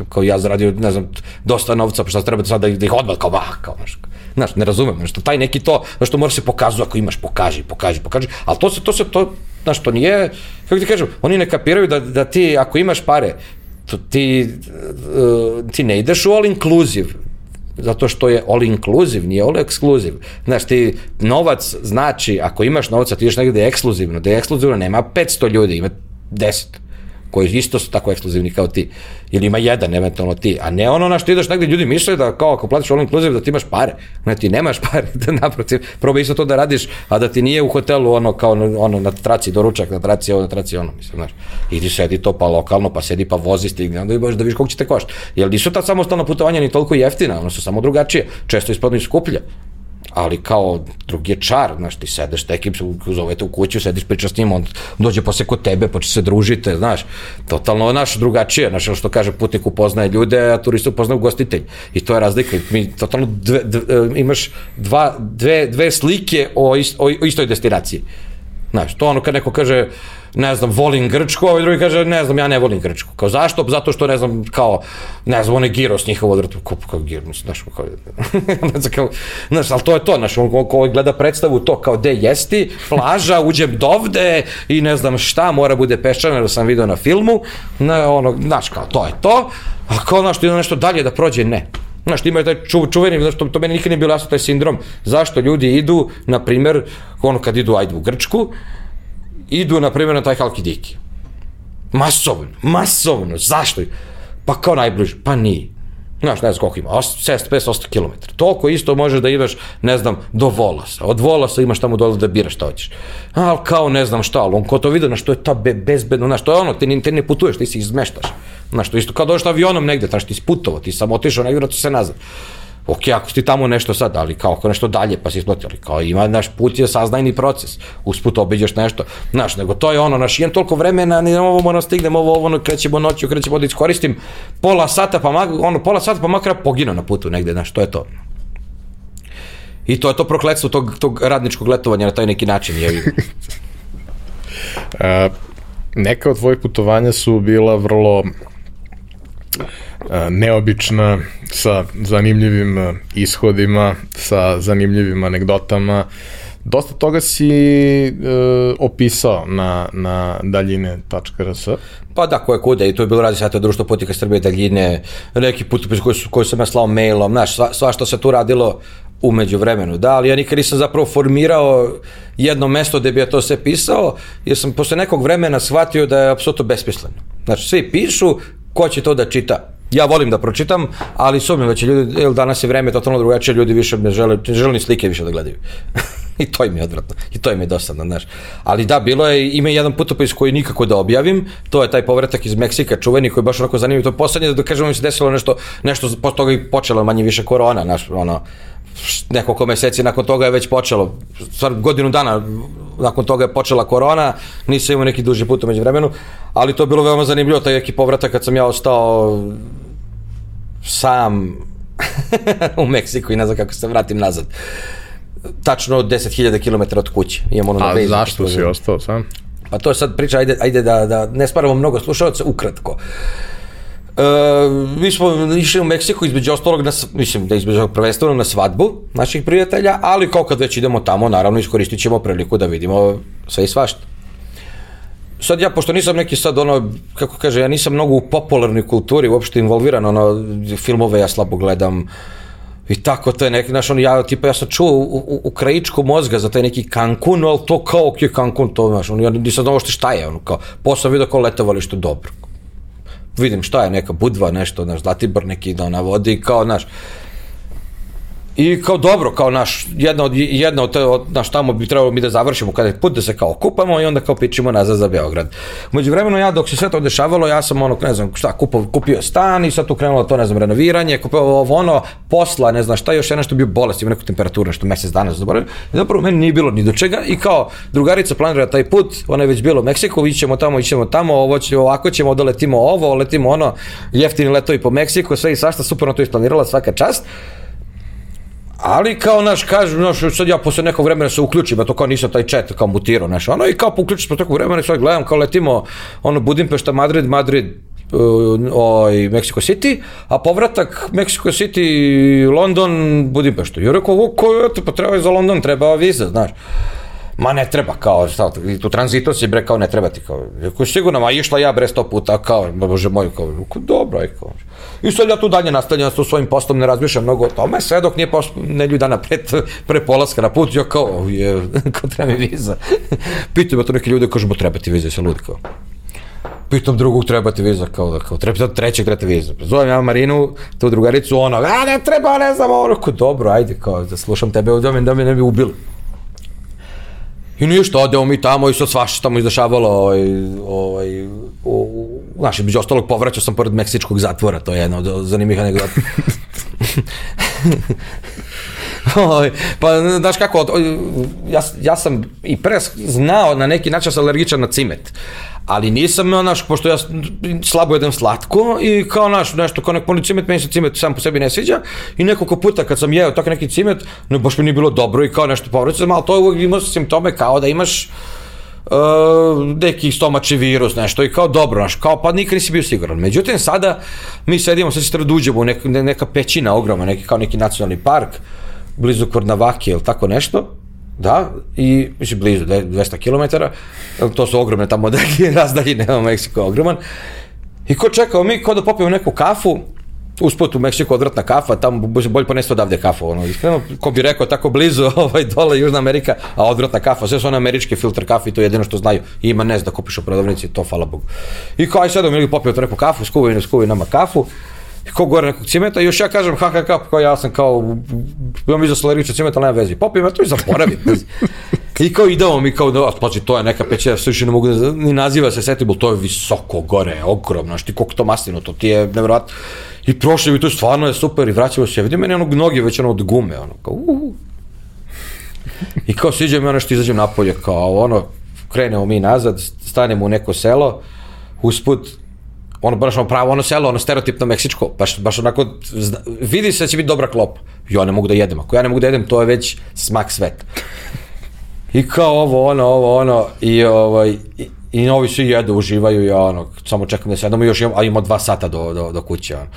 kao ja zaradio, ne znam, dosta novca, pa šta treba sad da ih, da ih odmah, kao, bah, kao, znaš, znaš, ne razumem, znaš, taj neki to, znaš, to mora se pokazuje ako imaš, pokaži, pokaži, pokaži, ali to se, to se, to, znaš, to nije, kako ti kažem, oni ne kapiraju da, da ti, ako imaš pare, to ti, uh, ti ne ideš u all inclusive, zato što je all inclusive, nije all exclusive. Znaš, ti novac znači, ako imaš novac, ti ideš negde da ekskluzivno, da je ekskluzivno nema 500 ljudi, ima 10 koji isto su tako ekskluzivni kao ti. Ili ima jedan, eventualno ti. A ne ono na što ideš negde, ljudi misle da kao ako platiš all inclusive da ti imaš pare. Ne, ti nemaš [laughs] pare, da naprotiv, probaj isto to da radiš, a da ti nije u hotelu ono kao ono na traci doručak, na traci ovo, na traci ono, mislim, znaš. Idi sedi to pa lokalno, pa sedi pa vozi stigne, onda baš da vidiš koliko će te košta. Jer nisu ta samostalna putovanja ni toliko jeftina, ono su samo drugačije, često ispadnu i skuplje ali kao drugi je čar, znaš, ti sedeš, tekim zovete u kuću, sediš, pričaš s njim, on dođe posle kod tebe, pa će se družite, znaš, totalno, znaš, drugačije, znaš, što kaže, putnik upoznaje ljude, a turist upoznaje ugostitelj. I to je razlika. Mi totalno dve, dve, imaš dva, dve, dve slike o, ist, o, o istoj destinaciji. Znaš, to ono kad neko kaže, ne znam, volim Grčku, a ovaj drugi kaže, ne znam, ja ne volim Grčku. Kao zašto? Zato što, ne znam, kao, ne znam, onaj Giros njihov odvrtu, kao, kao Giros, znaš, kao, [laughs] kao, znaš, ali to je to, znaš, on ko gleda predstavu to kao de jesti, plaža, [laughs] uđem dovde i ne znam šta, mora bude peščana, jer sam video na filmu, na, ono, znaš, kao, to je to, a kao, znaš, ide nešto dalje da prođe, ne. Znaš, ti imaš taj ču, čuveni, znaš, to, to meni nikad nije bilo jasno taj sindrom, zašto ljudi idu, na primer, ono kad idu, ajde u Grčku, idu, na primjer, na taj Halkidiki. Masovno, masovno, zašto? Pa kao najbliže, pa nije. Znaš, ne znam koliko ima, 700-500 km. Toliko isto možeš da ideš, ne znam, do Volasa. Od Volasa imaš tamo dole da biraš šta hoćeš. Ali kao ne znam šta, ali on ko to vidi, znaš, to je ta be, bezbedno, znaš, to je ono, ti, ne, ti ne putuješ, ti se izmeštaš. Znaš, to isto kao došao avionom negde, znaš, ti si putovao, ti sam otišao negde, vraćaš se nazad ok, ako ti tamo nešto sad, ali kao ako nešto dalje, pa si isplati, ali kao ima, naš put je saznajni proces, usput obiđeš nešto, znaš, nego to je ono, naš, imam toliko vremena, ni ovo moram stignem, ovo, ovo, ono, krećemo noću, krećemo da iskoristim, pola sata, pa mak, ono, pola sata, pa makar poginu na putu negde, znaš, to je to. I to je to prokletstvo tog, tog radničkog letovanja na taj neki način. Je. A, [laughs] neka od tvojih putovanja su bila vrlo neobična, sa zanimljivim ishodima, sa zanimljivim anegdotama. Dosta toga si e, opisao na, na daljine.rs. Pa da, koje kude, i to je bilo radi sada društvo putika Srbije daljine, neki putopis koji, koji sam ja slao mailom, znaš, sva, sva što se tu radilo umeđu vremenu, da, ali ja nikad nisam zapravo formirao jedno mesto gde bi ja to sve pisao, jer sam posle nekog vremena shvatio da je apsolutno besmisleno. Znači, svi pišu, ko će to da čita? ja volim da pročitam, ali sumnjam da će ljudi, jer danas je vreme totalno drugačije, ljudi više ne žele, ne žele ni slike više da gledaju. [laughs] I to im je odvratno. I to im je dosadno, znaš. Ali da, bilo je, ima jedan putopis koji nikako da objavim, to je taj povratak iz Meksika, čuveni koji je baš onako zanimljiv. To je poslednje, da kažemo mi se desilo nešto, nešto posle toga i počelo manje više korona, znaš, ono, nekoliko meseci nakon toga je već počelo, stvar godinu dana nakon toga je počela korona, nisam imao neki duži put umeđu vremenu, ali to je bilo veoma zanimljivo, taj neki povratak kad sam ja ostao sam [laughs] u Meksiku i ne znam kako se vratim nazad. Tačno 10.000 km od kuće. Imam ono A na zašto si ostao sam? Pa to je sad priča, ajde, ajde da, da ne sparamo mnogo slušalca, ukratko. Uh, Uh, mi smo išli u Meksiku između ostalog, na, mislim da između prvenstveno na svadbu naših prijatelja, ali kao kad već idemo tamo, naravno iskoristit ćemo priliku da vidimo sve i svašta. Sad ja, pošto nisam neki sad ono, kako kaže, ja nisam mnogo u popularnoj kulturi uopšte involviran, ono, filmove ja slabo gledam, I tako, to je neki, znaš, ono, ja, tipa, ja sam čuo u, u, u krajičku mozga za taj neki Cancun, ali to kao, ok, Cancun, to, znaš, ono, ja nisam znao što šta je, ono, kao, posao vidio kao letovalište dobro vidim šta je neka budva, nešto, naš Zlatibor neki da navodi, kao, naš, I kao dobro, kao naš, jedna od, jedna od, od naš tamo bi trebalo mi da završimo kada je put da se kao kupamo i onda kao pičimo nazad za Beograd. Među vremenu ja dok se sve to dešavalo, ja sam ono, ne znam šta, kupio, kupio stan i sad tu krenulo to, ne znam, renoviranje, kupio ovo ono, posla, ne znam šta, još je nešto bio bolest, ima neku temperaturu, nešto mesec dana zaboravio. I zapravo meni nije bilo ni do čega i kao drugarica planira taj put, ona je već bilo u Meksiku, ićemo tamo, ićemo tamo, ovo će, ovako ćemo, da letimo ovo, letimo ono, jeftini letovi po Meksiku, sve i svašta, super na to isplanirala, svaka čast. Ali kao naš kažu, naš sad ja posle nekog vremena se uključim, a to kao nisam taj chat kao mutirao, naš, ono i kao uključim se nekog vremena i sad gledam kao letimo ono Budimpešta, Madrid, Madrid, uh, oj, Mexico City, a povratak Mexico City, London, Budimpešta. I rekao, ko je, pa treba za London, treba viza, znaš. Ma ne treba, kao, šta, tu tranzitu si, bre, kao ne treba ti, kao, rekao, sigurno, ma išla ja, bre, sto puta, kao, bože moj, kao, rekao, dobro, aj, kao, I sad ja tu dalje nastavljam sa svojim poslom, ne razmišljam mnogo o tome, sve dok nije pošlo nedlju dana pre, pre polaska na put, ja kao, je, [laughs] kao treba mi viza. [laughs] Pitaju to neke ljude, kažemo, treba ti viza, se ludi, kao. Pitam drugog, treba ti viza, kao, da, kao, treba trećeg, treba ti viza. Zovem ja Marinu, tu drugaricu, ono, a ne treba, ne znam, ono, kao, dobro, ajde, kao, da slušam tebe, da me, da me ne bi ubili. I ništa, odemo mi tamo i sad svašta tamo izdešavalo, ovaj, ovaj, u, znaš, među ostalog povraćao sam pored meksičkog zatvora, to je jedna od zanimljivih anegdota. [laughs] Ovaj, pa, znaš kako, ja, ja sam i pre znao na neki način da sam alergičan na cimet ali nisam, znaš, pošto ja slabo jedem slatko i kao, naš, nešto kao neko cimet, meni se cimet sam po sebi ne sviđa i nekoliko puta kad sam jeo tako neki cimet, ne, baš mi nije bilo dobro i kao nešto povrećam, ali to uvijek ima simptome kao da imaš uh, neki stomači virus, nešto i kao dobro, znaš, kao pa nikad nisi bio siguran. Međutim, sada mi sedimo, sad se treba da uđemo u neka, neka pećina ogromna, neki, kao neki nacionalni park, blizu Kornavake ili tako nešto, Da, i mislim blizu, 200 km, to su ogromne tamo [laughs] razdaljine, Meksiko ogroman. I ko čekao mi, ko da popijemo neku kafu, usput u Meksiku odvratna kafa, tamo bolje ponesti odavde kafu, ono, iskreno, ko bi rekao tako blizu, [laughs] ovaj, dole Južna Amerika, a odvratna kafa, sve su one američke filter kafe, to je jedino što znaju, I ima ne da kupiš u prodavnici, to hvala Bogu. I kao, aj sad mi popio to neku kafu, skuvaj, skuvaj nama kafu, ko gore nekog cimeta, još ja kažem ha, kao ja sam kao, imam iza solarića cimeta, nema vezi, popijem ja to i zaboravim. I kao idemo mi kao, da, pazi, to je neka pećina, više ne mogu da, ni naziva se Setibul, to je visoko gore, ogromno, znaš ti koliko to maslino, to ti je nevjerojatno. I prošli mi to stvarno je super i vraćamo se, vidim meni onog noge već ono od gume, ono, kao uh. I kao siđem ja nešto izađem napolje, kao ono, krenemo mi nazad, stanemo u neko selo, usput ono baš ono pravo ono selo, ono stereotipno meksičko, baš, baš onako, vidi se da će biti dobra klopa. Ja ne mogu da jedem, ako ja ne mogu da jedem, to je već smak sveta. I kao ovo, ono, ovo, ono, i, ovaj, i, i novi svi jedu, uživaju, ja ono, samo čekam da se jedemo, još imamo, a imamo dva sata do, do, do kuće, ono.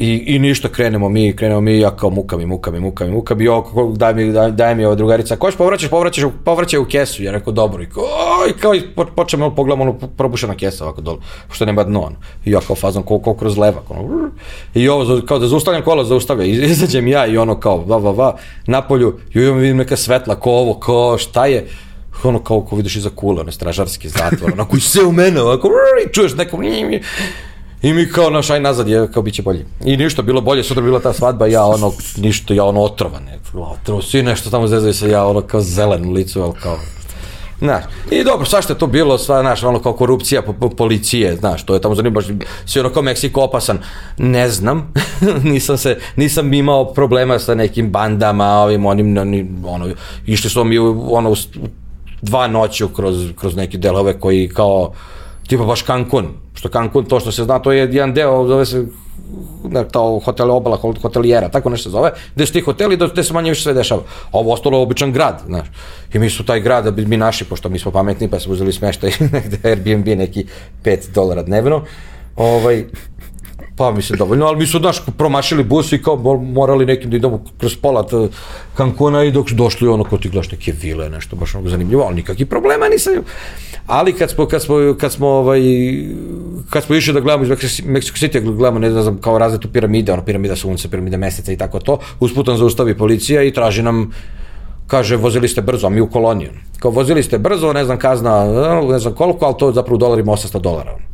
I, I ništa, krenemo mi, krenemo mi, ja kao muka mi, muka mi, muka mi, muka mi, jo, daj mi, daj, daj mi ova drugarica, koš povraćaš, povraćaš, povraćaj u kesu, ja rekao, dobro, i kao, i kao, i počnemo, pogledamo ono probušena kesa ovako dole, što nema dno, ono. I ja kao fazon, ko, ko kroz levak, ono, i ovo, kao da zaustavljam kola, zaustavlja, [laughs] izađem ja i ono kao, va, va, va, napolju, i imam vidim neka svetla, ko ovo, ko, šta je, ono kao ko vidiš iza kule, one stražarski zatvor, onako i sve u mene, ovako, i čuješ neko, I mi kao naš aj nazad je kao biće bolje. I ništa, bilo bolje, sutra bila ta svadba, ja ono, ništa, ja ono otrovan, ne, otrovan, svi nešto tamo zezaju se, ja ono kao zelen licu, ali kao, Znaš, i dobro, svašta je to bilo, sva, znaš, ono kao korupcija po, po, policije, znaš, to je tamo zanimljivo, svi ono kao Meksiko opasan, ne znam, [laughs] nisam se, nisam imao problema sa nekim bandama, ovim, onim, ono, išli smo mi, ono, dva noći kroz, kroz neke delove koji kao, tipa baš Cancun, što Cancun, to što se zna, to je jedan deo, zove se ne, to hotel obala, hotelijera, tako nešto se zove, gde su ti hoteli, gde se manje više sve dešava. A ovo ostalo je običan grad, znaš. I mi su taj grad, da mi naši, pošto mi smo pametni, pa smo uzeli smeštaj [laughs] negde Airbnb neki 5 dolara dnevno, ovaj, pa mislim dovoljno, ali mi su, znaš, promašili bus i kao morali nekim da idemo kroz pola Cancuna i dok su došli ono, ko ti gledaš neke vile, nešto baš ono zanimljivo, ali nikakvih problema nisam ali kad smo, kad smo, kad smo, ovaj, kad smo išli da gledamo iz Mexico City, da gledamo, ne znam, kao razlitu piramide, ono piramida sunca, piramida meseca i tako to, usput nam zaustavi policija i traži nam kaže, vozili ste brzo, a mi u koloniju. Kao, vozili ste brzo, ne znam, kazna, ne znam koliko, ali to je zapravo dolarima 800 dolara.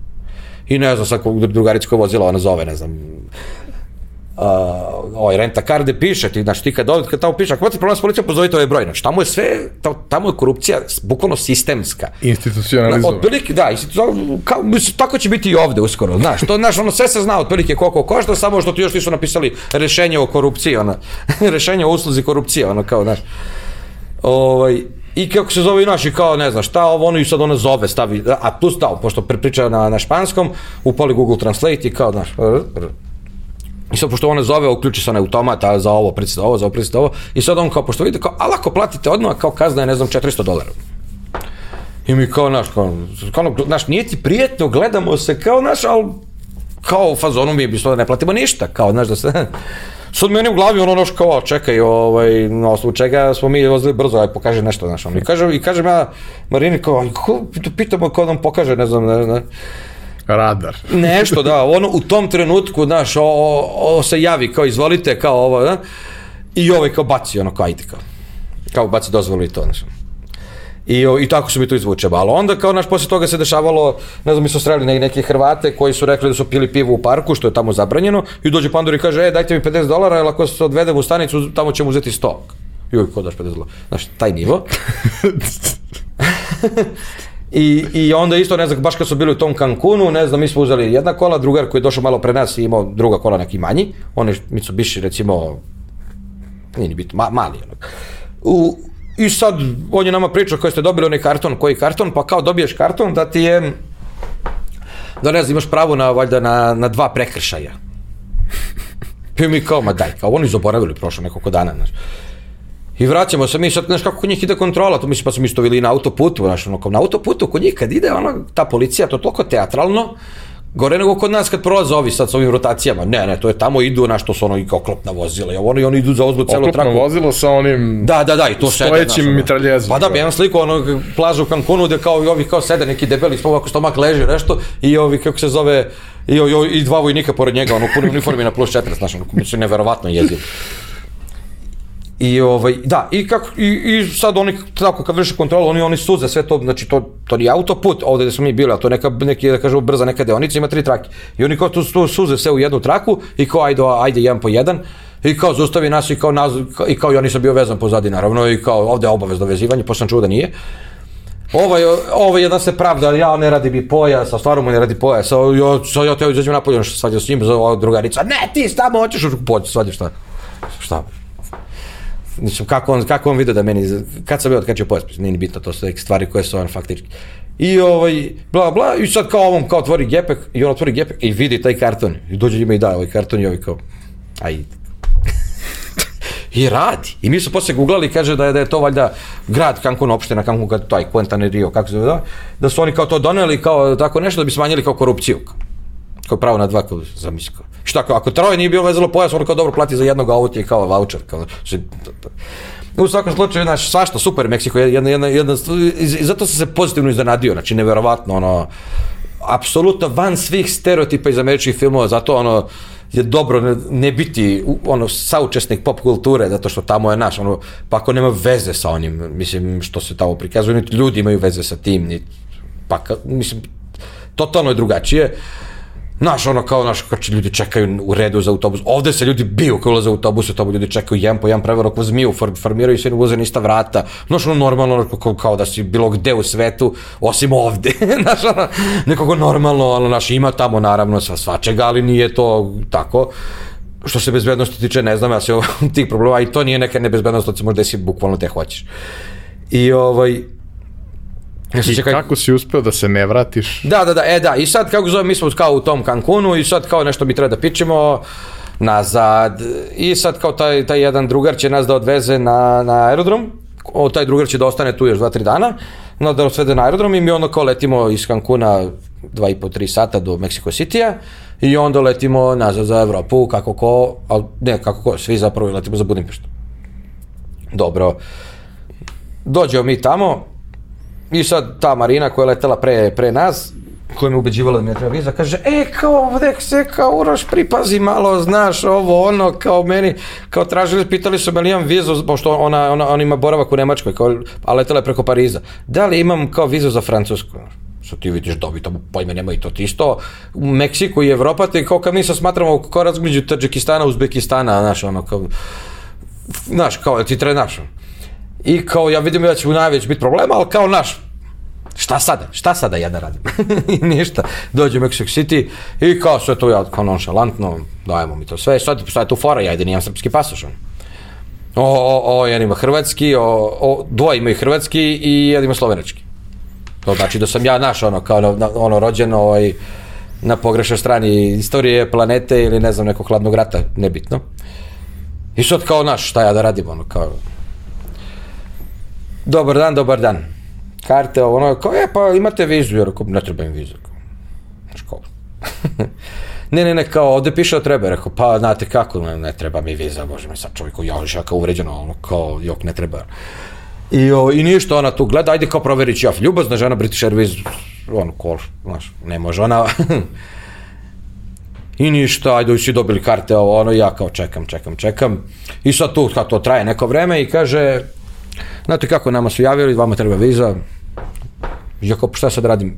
I ne znam, sad drugarica koja vozila, ona zove, ne znam, uh, ovaj renta kar gde piše, ti, znači ti kad dođe, kad tamo piše, ako imate problem s policijom, pozovite ovaj broj, znači tamo je sve, tamo je korupcija bukvalno sistemska. Institucionalizovana. Otprilike, da, kao, mislim, tako će biti i ovde uskoro, znaš, to, znaš, ono, sve se zna otprilike koliko košta, samo što ti još nisu napisali rešenje o korupciji, ona, [laughs] rešenje o usluzi korupcije, ono, kao, znaš, ovaj, i kako se zove i naši, kao ne znam šta, ovo ono i sad ona zove, stavi, a tu stao, pošto prepriča na, na španskom, upali Google Translate i kao, znaš, I sad, pošto ona zove, uključi se onaj automat, a za ovo, pricite ovo, za ovo, pricite ovo, i sad on kao, pošto vidite, kao, ali ako platite odmah, kao kazna je, ne znam, 400 dolara. I mi kao, naš, kao, kao, naš, nije ti prijetno, gledamo se, kao, naš, ali, kao fazonu mi je bislo da ne platimo ništa, kao, znaš, da se, [laughs] sad meni u glavi ono noš kao, čekaj, ovaj, na osnovu čega smo mi vozili brzo, aj pokaže nešto, znaš, ono, i kažem, i kažem ja Marini kao, ko, pitamo ko nam pokaže, ne znam, ne, ne, Radar. [laughs] Nešto, da, ono u tom trenutku, znaš, o, o, o se javi, kao izvolite, kao ovo, da, i ovaj kao baci, ono, kao ajde, kao, kao baci dozvolu i to, znaš. I, I tako su mi to izvuče, ali onda kao naš posle toga se dešavalo, ne znam, mi smo sreli neke, Hrvate koji su rekli da su pili pivo u parku, što je tamo zabranjeno, i dođe Pandor i kaže, e, dajte mi 50 dolara, jer ako se odvedem u stanicu, tamo ćemo uzeti 100. Joj, ko daš 50 dolara? Znaš, taj nivo. [laughs] I, I onda isto, ne znam, baš kad su bili u tom Cancunu, ne znam, mi smo uzeli jedna kola, drugar koji je došao malo pre nas i imao druga kola neki manji, on je Mitsubishi recimo nije ni bitno, ma, mali ono. U, I sad, on je nama pričao koji ste dobili onaj karton, koji karton, pa kao dobiješ karton da ti je, da ne znam, imaš pravo na, valjda, na, na dva prekršaja. [laughs] I mi kao, ma daj, kao oni zaboravili prošlo nekoliko dana, znaš. I vraćamo se mi sad, znaš kako kod njih ide kontrola, to mislim pa smo isto bili na autoputu, znaš, ono, kao na autoputu kod njih kad ide ona, ta policija, to toliko teatralno, gore nego kod nas kad prolaze ovi sad s ovim rotacijama. Ne, ne, to je tamo idu na što su ono i oklopna vozila i oni, oni idu za ozbu celu traku. Oklopno vozilo sa onim Da, da, da, i to sede. stojećim mitraljezom. Pa da, bi jedan sliku ono plažu u Cancunu gde kao i ovi kao sede neki debeli ovako stomak leži nešto i ovi kako se zove i, i, i dva vojnika pored njega ono u punoj uniformi na plus 40 znaš ono mislim neverovatno jezivo. I ovaj da, i kako i, i sad oni tako kad vrše kontrolu, oni oni suze sve to, znači to to nije autoput ovde gde smo mi bili, a to neka neki da kažemo brza neka deonica ima tri trake. I oni kao tu, tu suze sve u jednu traku i kao ajde ajde jedan po jedan. I kao zaustavi nas i kao, naz, i kao i oni sam bio vezan pozadi naravno i kao ovde je obavezno vezivanje, posle sam čuo da nije. Ovaj, ovaj jedan se pravda, ja ne radi mi pojas, a stvarno mu ne radi pojas, a ja, sad ja te izađem napolje, što svađa s njim, za ova drugarica, ne, ti tamo hoćeš u pođe, svađa šta? Šta? Mislim, kako on, kako on vidio da meni, kad sam bio otkačio pojas, nije ni bitno, to su neke stvari koje su on faktički. I ovaj, bla, bla, i sad kao ovom, kao otvori gepek, i on otvori gepek i vidi taj karton, i dođe njima i da ovaj karton i ovaj kao, aj, [laughs] I radi. I mi su posle googlali, kaže da je, da je to valjda grad Cancun, opština Cancun, taj Quintanerio, kako se zove, da su oni kao to doneli, kao tako nešto, da bi smanjili kao korupciju. Kao pravo na dva, kao zamisli. Kao. Šta, kao, ako troje nije bio vezalo pojas, on kao dobro plati za jednog auto i kao voucher. Kao, že, u svakom slučaju, znaš, svašta, super Meksiko, jedna, jedna, jedna, i zato sam se pozitivno iznenadio, znači, neverovatno, ono, apsolutno van svih stereotipa iz američkih filmova, zato ono, je dobro ne, ne biti ono saučesnik pop kulture zato što tamo je naš ono pa ako nema veze sa onim mislim što se tamo prikazuje niti ljudi imaju veze sa tim ni pa ka, mislim totalno je drugačije Znaš, ono kao, znaš, kad ljudi čekaju u redu za autobus, ovde se ljudi biju kao ulaze u autobus, tamo ljudi čekaju jedan po jedan prevrok ko zmiju, for, formiraju se ulaze na ista vrata, znaš, ono normalno, kao, kao da si bilo gde u svetu, osim ovde, [laughs] znaš, ono, nekogo normalno, ono, znaš, ima tamo naravno sva svačega, ali nije to tako. Što se bezbednosti tiče, ne znam, ja se [laughs] tih problema, i to nije neka nebezbednost, to se možda desi bukvalno te hoćeš. I ovaj, I čekaj... kako si uspeo da se ne vratiš? Da, da, da, e da, i sad kako zove, mi smo kao u tom Cancunu i sad kao nešto mi treba da pičemo nazad i sad kao taj, taj jedan drugar će nas da odveze na, na aerodrom, o, taj drugar će da ostane tu još 2-3 dana, no da nas svede na aerodrom i mi onda kao letimo iz Cancuna 2,5-3 sata do Mexico City-a i onda letimo nazad za Evropu, kako ko, al, ne, kako ko, svi zapravo letimo za Budimpeštu. Dobro. Dođemo mi tamo, I sad ta Marina koja je letela pre, pre nas, koja me ubeđivala da mi ne treba viza, kaže, e, kao ovde se kao Uroš, pripazi malo, znaš, ovo, ono, kao meni, kao tražili, pitali su me li imam vizu, pošto ona, ona, ona ima boravak u Nemačkoj, kao, a letela je preko Pariza. Da li imam kao vizu za Francusku? što ti vidiš dobi, tamo pojme nema i to ti isto. U Meksiku i Evropa, te kao kad mi se smatramo kao razmeđu Tadžikistana, Uzbekistana, znaš, ono, kao, znaš, kao, ti treba, znaš, I kao ja vidim da će u najveć biti problema, ali kao naš, šta sada, šta sada ja da radim? [laughs] I ništa, dođe u Mexico City i kao sve to ja kao nonšalantno, dajemo mi to sve, sad šta je tu fora, ja ide nijem srpski pasoš. O, o, o, jedan ima hrvatski, o, o, dvoje imaju hrvatski i jedan ima slovenački. To znači da sam ja naš, ono, kao na, ono, rođen, ovaj, na pogrešnoj strani istorije planete ili ne znam, nekog hladnog rata, nebitno. I sad kao naš, šta ja da radim, ono, kao, dobar dan, dobar dan. Karte, ono, kao, e, pa imate vizu, jer ne treba im vizu. Kao, [laughs] ne, ne, ne, kao, ovde piše da treba, rekao, pa, znate kako, ne, ne treba mi viza, bože mi sad čovjek, ja, ja kao uvređeno, ono, kao, jok, ne treba. I, o, I ništa, ona tu gleda, ajde kao proverić ja, ljubazna žena British Airways, ono, kol, znaš, ne može ona, [laughs] I ništa, ajde, svi dobili karte, ovo, ono, ja kao čekam, čekam, čekam. I sad tu, kad to traje neko vreme i kaže, znate kako, nama su javili, vama treba viza. Ja kao, šta sad radim?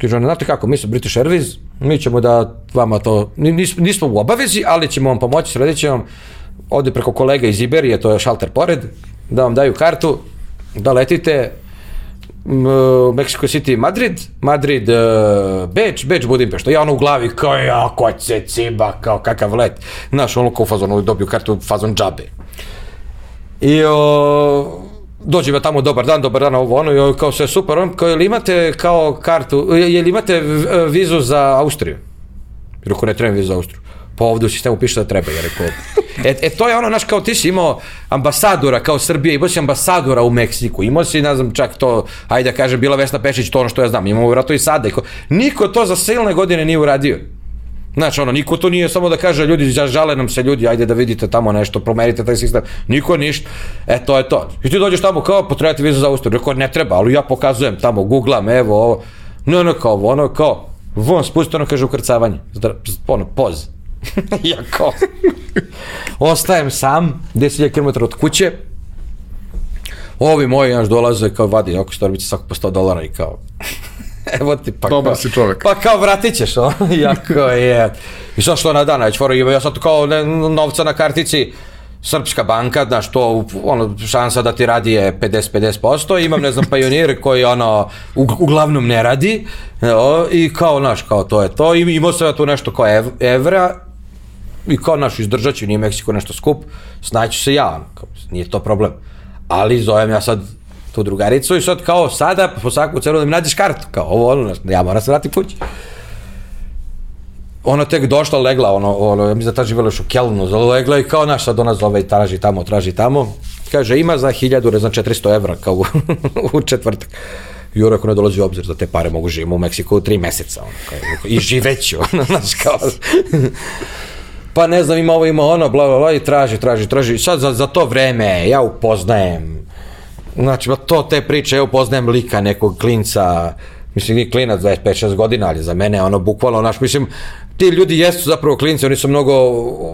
Kaže ona, znate kako, mi smo British Airways, mi ćemo da vama to, nis, nismo u obavezi, ali ćemo vam pomoći, sredit ćemo ovde preko kolega iz Iberije, to je šalter pored, da vam daju kartu, da letite, Mexico City, Madrid, Madrid, uh, Beč, Beč, Budimpešta. Ja ono u glavi kao ja, ko će ciba, kao kakav let. Znaš, ono kao u fazonu dobiju kartu fazon džabe. I o, dođe me tamo dobar dan, dobar dan, ovo ono, i kao sve super, on kao, jel imate kao kartu, jel imate vizu za Austriju? Rekao, ne trebam vizu za Austriju. Pa ovde u sistemu piše da treba, ja rekao. E, e to je ono, naš, kao ti si imao ambasadora kao Srbije, imao si ambasadora u Meksiku, imao si, ne znam, čak to, ajde da kažem, bila Vesna Pešić, to ono što ja znam, imamo vratno i sada. Niko to za silne godine nije uradio. Znači, ono, niko to nije samo da kaže, ljudi, žale nam se ljudi, ajde da vidite tamo nešto, promerite taj sistem. Niko ništa. E, to je to. I ti dođeš tamo kao, potrebate vizu za Austriju. Rekao, ne treba, ali ja pokazujem tamo, googlam, evo, ovo. No, ono, kao, ono, kao, von, spusti ono, kaže, ukrcavanje. Ono, poz. [laughs] ja kao, ostajem sam, 10.000 km od kuće, ovi moji naš dolaze kao vadi oko storbice svako po 100 dolara i kao [laughs] evo ti pa Dobar kao, si čovek. Pa kao vratit ćeš, o? [laughs] jako je. I sad što na dan, već ima, ja sad kao ne, novca na kartici, Srpska banka, znaš, to, ono, šansa da ti radi je 50-50%, imam, ne znam, pionir koji, ono, u, uglavnom ne radi, o, i kao, znaš, kao to je to, I, imao sam ja tu nešto kao ev, evra, i kao, znaš, izdržat ću, nije Meksiko nešto skup, snaću se ja, kao, nije to problem. Ali zovem ja sad tu drugaricu i sad kao sada po svaku cenu da mi nađeš kartu, kao ovo ono, ja moram se vratiti kući. Ona tek došla, legla, ono, ono, ja mislim da ta živjela još u Kelnu, legla i kao naš sad ona zove i traži tamo, traži tamo. Kaže, ima za hiljadu, ne znam, 400 evra kao u, [laughs] u četvrtak. I ako ne dolazi u obzir da te pare mogu živimo u Meksiku tri meseca, ono, kao, i živeću, [laughs] ono, znaš, kao, pa ne znam, ima ovo, ima ono, bla, bla, bla, i traži, traži, traži. Sad za, za to vreme ja upoznajem Znači, to te priče, evo poznajem lika nekog klinca, mislim, nije klinac 25-6 godina, ali za mene ono bukvalno, naš, mislim, ti ljudi jesu zapravo klinci, oni su mnogo,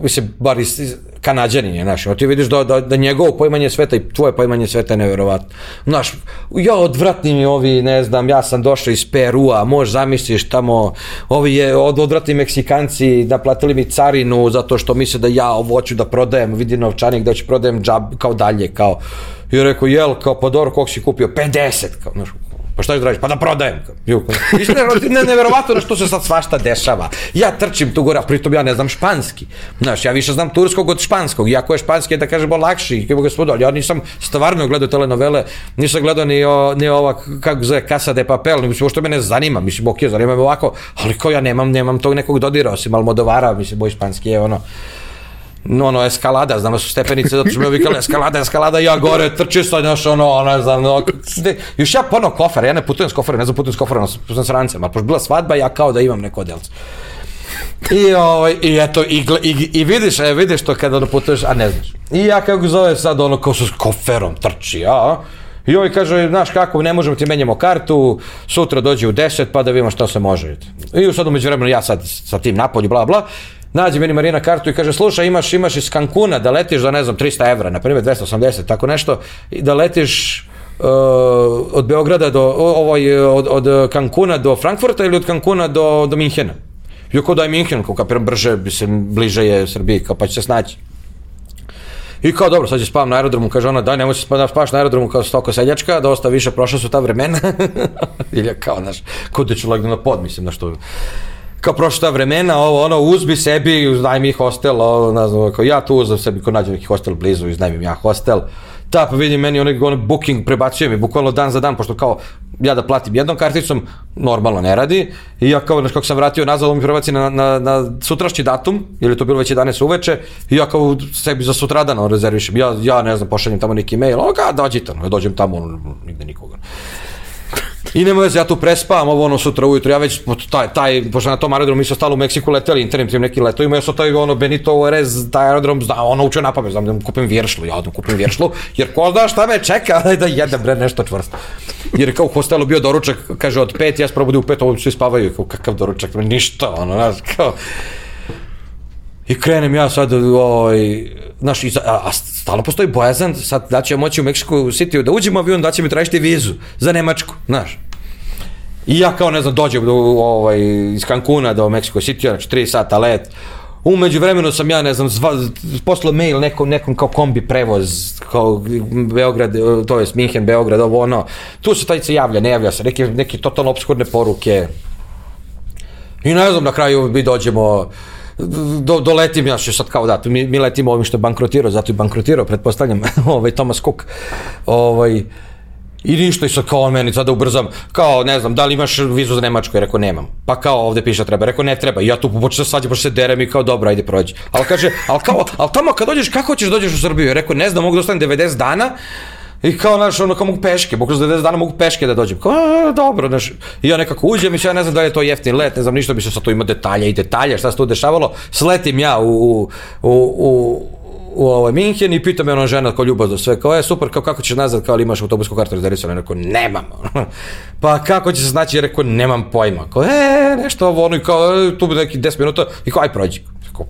mislim, bar iz, kanadjani, znaš, ti vidiš da, da, da njegovo poimanje sveta i tvoje poimanje sveta je neverovatno. Znaš, ja odvratni mi ovi, ne znam, ja sam došao iz Perua, možeš zamisliš tamo, ovi je, od, odvratni Meksikanci naplatili mi carinu zato što misle da ja ovo hoću da prodajem, vidi novčanik da ću prodajem džab, kao dalje, kao, i rekao, jel, kao, pa dobro, koliko si kupio? 50, kao, znaš, Pa šta da radiš? Pa da prodajem. Iskreno, ne, neverovatno na što se sad svašta dešava. Ja trčim tu gore, a pritom ja ne znam španski. Znaš, ja više znam turskog od španskog. Iako je španski, da kažemo, lakši. Kako gospodo, ali ja nisam stvarno gledao telenovele, nisam gledao ni, o, ni ova, kako zove, Casa de Papel, mislim, što me ne zanima. Mislim, ok, zanima me ovako, ali ko ja nemam, nemam tog nekog dodira, osim Almodovara, mislim, boj španski je ono, no, ono, eskalada, znam da su stepenice, zato što mi vikali eskalada, eskalada, ja gore trči sa, znaš, ono, ne znam, no, još ja pono kofer, ja ne putujem s koferom, ne znam putujem s koferom, putujem s rancem, ali pošto bila svadba, ja kao da imam neko odelce. I, ovaj, i eto, i, i, i vidiš, e, vidiš to kada ono putuješ, a ne znaš. I ja kako zove sad ono kao sa koferom trči, a? I ovaj kaže, znaš kako, ne možemo ti menjamo kartu, sutra dođe u 10 pa da vidimo šta se može. I sad umeđu vremenu ja sad sa tim napolju, bla bla, nađe meni Marina kartu i kaže, slušaj, imaš, imaš iz Cancuna da letiš za, ne znam, 300 evra, na primjer 280, tako nešto, i da letiš uh, od Beograda do, ovaj, od, od Cancuna do Frankfurta ili od Cancuna do, do Minhena. I ako daj Minhen, kao kapiram brže, se, bliže je Srbiji, kao pa će se snaći. I kao dobro, sad će spavam na aerodromu, kaže ona, daj nemoj se da spavaš na aerodromu kao stoko seljačka, dosta više prošla su ta vremena. [laughs] Ili kao, znaš, da ću legnu na pod, mislim, na što kao prošla vremena, ovo, ono, uzbi sebi, uznaj mi hostel, ovo, ne znam, kao ja tu uzem sebi, ko nađem neki hostel blizu, iznajmim ja hostel, da, pa vidim meni onaj, onaj booking prebacuje mi, bukvalno dan za dan, pošto kao ja da platim jednom karticom, normalno ne radi, i ja kao, znaš, kako sam vratio nazad, on mi prebaci na, na, na sutrašnji datum, ili to bilo već 11 uveče, i ja kao sebi za sutradan rezervišem, ja, ja ne znam, pošaljem tamo neki mail, o, ga, dođite, no, ja dođem tamo, ono, nigde nikoga. I nema veze, ja tu prespavam ovo ono sutra ujutro, ja već taj, taj pošto na tom aerodromu mi smo stalo u Meksiku leteli internim tim neki letovima, ja sam taj ono Benito Juarez, taj aerodrom, zna, ono učio na pamet, znam da kupim vjeršlu, ja odem kupim vjeršlu, jer ko zna šta me čeka, [laughs] da jedem bre nešto čvrsto. Jer je kao u hostelu bio doručak, kaže od pet, ja se probudim u pet, ovo svi spavaju, kao kakav doručak, ništa, ono, znaš, kao, I krenem ja sad, ovaj, znaš, a, a stalno postoji bojazan, sad da će moći u Mexico City da uđemo avion, da će mi tražiti vizu za Nemačku, znaš. I ja kao, ne znam, dođem do, ovaj, iz Cancuna do Mexico City, znači 3 sata let, Umeđu vremenu sam ja, ne znam, zva, poslao mail nekom, nekom kao kombi prevoz, kao Beograd, to je Minhen, Beograd, ovo ono. Tu se taj se javlja, ne javlja se, neke, neke totalno obskurne poruke. I ne znam, na kraju mi dođemo, do, doletim ja što sad kao da, mi, mi letimo ovim što je bankrotirao, zato i bankrotirao, pretpostavljam, [laughs] ovaj, Thomas Cook, ovaj, I ništa, i sad kao on meni sada ubrzam, kao ne znam, da li imaš vizu za Nemačku, rekao nemam. Pa kao ovde piše treba, rekao ne treba. I ja tu počeo da svađam, počeo se derem i kao dobro, ajde prođi. Ali kaže, al kao, al tamo kad dođeš, kako ćeš da dođeš u Srbiju? Rekao ne znam, mogu da ostanem 90 dana, I kao, znaš, ono, kao mogu peške, bukvalno za 90 dana mogu peške da dođem. Kao, dobro, znaš. I ja nekako uđem i ja ne znam da li je to jeftin let, ne znam ništa, se sad tu ima detalje i detalje, šta se tu dešavalo. Sletim ja u, u, u, u u ovaj Minhen i pita me ona žena kao ljubazno sve, kao je super, kao kako ćeš nazad, kao li imaš autobusku kartu rezervisanu, rekao nemam. [laughs] pa kako će se znači, rekao nemam pojma. Kao e, nešto ovo, ono i kao e, tu bi neki 10 minuta i kao aj prođi. Kao,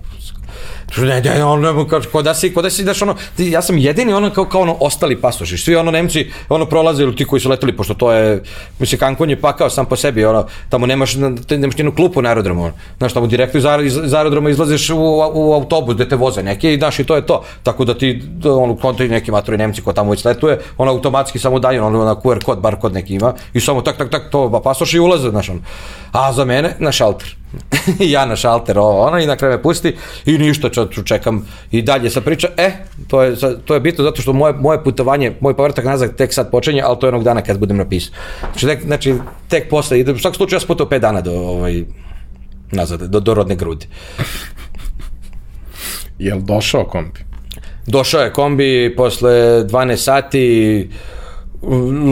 Ne, ne, on ne, kao, da si, kao da si, daš ono, ja sam jedini ono kao, kao ono ostali pasoši, svi ono Nemci ono prolaze ili ti koji su leteli, pošto to je, mislim, Cancun je pakao sam po sebi, ono, tamo nemaš, nemaš njenu klupu na aerodromu, ono, znaš, tamo direktno iz, iz, iz aerodroma izlaziš u, u autobus gde te voze neki i znaš i to je to, tako da ti, ono, kontori neki matori Nemci ko tamo već letuje, ono automatski samo daju, ono, na QR kod, bar kod neki ima, i samo tak, tak, tak, to, pasoši ulaze, znaš, ono, a za mene, na šalter. [laughs] ja na šalter ovo, ono, i na kraju me pusti i ništa, čekam i dalje sa priča. E, to je, to je bitno zato što moje, moje putovanje, moj povratak nazad tek sad počinje, ali to je onog dana kad budem napisao. Znači, tek, znači, tek posle, u svakom slučaju ja sam putao 5 dana do, ovaj, nazad, do, do rodne grudi. Jel došao kombi? Došao je kombi posle 12 sati,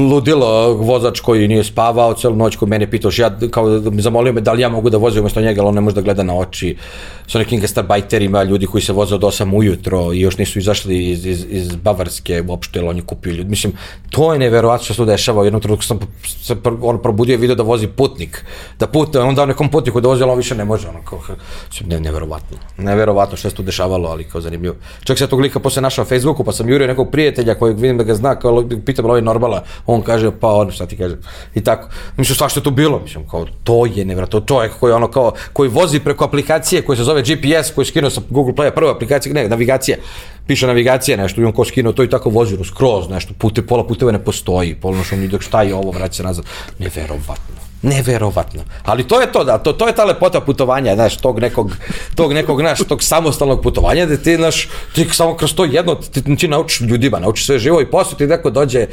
ludilo vozač koji nije spavao celu noć koji mene pitao ja kao zamolio me da li ja mogu da vozim umesto njega ali on ne može da gleda na oči. Sa nekim gastarbajterima ljudi koji se voze od 8 ujutro i još nisu izašli iz, iz, iz Bavarske uopšte ili on je kupio ljudi mislim to je neverovatno što se dešava. U jednom trenutku sam se on probudio video da vozi putnik da putuje on dao nekom putniku da vozi ali on više ne može ono kao ne, neverovatno. Neverovatno što se tu dešavalo ali kao zanimljivo. Čak se tog lika posle našao na Facebooku pa sam jurio nekog prijatelja kojeg vidim da ga zna kao pitam ovaj normala, on kaže, pa on, šta ti kaže, i tako. Mislim, svašta je to bilo, mislim, kao, to je nevratno, čovjek koji ono kao, koji vozi preko aplikacije koja se zove GPS, koji skinuo sa Google Playa, prva aplikacija, ne, navigacija, piše navigacija nešto i on kao skinuo to i tako vozi skroz nešto, pute, pola puteva ne postoji, pola što mi dok šta je ovo, vraća se nazad, neverovatno. Neverovatno. Ali to je to, da, to, to je ta lepota putovanja, znaš, tog nekog, tog nekog, znaš, tog samostalnog putovanja, da ti, znaš, ti samo kroz to jedno, ti, ti naučiš ljudima, naučiš sve živo i posle ti neko dođe,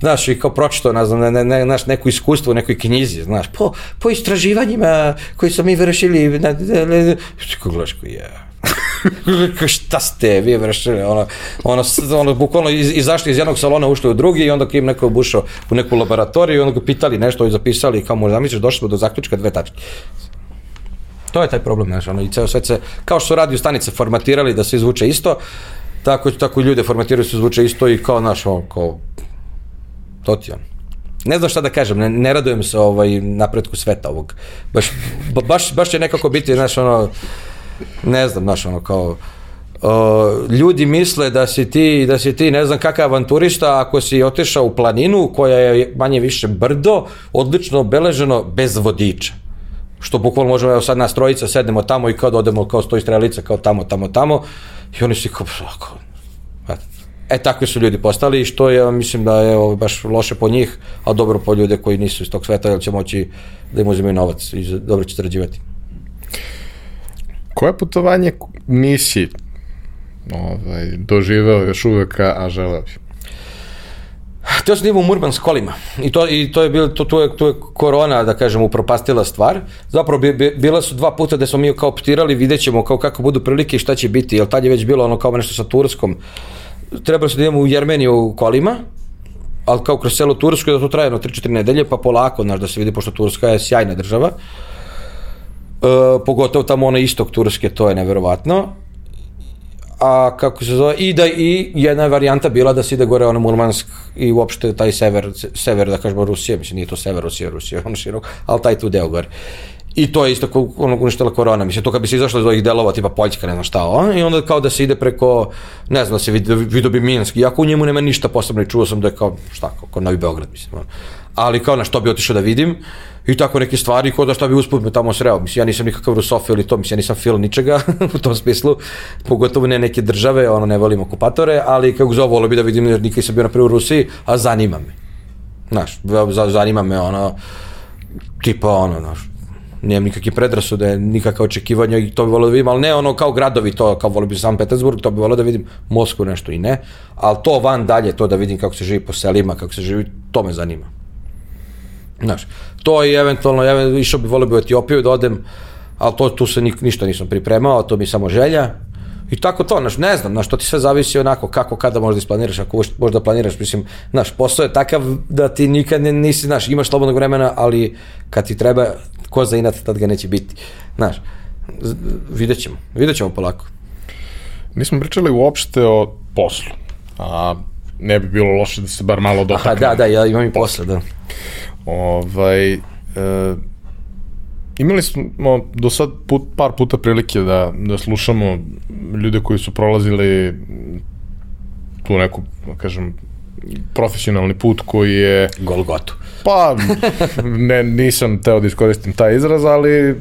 znaš, i kao pročito, ne znam, ne, ne, znaš, neko iskustvo u nekoj knjizi, znaš, po, po istraživanjima koji smo mi vršili, na, na, na, na, gledaš koji je, [laughs] šta ste vi vršili, ono, ono, ono bukvalno iz, izašli iz jednog salona, ušli u drugi i onda kim neko bušao u neku laboratoriju i onda ga pitali nešto i zapisali kao možda misliš, došli smo do zaključka dve tačke. To je taj problem, znaš, ono, i ceo svet se, kao što su radio stanice formatirali da se izvuče isto, tako, tako i ljude formatiraju da se izvuče isto i kao, naš, ono, kao, to ti. Ne znam šta da kažem, ne, ne radujem se ovaj napretku sveta ovog. Baš, baš, baš će nekako biti, znaš, ono, ne znam, znaš, ono kao, Uh, ljudi misle da si ti da si ti ne znam kakav avanturista ako si otišao u planinu koja je manje više brdo odlično obeleženo bez vodiča. Što bukvalno možemo evo sad nas trojica sednemo tamo i kao da odemo kao stoji strelica kao tamo tamo tamo i oni su kao, kao E, takvi su ljudi postali i što je, mislim da je ovo, baš loše po njih, a dobro po ljude koji nisu iz tog sveta, jer će moći da im uzimaju novac i dobro će sarađivati. Koje putovanje nisi ovaj, doživeo još uvek, a želeo bi? Teo sam da u Murmansk kolima i to, i to je bilo, to, to, je, to je korona, da kažem, upropastila stvar. Zapravo bi, bi, bila su dva puta da smo mi kao optirali, vidjet ćemo kao kako budu prilike i šta će biti, jer tad je već bilo ono kao nešto sa Turskom. Trebalo se da idemo u Jermeniju kolima, ali kao kroz celu Tursku da to traje no 3-4 nedelje, pa polako, znaš, da se vidi, pošto Turska je sjajna država. E, pogotovo tamo onaj istok Turske, to je neverovatno. A kako se zove, i da i jedna varijanta bila da se ide gore ono Murmansk i uopšte taj sever, sever da kažemo Rusije, mislim nije to sever Rusije, Rusije, [laughs] ono širok, ali taj tu deo gore. I to je isto kao ono uništila korona, mislim, to kad bi se izašlo iz ovih delova, tipa Poljska, ne znam šta, o? i onda kao da se ide preko, ne znam, da se vidi, vidio bi Minsk, iako u njemu nema ništa posebno i čuo sam da je kao, šta, kao, kao Novi Beograd, mislim, ono. ali kao na što bi otišao da vidim, i tako neke stvari, ko da šta bi usput me tamo sreo, mislim, ja nisam nikakav rusofil ili to, mislim, ja nisam fil ničega [laughs] u tom smislu, pogotovo ne neke države, ono, ne volim okupatore, ali kako zove, volio bi da vidim, jer nikad sam bio na u Rusiji, a zanima me. Znaš, zanima me ono, tipa ono, znaš, nemam nikakve predrasude, nikakve očekivanja i to bi volio da vidim, ali ne ono kao gradovi, to kao volio bi San Petersburg, to bi volio da vidim Moskvu nešto i ne, ali to van dalje, to da vidim kako se živi po selima, kako se živi, to me zanima. Znaš, to i eventualno, ja išao bi volio bi u Etiopiju da odem, ali to, tu se ni, ništa nisam pripremao, to mi samo želja, I tako to, znaš, ne znam, znaš, to ti sve zavisi onako kako, kada možda isplaniraš, ako možda planiraš, mislim, znaš, posao je takav da ti nikad nisi, znaš, imaš slobodnog vremena, ali kad ti treba ko za inat, tad ga neće biti, znaš, vidjet ćemo, vidjet ćemo polako. Nismo pričali uopšte o poslu, a ne bi bilo loše da se bar malo dotakne. Aha, da, da, ja imam i posle, da. Ovaj, e, imali smo do sad put, par puta prilike da, da slušamo ljude koji su prolazili tu neku, da kažem, profesionalni put koji je... Golgotu. Pa, ne, nisam teo da iskoristim taj izraz, ali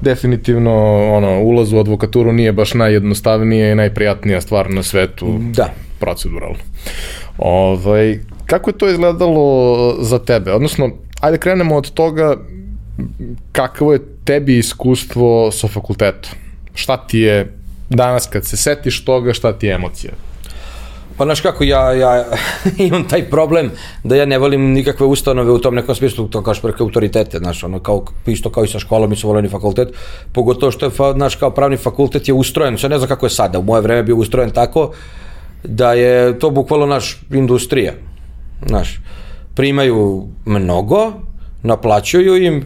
definitivno ono, ulaz u advokaturu nije baš najjednostavnija i najprijatnija stvar na svetu da. proceduralno. Ovaj, kako je to izgledalo za tebe? Odnosno, ajde krenemo od toga kakvo je tebi iskustvo sa fakultetom? Šta ti je danas kad se setiš toga, šta ti je emocija? Pa znaš kako, ja, ja [laughs] imam taj problem da ja ne volim nikakve ustanove u tom nekom smislu, to kao što autoritete, znaš, ono, kao, isto kao i sa školom i sa voleni fakultet, pogotovo što je, znaš, kao pravni fakultet je ustrojen, sve ne znam kako je sada, u moje vreme bio ustrojen tako da je to bukvalno naš industrija, znaš, primaju mnogo, naplaćuju im,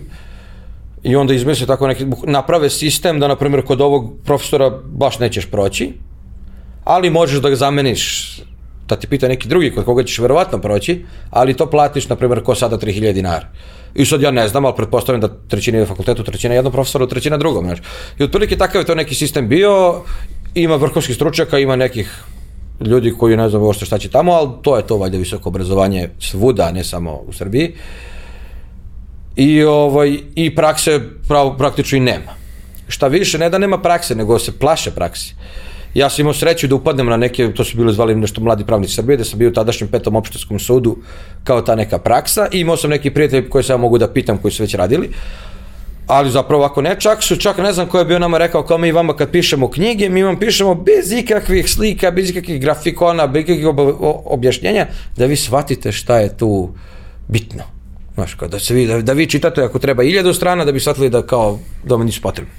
i onda izmisle tako neki, naprave sistem da, na primjer, kod ovog profesora baš nećeš proći, ali možeš da ga zameniš da ti pita neki drugi kod koga ćeš verovatno proći, ali to platiš, na primjer, ko sada 3000 dinara. I sad ja ne znam, ali pretpostavljam da trećina je fakultetu, trećina jednom profesoru, trećina drugom. Znači. I otprilike takav je to neki sistem bio, ima vrhovskih stručnjaka, ima nekih ljudi koji ne znam uopšte šta će tamo, ali to je to valjda visoko obrazovanje svuda, ne samo u Srbiji. I, ovaj, i prakse pravo, praktično i nema. Šta više, ne da nema prakse, nego se plaše praksi. Ja sam imao sreću da upadnem na neke, to su bili zvali nešto mladi pravnici Srbije, da sam bio u tadašnjem petom opštinskom sudu kao ta neka praksa i imao sam neki prijatelj koje sam mogu da pitam koji su već radili. Ali zapravo ako ne, čak su, čak ne znam ko je bio nama rekao kao mi vama kad pišemo knjige, mi vam pišemo bez ikakvih slika, bez ikakvih grafikona, bez ikakvih objašnjenja, da vi shvatite šta je tu bitno. Znaš, kao da, se vi, da, da vi čitate ako treba iljadu strana da bi shvatili da kao da vam nisu potrebni.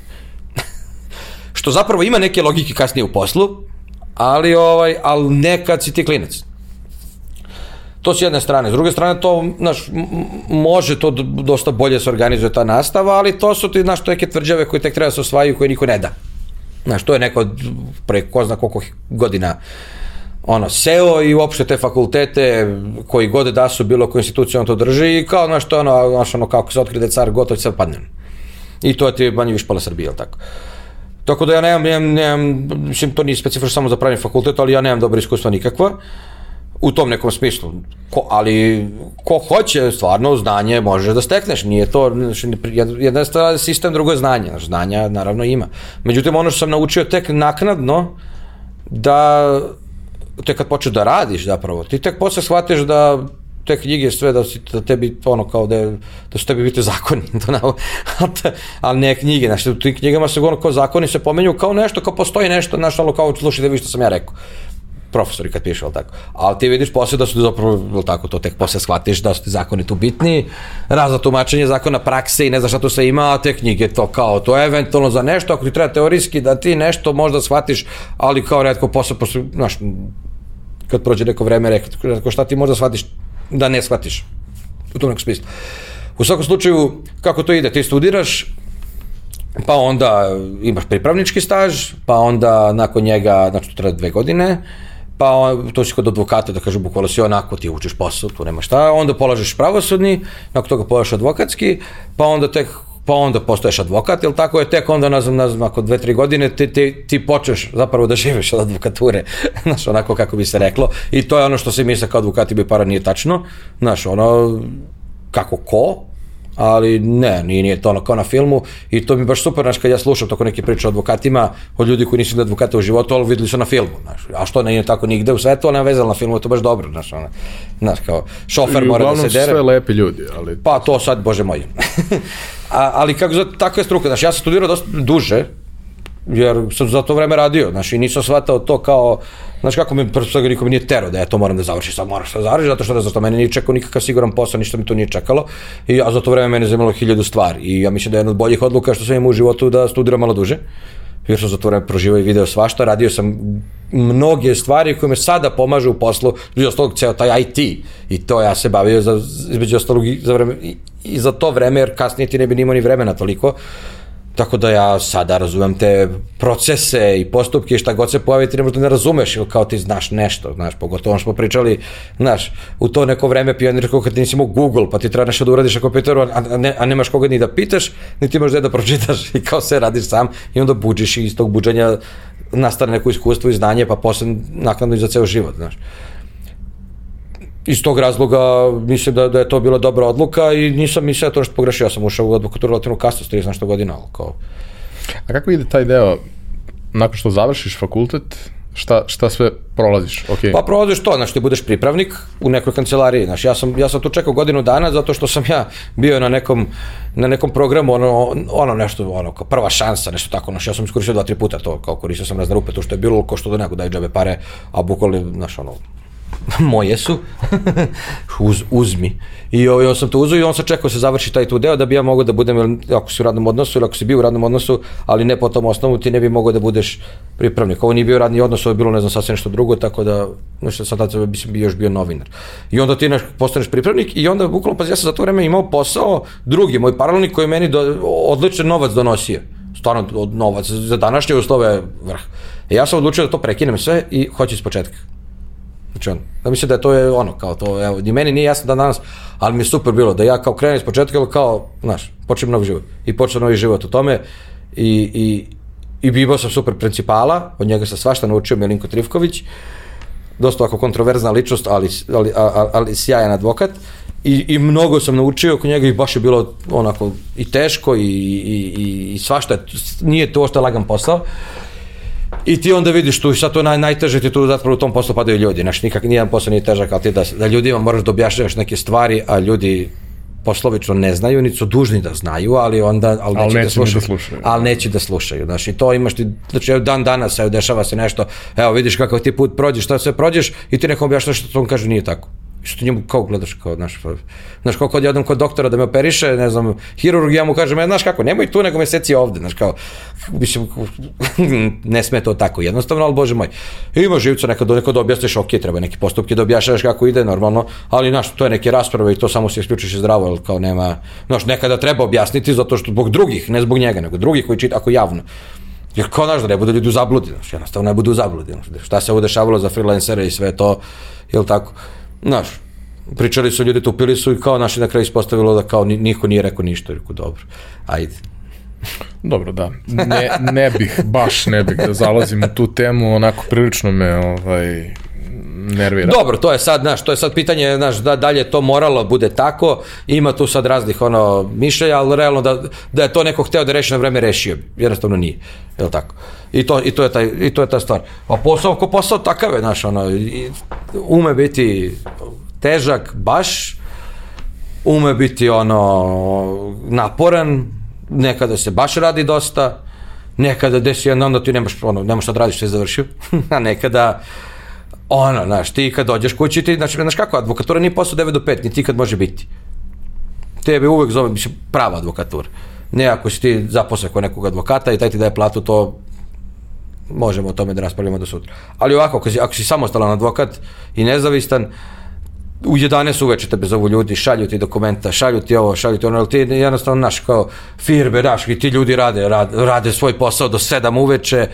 Što zapravo ima neke logike kasnije u poslu, ali, ovaj, ali nekad si ti klinac. To s jedne strane. S druge strane, to, znaš, može to dosta bolje se organizuje ta nastava, ali to su ti, znaš, neke tvrđave koje tek treba da se osvajaju koje niko ne da. Znaš, to je neko pre ko zna koliko godina ono, seo i uopšte te fakultete koji god da su bilo koju instituciju on to drži i kao, znaš, to ono, znaš, ono, kako se otkride car, gotovo će se padne. I to je ti manje više pola Srbije, ili tako? Tako da ja nemam, nemam, nemam, mislim, to nije specifično samo za pravni fakultet, ali ja nemam dobro iskustva nikakva u tom nekom smislu. Ko, ali ko hoće stvarno znanje može da stekneš, nije to jedna stvar sistem, drugo je znanje, znanja naravno ima. Međutim, ono što sam naučio tek naknadno, da tek kad počneš da radiš zapravo, ti tek posle shvatiš da te knjige sve da, si, da tebi ono kao da, da su tebi biti zakoni, [laughs] to na, ali ne knjige, znači u tim knjigama se ono kao zakoni se pomenju kao nešto, kao postoji nešto, znaš, ono kao slušajte vi što sam ja rekao profesori kad piše, ali tako. Ali ti vidiš posle da su zapravo, ali tako, to tek posle shvatiš da su ti zakoni tu bitni, razno tumačenje zakona prakse i ne znaš šta tu sve ima, a te knjige to kao, to je eventualno za nešto, ako ti treba teorijski da ti nešto možda shvatiš, ali kao redko posle, posle znaš, kad prođe neko vreme, rekao šta ti možda shvatiš da ne shvatiš u tom nekom smislu. U svakom slučaju, kako to ide? Ti studiraš, pa onda imaš pripravnički staž, pa onda nakon njega, znači to treba dve godine, pa to si kod advokata, da kažu, bukvalo si onako, ti učiš posao, tu nema šta, onda polažeš pravosudni, nakon toga polažeš advokatski, pa onda tek pa onda postoješ advokat, ili tako? Je tek onda, ne znam, ne znam, ako dve, tri godine ti, ti, ti počeš zapravo da živiš od advokature, [laughs] znaš, onako kako bi se reklo, i to je ono što se misle kao advokati bi para, nije tačno, znaš, ono, kako ko, ali ne, nije, nije to ono kao na filmu i to mi baš super, znaš, kad ja slušam tako neke priče o advokatima, od ljudi koji nisu advokata u životu, ali videli su na filmu, znaš, a što ne je tako nigde u svetu, ali nema vezala na filmu, to je baš dobro, znaš, ono, znaš, kao, šofer I mora da se dere. sve lepi ljudi, ali Pa to sad, bože moj. [laughs] A, ali kako za, tako je struka, znaš, ja sam studirao dosta duže, jer sam za to vreme radio, znaš, i nisam shvatao to kao, znaš kako mi, prvo svega niko mi nije tero da ja to moram da završim, sad moraš da završiš, zato što da zato mene nije čekao nikakav siguran posao, ništa mi to nije čekalo, i ja za to vreme mene zanimalo hiljadu stvari, i ja mislim da je jedna od boljih odluka što sam imao u životu da studiram malo duže, jer sam za to vreme proživao i video svašta, radio sam mnoge stvari koje me sada pomažu u poslu, između ostalog ceo taj IT i to ja se bavio za, između ostalog i za, vreme, i, i za to vreme, jer kasnije ti ne bi nimao ni vremena toliko, Tako da ja sada razumem te procese i postupke i šta god se pojavi ti ne možda ne razumeš ili kao ti znaš nešto, znaš, pogotovo što smo pričali, znaš, u to neko vreme pionirsko kad nisi imao Google pa ti treba nešto da uradiš na kompjuteru, a, ne, a nemaš koga ni da pitaš, niti imaš gde da pročitaš [laughs] i kao sve radiš sam i onda buđiš i iz tog buđenja nastane neko iskustvo i znanje pa posle naknadno i za ceo život, znaš iz tog razloga mislim da, da je to bila dobra odluka i nisam mislio da to nešto pogrešio, ja sam ušao u advokaturu relativno kasno, s 30 nešto godina, ali kao, A kako ide taj deo, nakon što završiš fakultet, šta, šta sve prolaziš? Okay. Pa prolaziš to, znači ti budeš pripravnik u nekoj kancelariji, znači ja sam, ja sam tu čekao godinu dana zato što sam ja bio na nekom, na nekom programu, ono, ono nešto, ono, kao prva šansa, nešto tako, znači ja sam iskoristio dva, tri puta to, kao koristio sam razne rupe, to što je bilo, ko što da neko daje džabe pare, a bukvalno, znaš, ono, [laughs] moje su, [laughs] Uz, uzmi. I ovaj, on sam to uzeo i on se čekao da se završi taj tu deo da bi ja mogao da budem, ako si u radnom odnosu ili ako si bio u radnom odnosu, ali ne po tom osnovu, ti ne bi mogao da budeš pripravnik. Ovo nije bio radni odnos, ovo je bilo ne znam sasvim nešto drugo, tako da, nešto sad tada bi bio još bio novinar. I onda ti naš, postaneš pripravnik i onda bukvalno, pa ja sam za to vreme imao posao drugi, moj paralelnik koji meni do, odličan novac donosio stvarno od novac za današnje uslove vrh. E ja sam odlučio da to prekinem sve i hoću iz početka. Znači on, da mislim da je to je ono, kao to, evo, ni meni nije jasno da danas, ali mi je super bilo da ja kao krenem iz početka, ili kao, znaš, počnem novi život. I počnem novi život u tome i, i, i imao sam super principala, od njega sam svašta naučio, Milinko Trivković, dosta ovako kontroverzna ličnost, ali, ali, ali, ali sjajan advokat. I, I mnogo sam naučio oko njega i baš je bilo onako i teško i, i, i, i svašta, nije to što lagan posao. I ti onda vidiš tu, sad to naj, najteže ti tu zapravo u tom poslu padaju ljudi, znaš, nikak, nijedan posao nije težak, ali ti da, da ljudima moraš da objašnjavaš neke stvari, a ljudi poslovično ne znaju, niti su dužni da znaju, ali onda ali neće, neće da ni da slušaju. slušaju. Ali neće da slušaju. Znaš, i to imaš ti, znači evo, dan danas, evo, dešava se nešto, evo, vidiš kakav ti put prođeš, šta sve prođeš i ti nekom objašnjaš što on kaže nije tako. Što njemu kao gledaš kao, znaš, pa, znaš, kao kod ja kod doktora da me operiše, ne znam, hirurg, ja mu kažem, e, znaš kako, nemoj tu nego meseci ovde, znaš, kao, mislim, [laughs] ne sme to tako jednostavno, ali bože moj, ima živca nekad, nekad objasniš, ok, treba neki postupke da objašnjavaš kako ide normalno, ali, znaš, to je neke rasprave i to samo se isključiš zdravo, ali kao nema, znaš, nekada treba objasniti zato što zbog drugih, ne zbog njega, nego drugih koji čita, ako javno, Jer kao znaš da ne budu ljudi u zabludi, znaš, jednostavno ne budu u zabludi, znaš, šta se ovo dešavalo za freelancere i sve to, jel tako, znaš, pričali su ljudi, tupili su i kao naši na kraju ispostavilo da kao ni- niko nije rekao ništa, rekao dobro, ajde. Dobro, da. Ne, ne bih, baš ne bih da zalazim u tu temu, onako prilično me ovaj, nervira. Dobro, to je sad, znaš, to je sad pitanje, znaš, da dalje to moralo bude tako, ima tu sad raznih ono mišljenja, ali realno da, da je to neko hteo da reši na vreme rešio, jednostavno nije, je li tako? I to, i to, je, taj, i to je ta stvar. A posao, ko posao takav je, znaš, ono, i, ume biti težak, baš, ume biti ono naporan, nekada se baš radi dosta, nekada desi jedna, onda ti nemaš, ono, nemaš šta da radiš, sve je završio, [laughs] a nekada ono, znaš, ti kad dođeš kući, ti, znači, znaš kako, advokatura nije posao 9 do 5, ni ti kad može biti. Tebe uvek zove, mislim, prava advokatura. Ne ako si ti zaposlen kod nekog advokata i taj ti daje platu, to možemo o tome da raspravljamo do sutra. Ali ovako, ako si, ako si samostalan advokat i nezavistan, u 11 uveče tebe zovu ljudi, šalju ti dokumenta, šalju ti ovo, šalju ti ono, ali ti jednostavno, naš, kao firme, daš, i ti ljudi rade, rade, rade svoj posao do 7 uveče,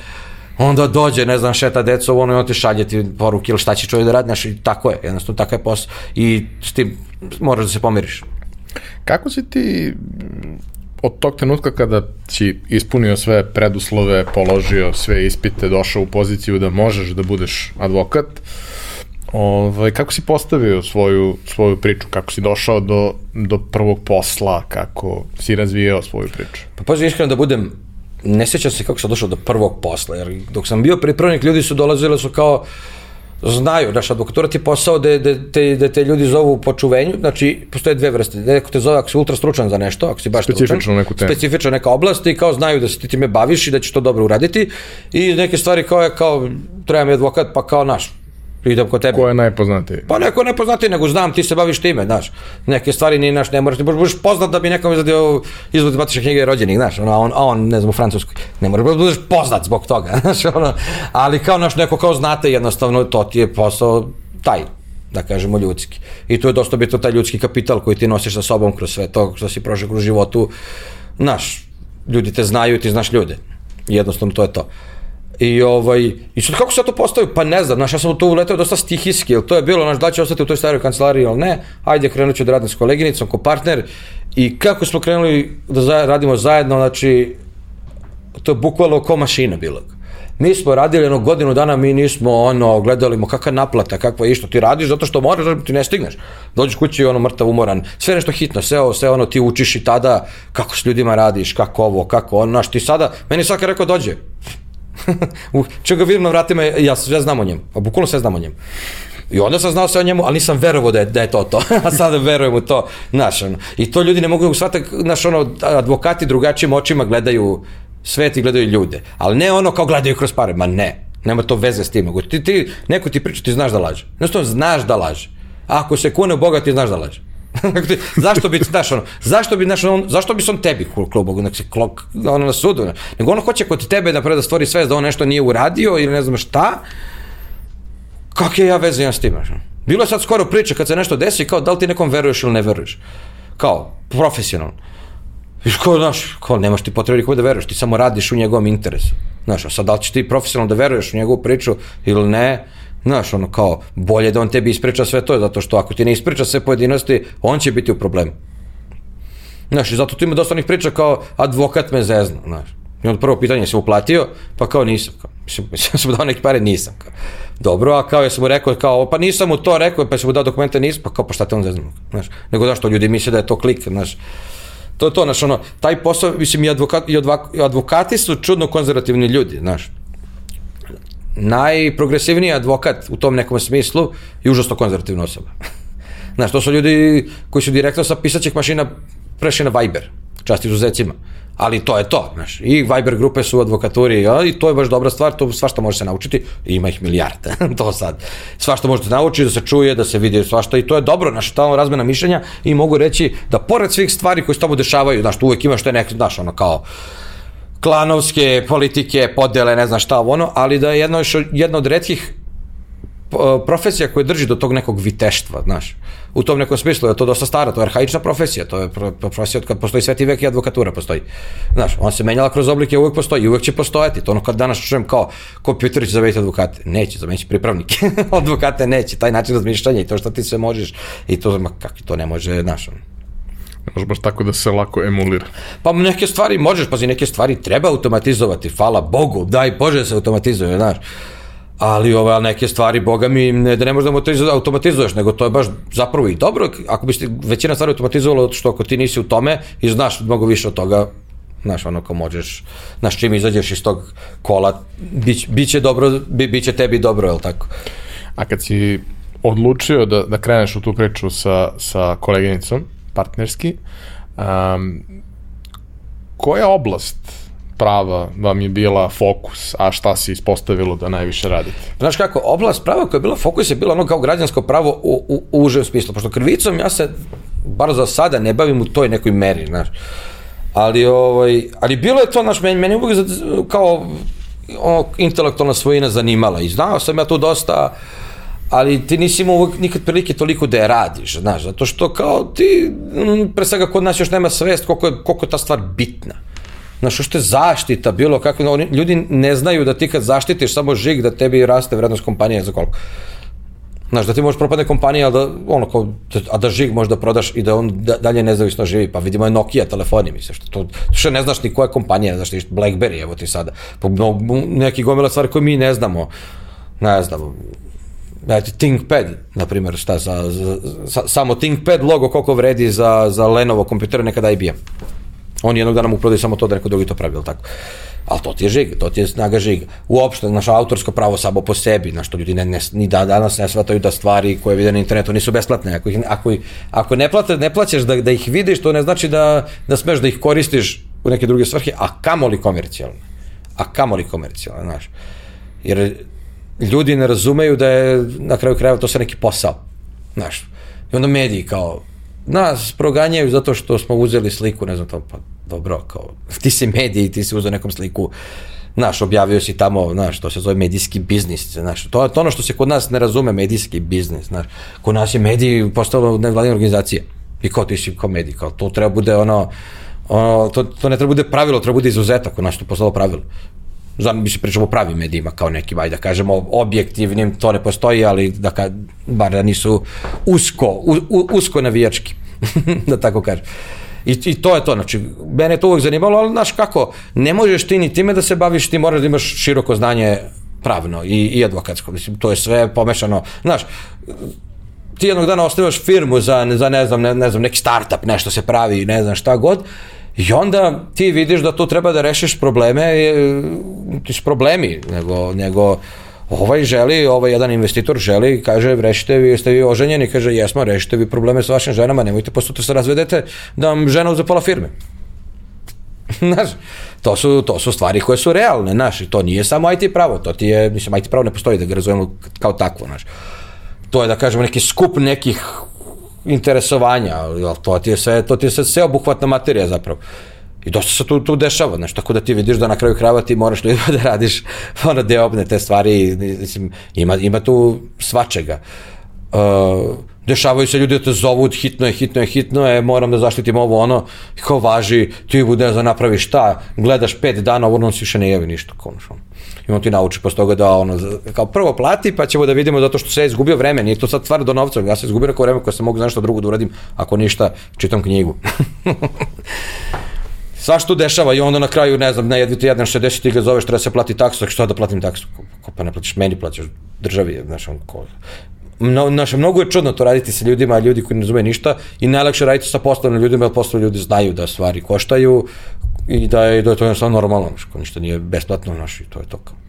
onda dođe, ne znam, šeta deco, ono, i on ti šalje ti poruke ili šta će čovjek da radi, znaš, i tako je, jednostavno, takav je posao i s tim moraš da se pomiriš. Kako si ti od tog trenutka kada si ispunio sve preduslove, položio sve ispite, došao u poziciju da možeš da budeš advokat, Ovaj, kako si postavio svoju, svoju priču? Kako si došao do, do prvog posla? Kako si razvijao svoju priču? Pa pazi, iskreno da budem, ne sjećam se kako sam došao do prvog posla, jer dok sam bio pripravnik, ljudi su dolazili su kao, znaju, znaš, advokatura ti je posao da, te, da te ljudi zovu po čuvenju, znači, postoje dve vrste, neko te zove ako si ultra stručan za nešto, ako si baš Specifično stručan, neku temu. specifična neka oblast i kao znaju da se ti time baviš i da ćeš to dobro uraditi i neke stvari kao je kao, treba mi advokat, pa kao naš, idem kod tebe. Ko je najpoznatiji? Pa neko ne poznati, nego znam, ti se baviš time, znaš. Neke stvari ni naš, ne moraš, ne budeš poznat da bi nekom izvadio izvod matične knjige rođenih, znaš, ono, a on, a on, ne znam, u Francuskoj. Ne moraš, budeš poznat zbog toga, [laughs] znaš, ono, ali kao naš neko kao znate, jednostavno, to ti je posao taj, da kažemo ljudski. I tu je dosta bitno taj ljudski kapital koji ti nosiš sa sobom kroz sve to što si prošao kroz životu. Znaš, ljudi te znaju, ti znaš ljude. Jednostavno to je to. I, ovaj, I sad kako se to postavio? Pa ne znam, znaš, ja sam to uletao dosta stihijski, jer to je bilo, znaš, da će ostati u toj staroj kancelariji ili ne, ajde krenut ću da radim s koleginicom, ko partner, i kako smo krenuli da za, radimo zajedno, znači, to je bukvalno ko mašina bilo. Mi smo radili jedno godinu dana, mi nismo ono, gledali mo kakva naplata, kakva je što ti radiš, zato što moraš, ti ne stigneš. Dođeš kući ono mrtav, umoran, sve nešto hitno, sve, ovo, sve ono ti učiš i tada kako s ljudima radiš, kako ovo, kako ono, znaš, ti sada, meni svaka rekao dođe, [laughs] u čega vidim na vratima, ja sve znam o njemu, a bukvalno sve znam o njemu. I onda sam znao sve o njemu, ali nisam verovao da je, da je to to. [laughs] A sada verujem u to, znaš, ono. I to ljudi ne mogu shvatiti, znaš, ono, advokati drugačijim očima gledaju svet i gledaju ljude. Ali ne ono kao gledaju kroz pare, ma ne. Nema to veze s tim. Ti, ti, neko ti priča, ti znaš da laže. Jednostavno znaš da laže. Ako se kune u Boga, ti znaš da laže. [laughs] zašto bi, znaš, ono, zašto bi, znaš, on, zašto bi on tebi klubu, nek se klok, ono na sudu, ne? nego ono hoće kod tebe da da stvori sve da on nešto nije uradio ili ne znam šta, kakve ja veze imam s tim, znaš? Bilo je sad skoro priča kad se nešto desi, kao da li ti nekom veruješ ili ne veruješ. Kao, profesionalno. Viš kao, znaš, kao, nemaš ti potrebe nikome da veruješ, ti samo radiš u njegovom interesu. Znaš, a sad da li ćeš ti profesionalno da veruješ u njegovu priču ili ne, Znaš, ono kao, bolje da on tebi ispriča sve to, zato što ako ti ne ispriča sve pojedinosti, on će biti u problemu. Znaš, i zato tu ima dosta onih priča kao advokat me zezna, znaš. I onda prvo pitanje se uplatio, pa kao nisam. Kao, mislim, [laughs] mislim sam mu dao neke pare, nisam. Kao. Dobro, a kao ja sam mu rekao, kao, pa nisam mu to rekao, pa sam mu dao dokumente, nisam, pa kao, pa šta te on zezna? Znaš, nego zašto ljudi misle da je to klik, znaš. To je to, znaš, ono, taj posao, mislim, i, advokat, i, advok, i advokati su čudno konzervativni ljudi, znaš najprogresivniji advokat u tom nekom smislu je užasno konzervativna osoba. [laughs] Znaš, to su ljudi koji su direktno sa pisaćih mašina prešli na Viber, čast izuzecima. Ali to je to, znaš. I Viber grupe su u advokaturi, ja, i to je baš dobra stvar, to svašta može se naučiti, ima ih milijarde, [laughs] to sad. Svašta možete naučiti, da se čuje, da se vidi svašta i to je dobro, znaš, tamo razmena mišljenja i mogu reći da pored svih stvari koje se tamo dešavaju, znaš, tu uvek ima što je znaš, ono kao, klanovske politike, podele, ne znam šta ono, ali da je jedno, jedna od redkih profesija koja drži do tog nekog viteštva, znaš. U tom nekom smislu je to dosta stara, to je arhaična profesija, to je profesija od kad postoji sveti vek i advokatura postoji. Znaš, on se menjala kroz oblike, uvek postoji i uvek će postojati. To ono kad danas čujem kao kompjuter će zameniti advokate. Neće, zameniti pripravnike. [laughs] advokate neće, taj način razmišljanja i to što ti sve možeš i to, ma kako to ne može, znaš, može baš tako da se lako emulira. Pa neke stvari možeš, pazi, neke stvari treba automatizovati, hvala Bogu, daj Bože da se automatizuje, znaš. Ali ove, neke stvari, boga mi, ne, da ne možeš da automatizuješ, nego to je baš zapravo i dobro, ako bi se većina stvari automatizovalo, što ako ti nisi u tome i znaš mnogo više od toga, znaš, ono kao možeš, znaš, čim izađeš iz tog kola, bić, biće dobro, bi, biće tebi dobro, je li tako? A kad si odlučio da, da kreneš u tu priču sa, sa koleginicom, partnerski. Um, koja oblast prava vam je bila fokus, a šta se ispostavilo da najviše radite? Znaš kako, oblast prava koja je bila fokus je bila ono kao građansko pravo u, u, u užem smislu, pošto krvicom ja se, bar za sada, ne bavim u toj nekoj meri, znaš. Ali, ovaj, ali bilo je to, znaš, meni, meni uvijek kao ono, intelektualna svojina zanimala i znao sam ja tu dosta uh, ali ti nisi imao uvek nikad prilike toliko da je radiš, znaš, zato što kao ti, mm, pre svega kod nas još nema svest koliko je, koliko je ta stvar bitna. Znaš, što je zaštita, bilo kako, no, ljudi ne znaju da ti kad zaštitiš samo žig, da tebi raste vrednost kompanije za koliko. Znaš, da ti možeš propadne kompanija, a da, ono, kao, a da žig možda prodaš i da on da, dalje nezavisno živi. Pa vidimo je Nokia telefoni, misliš, što, to, što ne znaš ni koja kompanija, znaš ti Blackberry, evo ti sada. Pa, no, neki gomila stvari koje mi ne znamo. Ne znamo Dajte ThinkPad, na primjer, šta, za, za, za, samo ThinkPad logo koliko vredi za, za Lenovo kompjuter, nekada IBM. On jednog dana mu prodaju samo to da neko drugi to pravi, tako? Ali to ti je žig, to ti je snaga žiga. Uopšte, naše autorsko pravo samo po sebi, na što ljudi ne, ne, ni da, danas ne shvataju da stvari koje vide na internetu nisu besplatne. Ako, ih, ako, ako ne, plate, ne plaćaš da, da ih vidiš, to ne znači da, da smeš da ih koristiš u neke druge svrhe, a kamoli komercijalne. A kamoli komercijalne, znaš. Jer ljudi ne razumeju da je na kraju krajeva to sve neki posao. Znaš. I onda mediji kao, nas proganjaju zato što smo uzeli sliku, ne znam to, pa dobro, kao, [laughs] ti si mediji, ti si uzeo nekom sliku, znaš, objavio si tamo, znaš, to se zove medijski biznis, znaš, to je ono što se kod nas ne razume, medijski biznis, znaš, kod nas je mediji postalo nevladina organizacija i kao ti si kao medij, kao to treba bude ono, ono to, to ne treba bude pravilo, treba bude izuzetak, kod nas to postalo pravilo. Znam, mi se pričamo o pravim medijima, kao nekim, ajde da kažemo, objektivnim, to ne postoji, ali da ka, bar da nisu usko, u, u, usko navijački, [laughs] da tako kažem. I, I to je to, znači, mene je to uvek zanimalo, ali znaš kako, ne možeš ti ni time da se baviš, ti moraš da imaš široko znanje pravno i, i advokatsko, mislim, to je sve pomešano, znaš, ti jednog dana osnivaš firmu za, za ne znam, ne, ne znam, neki startup, nešto se pravi, ne znam šta god, I onda ti vidiš da tu treba da rešiš probleme, ti su problemi, nego, nego ovaj želi, ovaj jedan investitor želi, kaže, rešite vi, jeste vi oženjeni, kaže, jesmo, rešite vi probleme sa vašim ženama, nemojte posle da se razvedete da vam žena uze pola firme. [laughs] Znaš, to su, to su stvari koje su realne, znaš, to nije samo IT pravo, to ti je, mislim, IT pravo ne postoji da ga razumemo kao takvo, znaš. To je, da kažemo, neki skup nekih interesovanja, ali to ti je sve, to ti je sve obuhvatna materija zapravo. I dosta se tu, tu dešava, znaš, tako da ti vidiš da na kraju krava ti moraš ljudima [laughs] da radiš ono deobne te stvari, mislim, ima, ima tu svačega. Uh, dešavaju se ljudi da te zovu, hitno je, hitno je, hitno je, moram da zaštitim ovo ono, kao važi, ti bude da napraviš šta, gledaš pet dana, ovo se više ne javi ništa, konačno. I on ti nauči posle toga da ono, kao prvo plati, pa ćemo da vidimo zato što se je izgubio vreme, nije to sad stvar do novca, ja sam izgubio neko vreme koje se mogu nešto drugo da uradim, ako ništa, čitam knjigu. [laughs] Sva što dešava i onda na kraju, ne znam, ne jedvi ti jedan 60 ti ga zoveš, treba se plati taksu, što da platim taksu? Pa ne platiš meni, plaćaš državi, znaš, on ko, Mno, znaš, mnogo je čudno to raditi sa ljudima, ljudi koji ne razume ništa i najlakše raditi sa poslovnim ljudima, jer poslovni ljudi znaju da stvari koštaju i da je, da je to jednostavno normalno, znaš, ništa nije besplatno, znaš, i to je to kao.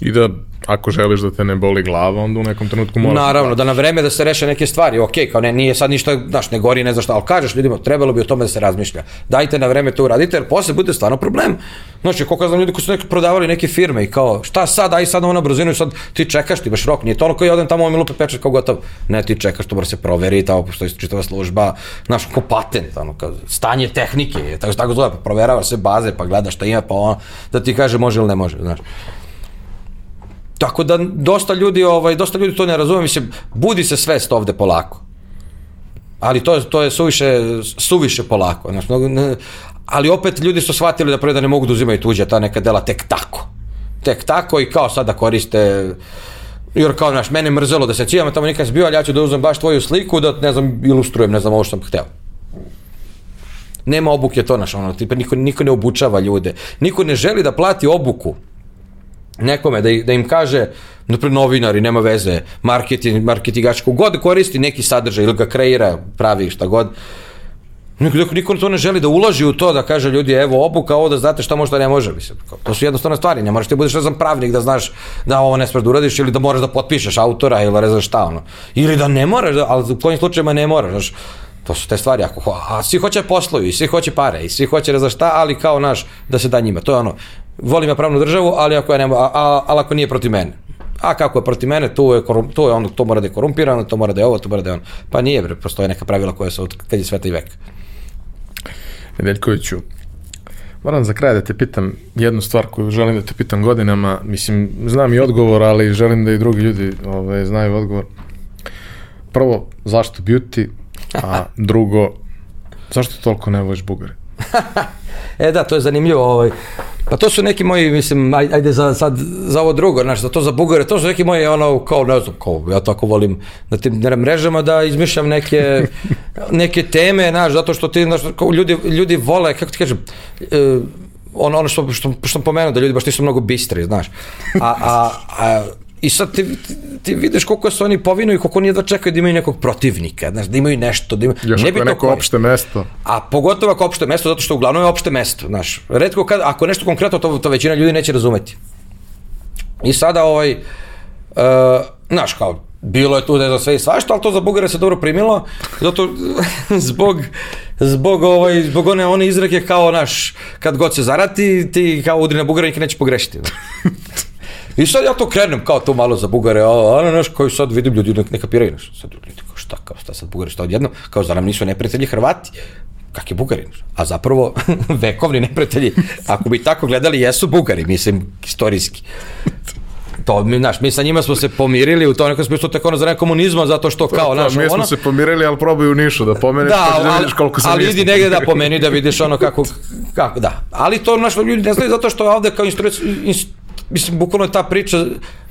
I da ako želiš da te ne boli glava, onda u nekom trenutku moraš... Naravno, da na vreme da se reše neke stvari, ok, kao ne, nije sad ništa, znaš, ne gori, ne znaš šta, ali kažeš ljudima, trebalo bi o tome da se razmišlja. Dajte na vreme to uradite, jer posle bude stvarno problem. Znači, koliko znam ljudi koji su neki prodavali neke firme i kao, šta sad, aj sad ovo na brzinu i sad ti čekaš, ti baš rok, nije to ono koji odem tamo mi lupe pečat kao gotov. Ne, ti čekaš, to mora se proveri, tamo postoji čitava služba, znaš, kao patent, ono, kao stanje tehnike, tako, tako zove, pa proverava se baze, pa gleda šta ima, pa ono, da ti kaže može ili ne može, znaš. Tako da dosta ljudi, ovaj, dosta ljudi to ne razume, mislim, budi se svest ovde polako. Ali to, to je suviše, suviše polako. Znači, ne, ali opet ljudi su shvatili da prvo da ne mogu da uzimaju tuđe ta neka dela tek tako. Tek tako i kao sada koriste jer kao, znaš, mene mrzelo da se cijama tamo nikad bio, ali ja ću da uzmem baš tvoju sliku da, ne znam, ilustrujem, ne znam, ovo što sam hteo. Nema obuke to, naš, ono, tipa, niko, niko ne obučava ljude. Niko ne želi da plati obuku nekome da, da im kaže napred novinari, nema veze, marketing, marketingač, god koristi neki sadržaj ili ga kreira, pravi šta god, Niko, niko to ne želi da uloži u to, da kaže ljudi, evo obuka, ovo da znate šta može, da ne može. Mislim, to su jednostavne stvari, ne moraš ti budeš, ne znam, pravnik da znaš da ovo ne smeš da uradiš ili da moraš da potpišeš autora ili ne znam šta, ono. Ili da ne moraš, da, ali u kojim slučajima ne moraš, znaš. To su te stvari, ako, a svi hoće poslovi, svi hoće pare, i svi hoće ne znam šta, ali kao naš, da se da njima. To je ono, volim ja pravnu državu, ali ako, ja nema, a, a, ali ako nije protiv mene. A kako je protiv mene, tu je, korum, tu je ono, to mora da je korumpirano, to mora da je ovo, to mora da je ono. Pa nije, bre, postoje neka pravila koja su od kad je sveta i vek. Nedeljkoviću, moram za kraj da te pitam jednu stvar koju želim da te pitam godinama. Mislim, znam i odgovor, ali želim da i drugi ljudi ovaj, znaju odgovor. Prvo, zašto beauty? A [laughs] drugo, zašto toliko ne voliš bugare? [laughs] e da, to je zanimljivo. Ovaj. Pa to su neki moji, mislim, ajde za, sad, za ovo drugo, znaš, za to za Bugare, to su neki moji, ono, kao, ne znam, kao, ja tako volim na tim mrežama da izmišljam neke, [laughs] neke teme, znaš, zato što ti, znaš, kao ljudi, ljudi vole, kako ti kažem, uh, ono, ono što, što, što pomenuo, da ljudi baš nisu mnogo bistri, znaš. A, a, a I sad ti, ti, vidiš koliko su oni povinu i koliko oni jedva čekaju da imaju nekog protivnika, znaš, da imaju nešto, da imaju... Još ako je neko koji- opšte mesto. A pogotovo ako opšte mesto, zato što uglavnom je opšte mesto, znaš. Redko kad, ako je nešto konkretno, to, to većina ljudi neće razumeti. I sada ovaj, uh, znaš, kao, bilo je tu da je za sve i svašta, ali to za Bugare se dobro primilo, zato [laughs] zbog, zbog, ovaj, zbog one, one izreke kao, naš, kad god se zarati, ti kao udri na Bugare neće pogrešiti. [laughs] I sad ja to krenem kao to malo za Bugare, a ono znaš koji sad vidim ljudi ne, ne kapiraju nešto. Sad ljudi kao šta, kao šta sad Bugari, šta odjedno, kao za nam nisu neprijatelji Hrvati. Kak je Bugari? A zapravo [laughs] vekovni neprijatelji, ako bi tako gledali, jesu Bugari, mislim, istorijski. To, mi, znaš, mi sa njima smo se pomirili u tom nekom smislu tek ono za komunizma, zato što kao, Da, naš, mi smo ono, se pomirili, ali probaj u Nišu da pomeneš, da, pa da vidiš koliko sam ali idi negde da pomeni da vidiš ono kako, kako da. Ali to naš ljudi ne znaju zato što ovde kao instrument, inst, mislim, bukvalno je ta priča,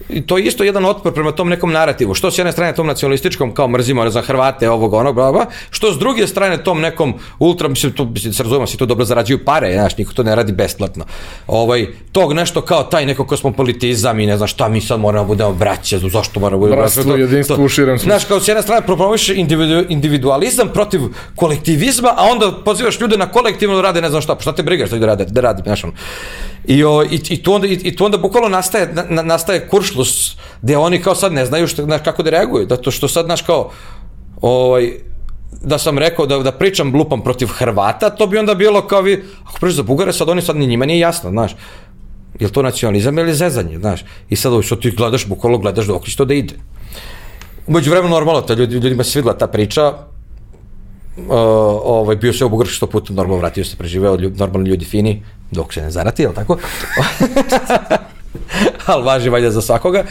i to je isto jedan otpor prema tom nekom narativu. Što s jedne strane tom nacionalističkom, kao mrzimo, ne znam, Hrvate, ovog, onog, bla, bla, što s druge strane tom nekom ultra, mislim, to, mislim, se razumemo, si to dobro zarađuju pare, znaš, niko to ne radi besplatno. Ovaj, tog nešto kao taj neko kosmopolitizam i ne znam šta mi sad moramo da budemo braće, zašto moramo da budemo braće. Bratstvo, jedinstvo to- u širem smislu. Znaš, kao s jedne strane promoviš individu, individualizam protiv kolektivizma, a onda pozivaš ljude na kolektivno da rade ne znam šta, pa šta te briga što da rade, da radi, znaš ono. I, o, i, i, tu onda, i, i tu onda bukvalno nastaje, na, na- nastaje kuršlus, gde oni kao sad ne znaju što, znaš, kako da reaguju, zato što sad, znaš, kao, ovaj, da sam rekao da, da pričam lupam protiv Hrvata, to bi onda bilo kao vi, ako pričaš za Bugare, sad oni sad ni njima nije jasno, znaš. Je to nacionalizam ili zezanje, znaš? I sad što ti gledaš, bukvalno gledaš dok će da ide. Umeđu vremenu normalno, ta ljudi, ljudima se svidla ta priča, Uh, ovaj, bio se u Bugarskoj sto puta, normalno vratio se, preživeo, ljub, normalni ljudi fini, dok se ne zarati, jel tako? [laughs] Ali važi valjda za svakoga.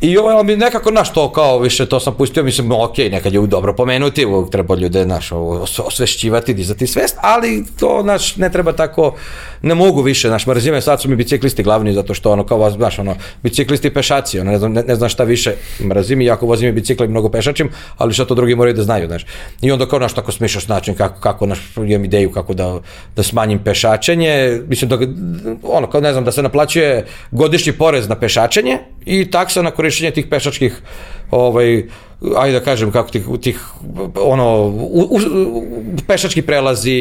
I ovo mi nekako, naš, to kao više, to sam pustio, mislim, ok, nekad je dobro pomenuti, treba ljude, naš, osvešćivati, dizati svest, ali to, naš, ne treba tako, ne mogu više, naš, mrzime, sad su mi biciklisti glavni, zato što, ono, kao znaš, ono, biciklisti i pešaci, ono, ne znam, ne, ne znam šta više mrzim, iako vozim i bicikla i mnogo pešačim, ali šta to drugi moraju da znaju, znaš. I onda kao, naš, tako smišaš način, kako, kako, naš, imam ideju kako da, da smanjim pešačenje, mislim, da, ono, kao, ne znam, da se naplaćuje godišnji porez na pešačenje i taksa na korišćenje tih pešačkih ovaj ajde da kažem kako tih, tih ono u, u, pešački prelazi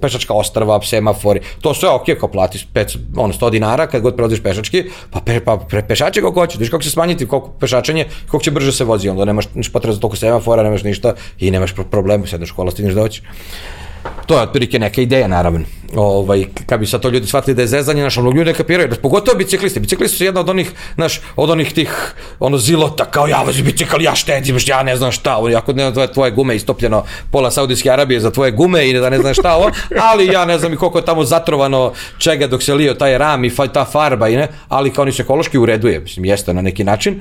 pešačka ostrava semafori to sve ok kao platiš 5 ono 100 dinara kad god prelaziš pešački pa pe, pa pre, pešače kako hoćeš vidiš kako će smanjiti koliko pešačenje koliko će brže se vozi onda nemaš niš potrebe za toliko semafora nemaš ništa i nemaš pro- problema sedneš u kola stigneš da hoćeš To je otprilike neka ideja, naravno. Ovaj, kad bi sad to ljudi shvatili da je zezanje, naš, ljudi ne kapiraju, da, pogotovo biciklisti. Biciklisti su jedna od onih, naš, od onih tih, ono, zilota, kao ja vozim bicikl, ja štedim, ja ne znam šta, ono, ako ne znam tvoje gume istopljeno pola Saudijske Arabije za tvoje gume i da ne znam šta ovo, ali ja ne znam i koliko je tamo zatrovano čega dok se lio taj ram i fa, ta farba i ne, ali kao ni se ekološki ureduje, mislim, jeste na neki način.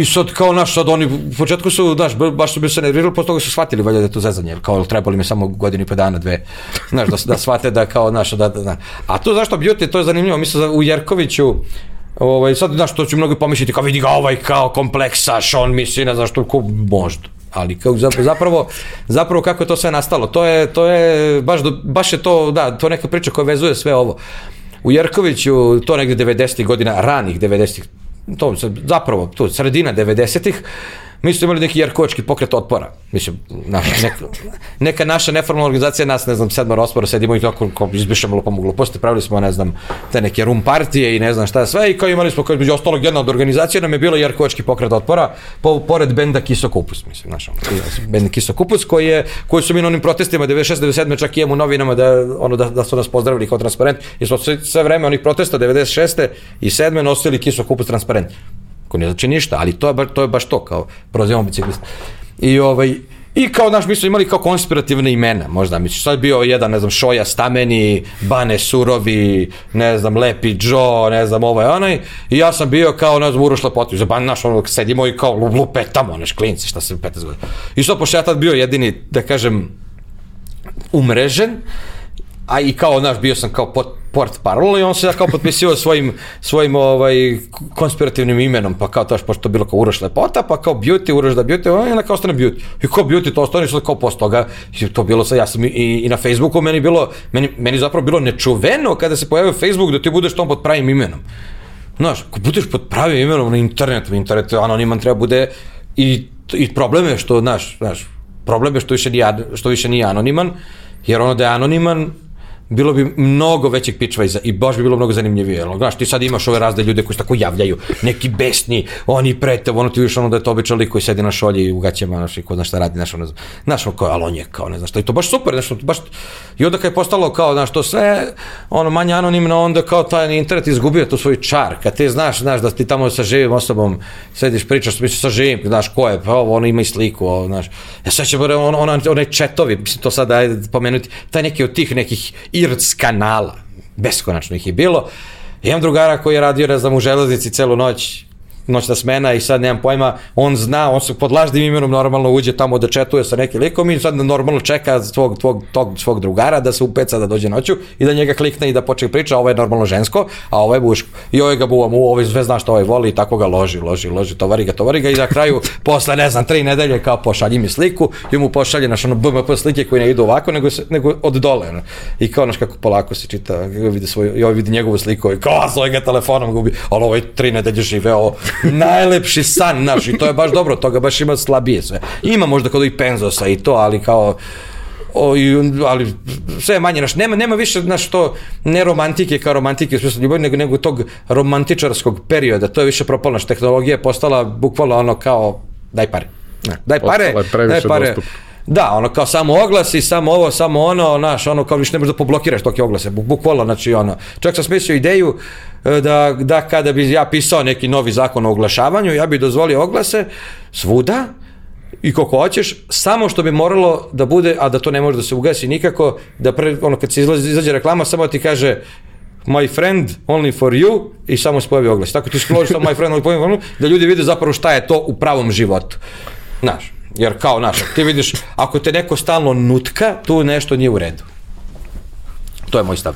I sad kao naš, sad oni, u početku su, znaš, ba- baš su bi se nervirali, posle toga su shvatili valjda da je to zezanje, kao trebali mi samo godinu i po dana, dve, znaš, da, da shvate da kao, naš, da, da, da. A tu zašto beauty, to je zanimljivo, mislim u Jerkoviću, ovaj, sad, znaš, to ću mnogi pomisliti, kao vidi ga ovaj kao kompleksaš, on misli, ne znam što, ko, možda. Ali kao, zap- zapravo, zapravo kako je to sve nastalo, to je, to je, baš, do, baš je to, da, to neka priča koja vezuje sve ovo. U Jerkoviću, to negde 90. godina, ranih 90. to zapravo, tu, sredina 90-ih, mi smo imali neki jarkovački pokret otpora. Mislim, naš, neka, neka naša neformalna organizacija, nas, ne znam, sedmar ospora, sedimo i tako, kao izbišemo lupamo gluposti, pravili smo, ne znam, te neke rum partije i ne znam šta sve, i kao imali smo, kao između ostalog, jedna od organizacija nam je bilo jarkovački pokret otpora, po, pored benda Kiso Kupus, mislim, znaš, bend Kiso Kupus, koji, je, koji su mi na onim protestima 96. 97. čak i u novinama da, ono, da, da su nas pozdravili kao transparent, jer smo sve, sve vreme onih protesta 96. i 7. nosili Kiso Kupus transparent ko ne znači ništa, ali to je, baš, to je baš to, kao prozivamo biciklista. I ovaj, I kao, znaš, mi smo imali kao konspirativne imena, možda, misliš, sad bio jedan, ne znam, Šoja Stameni, Bane Surovi, ne znam, Lepi Joe, ne znam, ovaj, onaj, i ja sam bio kao, ne znam, Uroš Lepotić, za ban, znaš, ono, sedimo i kao, lupetamo, znaš, klinci, šta se 15 godina. I što, pošto ja tad bio jedini, da kažem, umrežen, a i kao, znaš, bio sam kao pot, port parol i on se ja kao potpisivao svojim, svojim ovaj, konspirativnim imenom, pa kao to, pošto je bilo kao Uroš Lepota, pa kao Beauty, Uroš da Beauty, on je na kao ostane Beauty. I kao Beauty, to ostane što kao posle toga, to bilo sa, ja sam i, i na Facebooku, meni bilo, meni, meni zapravo bilo nečuveno kada se pojavio Facebook da ti budeš tom pod pravim imenom. Znaš, ako budeš pod pravim imenom na internetu, internet anoniman treba bude i, i problem je što, znaš, znaš, problem je što više nije, što više nije anoniman, jer ono da je anoniman, bilo bi mnogo većeg pičva iza, i baš bi bilo mnogo zanimljivije. Ono, znaš, ti sad imaš ove razde ljude koji se tako javljaju, neki besni, oni prete, ono ti viš ono da je to običan lik koji sedi na šolji u gaćama, znaš, i ko zna šta radi, znaš, ono, znaš, ono, kao, ali on je kao, ne znaš šta, i to baš super, znaš, baš, i onda kad je postalo kao, znaš, to sve, ono, manje anonimno, onda kao taj internet izgubio tu svoj čar, kad ti znaš, znaš, da ti tamo sa živim osobom sediš, pričaš, misliš sa živim, znaš, ko je, pa ovo, ono ima i sliku, ovo, znaš, ja sad će, on, on, on, onaj četovi, mislim, to sad, ajde, pomenuti, taj neki od tih nekih IRC kanala, beskonačno ih je bilo. Imam drugara koji je radio, ne znam, u železnici celu noć, noćna smena i sad nemam pojma, on zna, on se pod lažnim imenom normalno uđe tamo da četuje sa nekim likom i sad normalno čeka tvog, tvog, tog svog drugara da se upeca da dođe noću i da njega klikne i da počne priča, ovo je normalno žensko, a ovo je buško. I ovaj ga buva mu, ovaj sve zna što ovaj voli i tako ga loži, loži, loži, tovari ga, tovari ga i na kraju, [laughs] posle, ne znam, tri nedelje kao pošalji mi sliku i mu pošalje naš ono BMP slike koje ne idu ovako, nego, se, nego od dole. Ono. I kao naš kako polako se čita, vidi svoj, i ovaj vidi njegovu sliku i kao, zove ga telefonom gubi, ali ovaj tri nedelje živeo najlepši san naš i to je baš dobro, toga baš ima slabije sve. Ima možda kod i penzosa i to, ali kao o, i, ali sve je manje naš nema nema više naš to ne romantike kao romantike u smislu ljubavi nego nego tog romantičarskog perioda to je više propala naša tehnologija je postala bukvalno ono kao daj pare daj pare daj pare dostup. Da, ono kao samo oglasi, samo ovo, samo ono, znaš, ono kao više ne možeš da poblokiraš toke oglase, bukvalno, znači ono. Čak sam smislio ideju e, da, da kada bi ja pisao neki novi zakon o oglašavanju, ja bih dozvolio oglase svuda, i koliko hoćeš, samo što bi moralo da bude, a da to ne može da se ugasi nikako, da pre, ono kad se izlazi, izađe reklama, samo ti kaže my friend only for you i samo se pojavi oglas. Tako ti skložiš to my friend only for you, da ljudi vide zapravo šta je to u pravom životu. Znaš. Jer kao, naš, ti vidiš, ako te neko stalno nutka, tu nešto nije u redu. To je moj stav.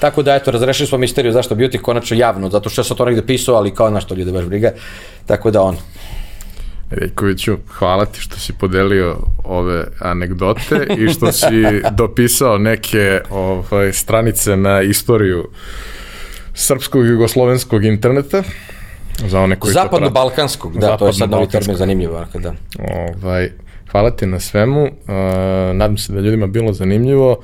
Tako da, eto, razrešili smo misteriju zašto beauty konačno javno, zato što sam to negde pisao, ali kao na što ljude baš briga. Tako da on. Rejkoviću, hvala ti što si podelio ove anegdote i što si [laughs] dopisao neke ovaj, stranice na istoriju srpskog i jugoslovenskog interneta. Za one koji Zapadno-balkanskog, da, to je sad novi termin zanimljivo. Da. Ovaj, hvala ti na svemu, uh, nadam se da ljudima bilo zanimljivo. Uh,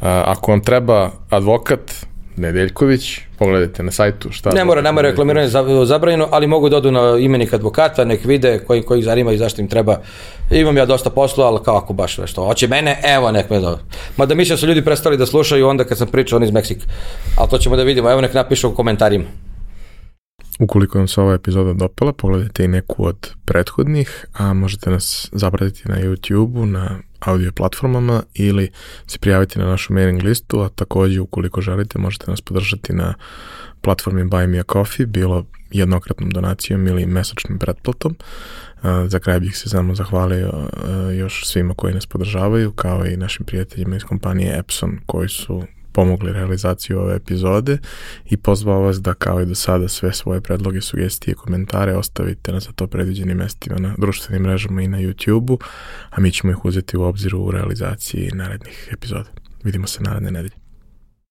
ako vam treba advokat, Nedeljković, pogledajte na sajtu šta... Ne mora, nema reklamiranje zabranjeno, ali mogu da odu na imenik advokata, nek vide koji, koji ih zanima i zašto im treba. Imam ja dosta posla, ali kao ako baš nešto hoće mene, evo nek me dobro. Mislim da su ljudi prestali da slušaju onda kad sam pričao on iz Meksika. Ali to ćemo da vidimo, evo nek napišu u komentarima. Ukoliko vam se ova epizoda dopala, pogledajte i neku od prethodnih, a možete nas zapratiti na YouTube-u, na audio platformama ili se prijaviti na našu mailing listu, a takođe ukoliko želite možete nas podržati na platformi Buy Me a Coffee, bilo jednokratnom donacijom ili mesečnim pretplatom. Za kraj bih se samo zahvalio još svima koji nas podržavaju, kao i našim prijateljima iz kompanije Epson koji su pomogli realizaciju ove epizode i pozvao vas da kao i do sada sve svoje predloge, sugestije i komentare ostavite na za to predviđenim mestima na društvenim mrežama i na YouTube-u, a mi ćemo ih uzeti u obziru u realizaciji narednih epizoda. Vidimo se naredne nedelje.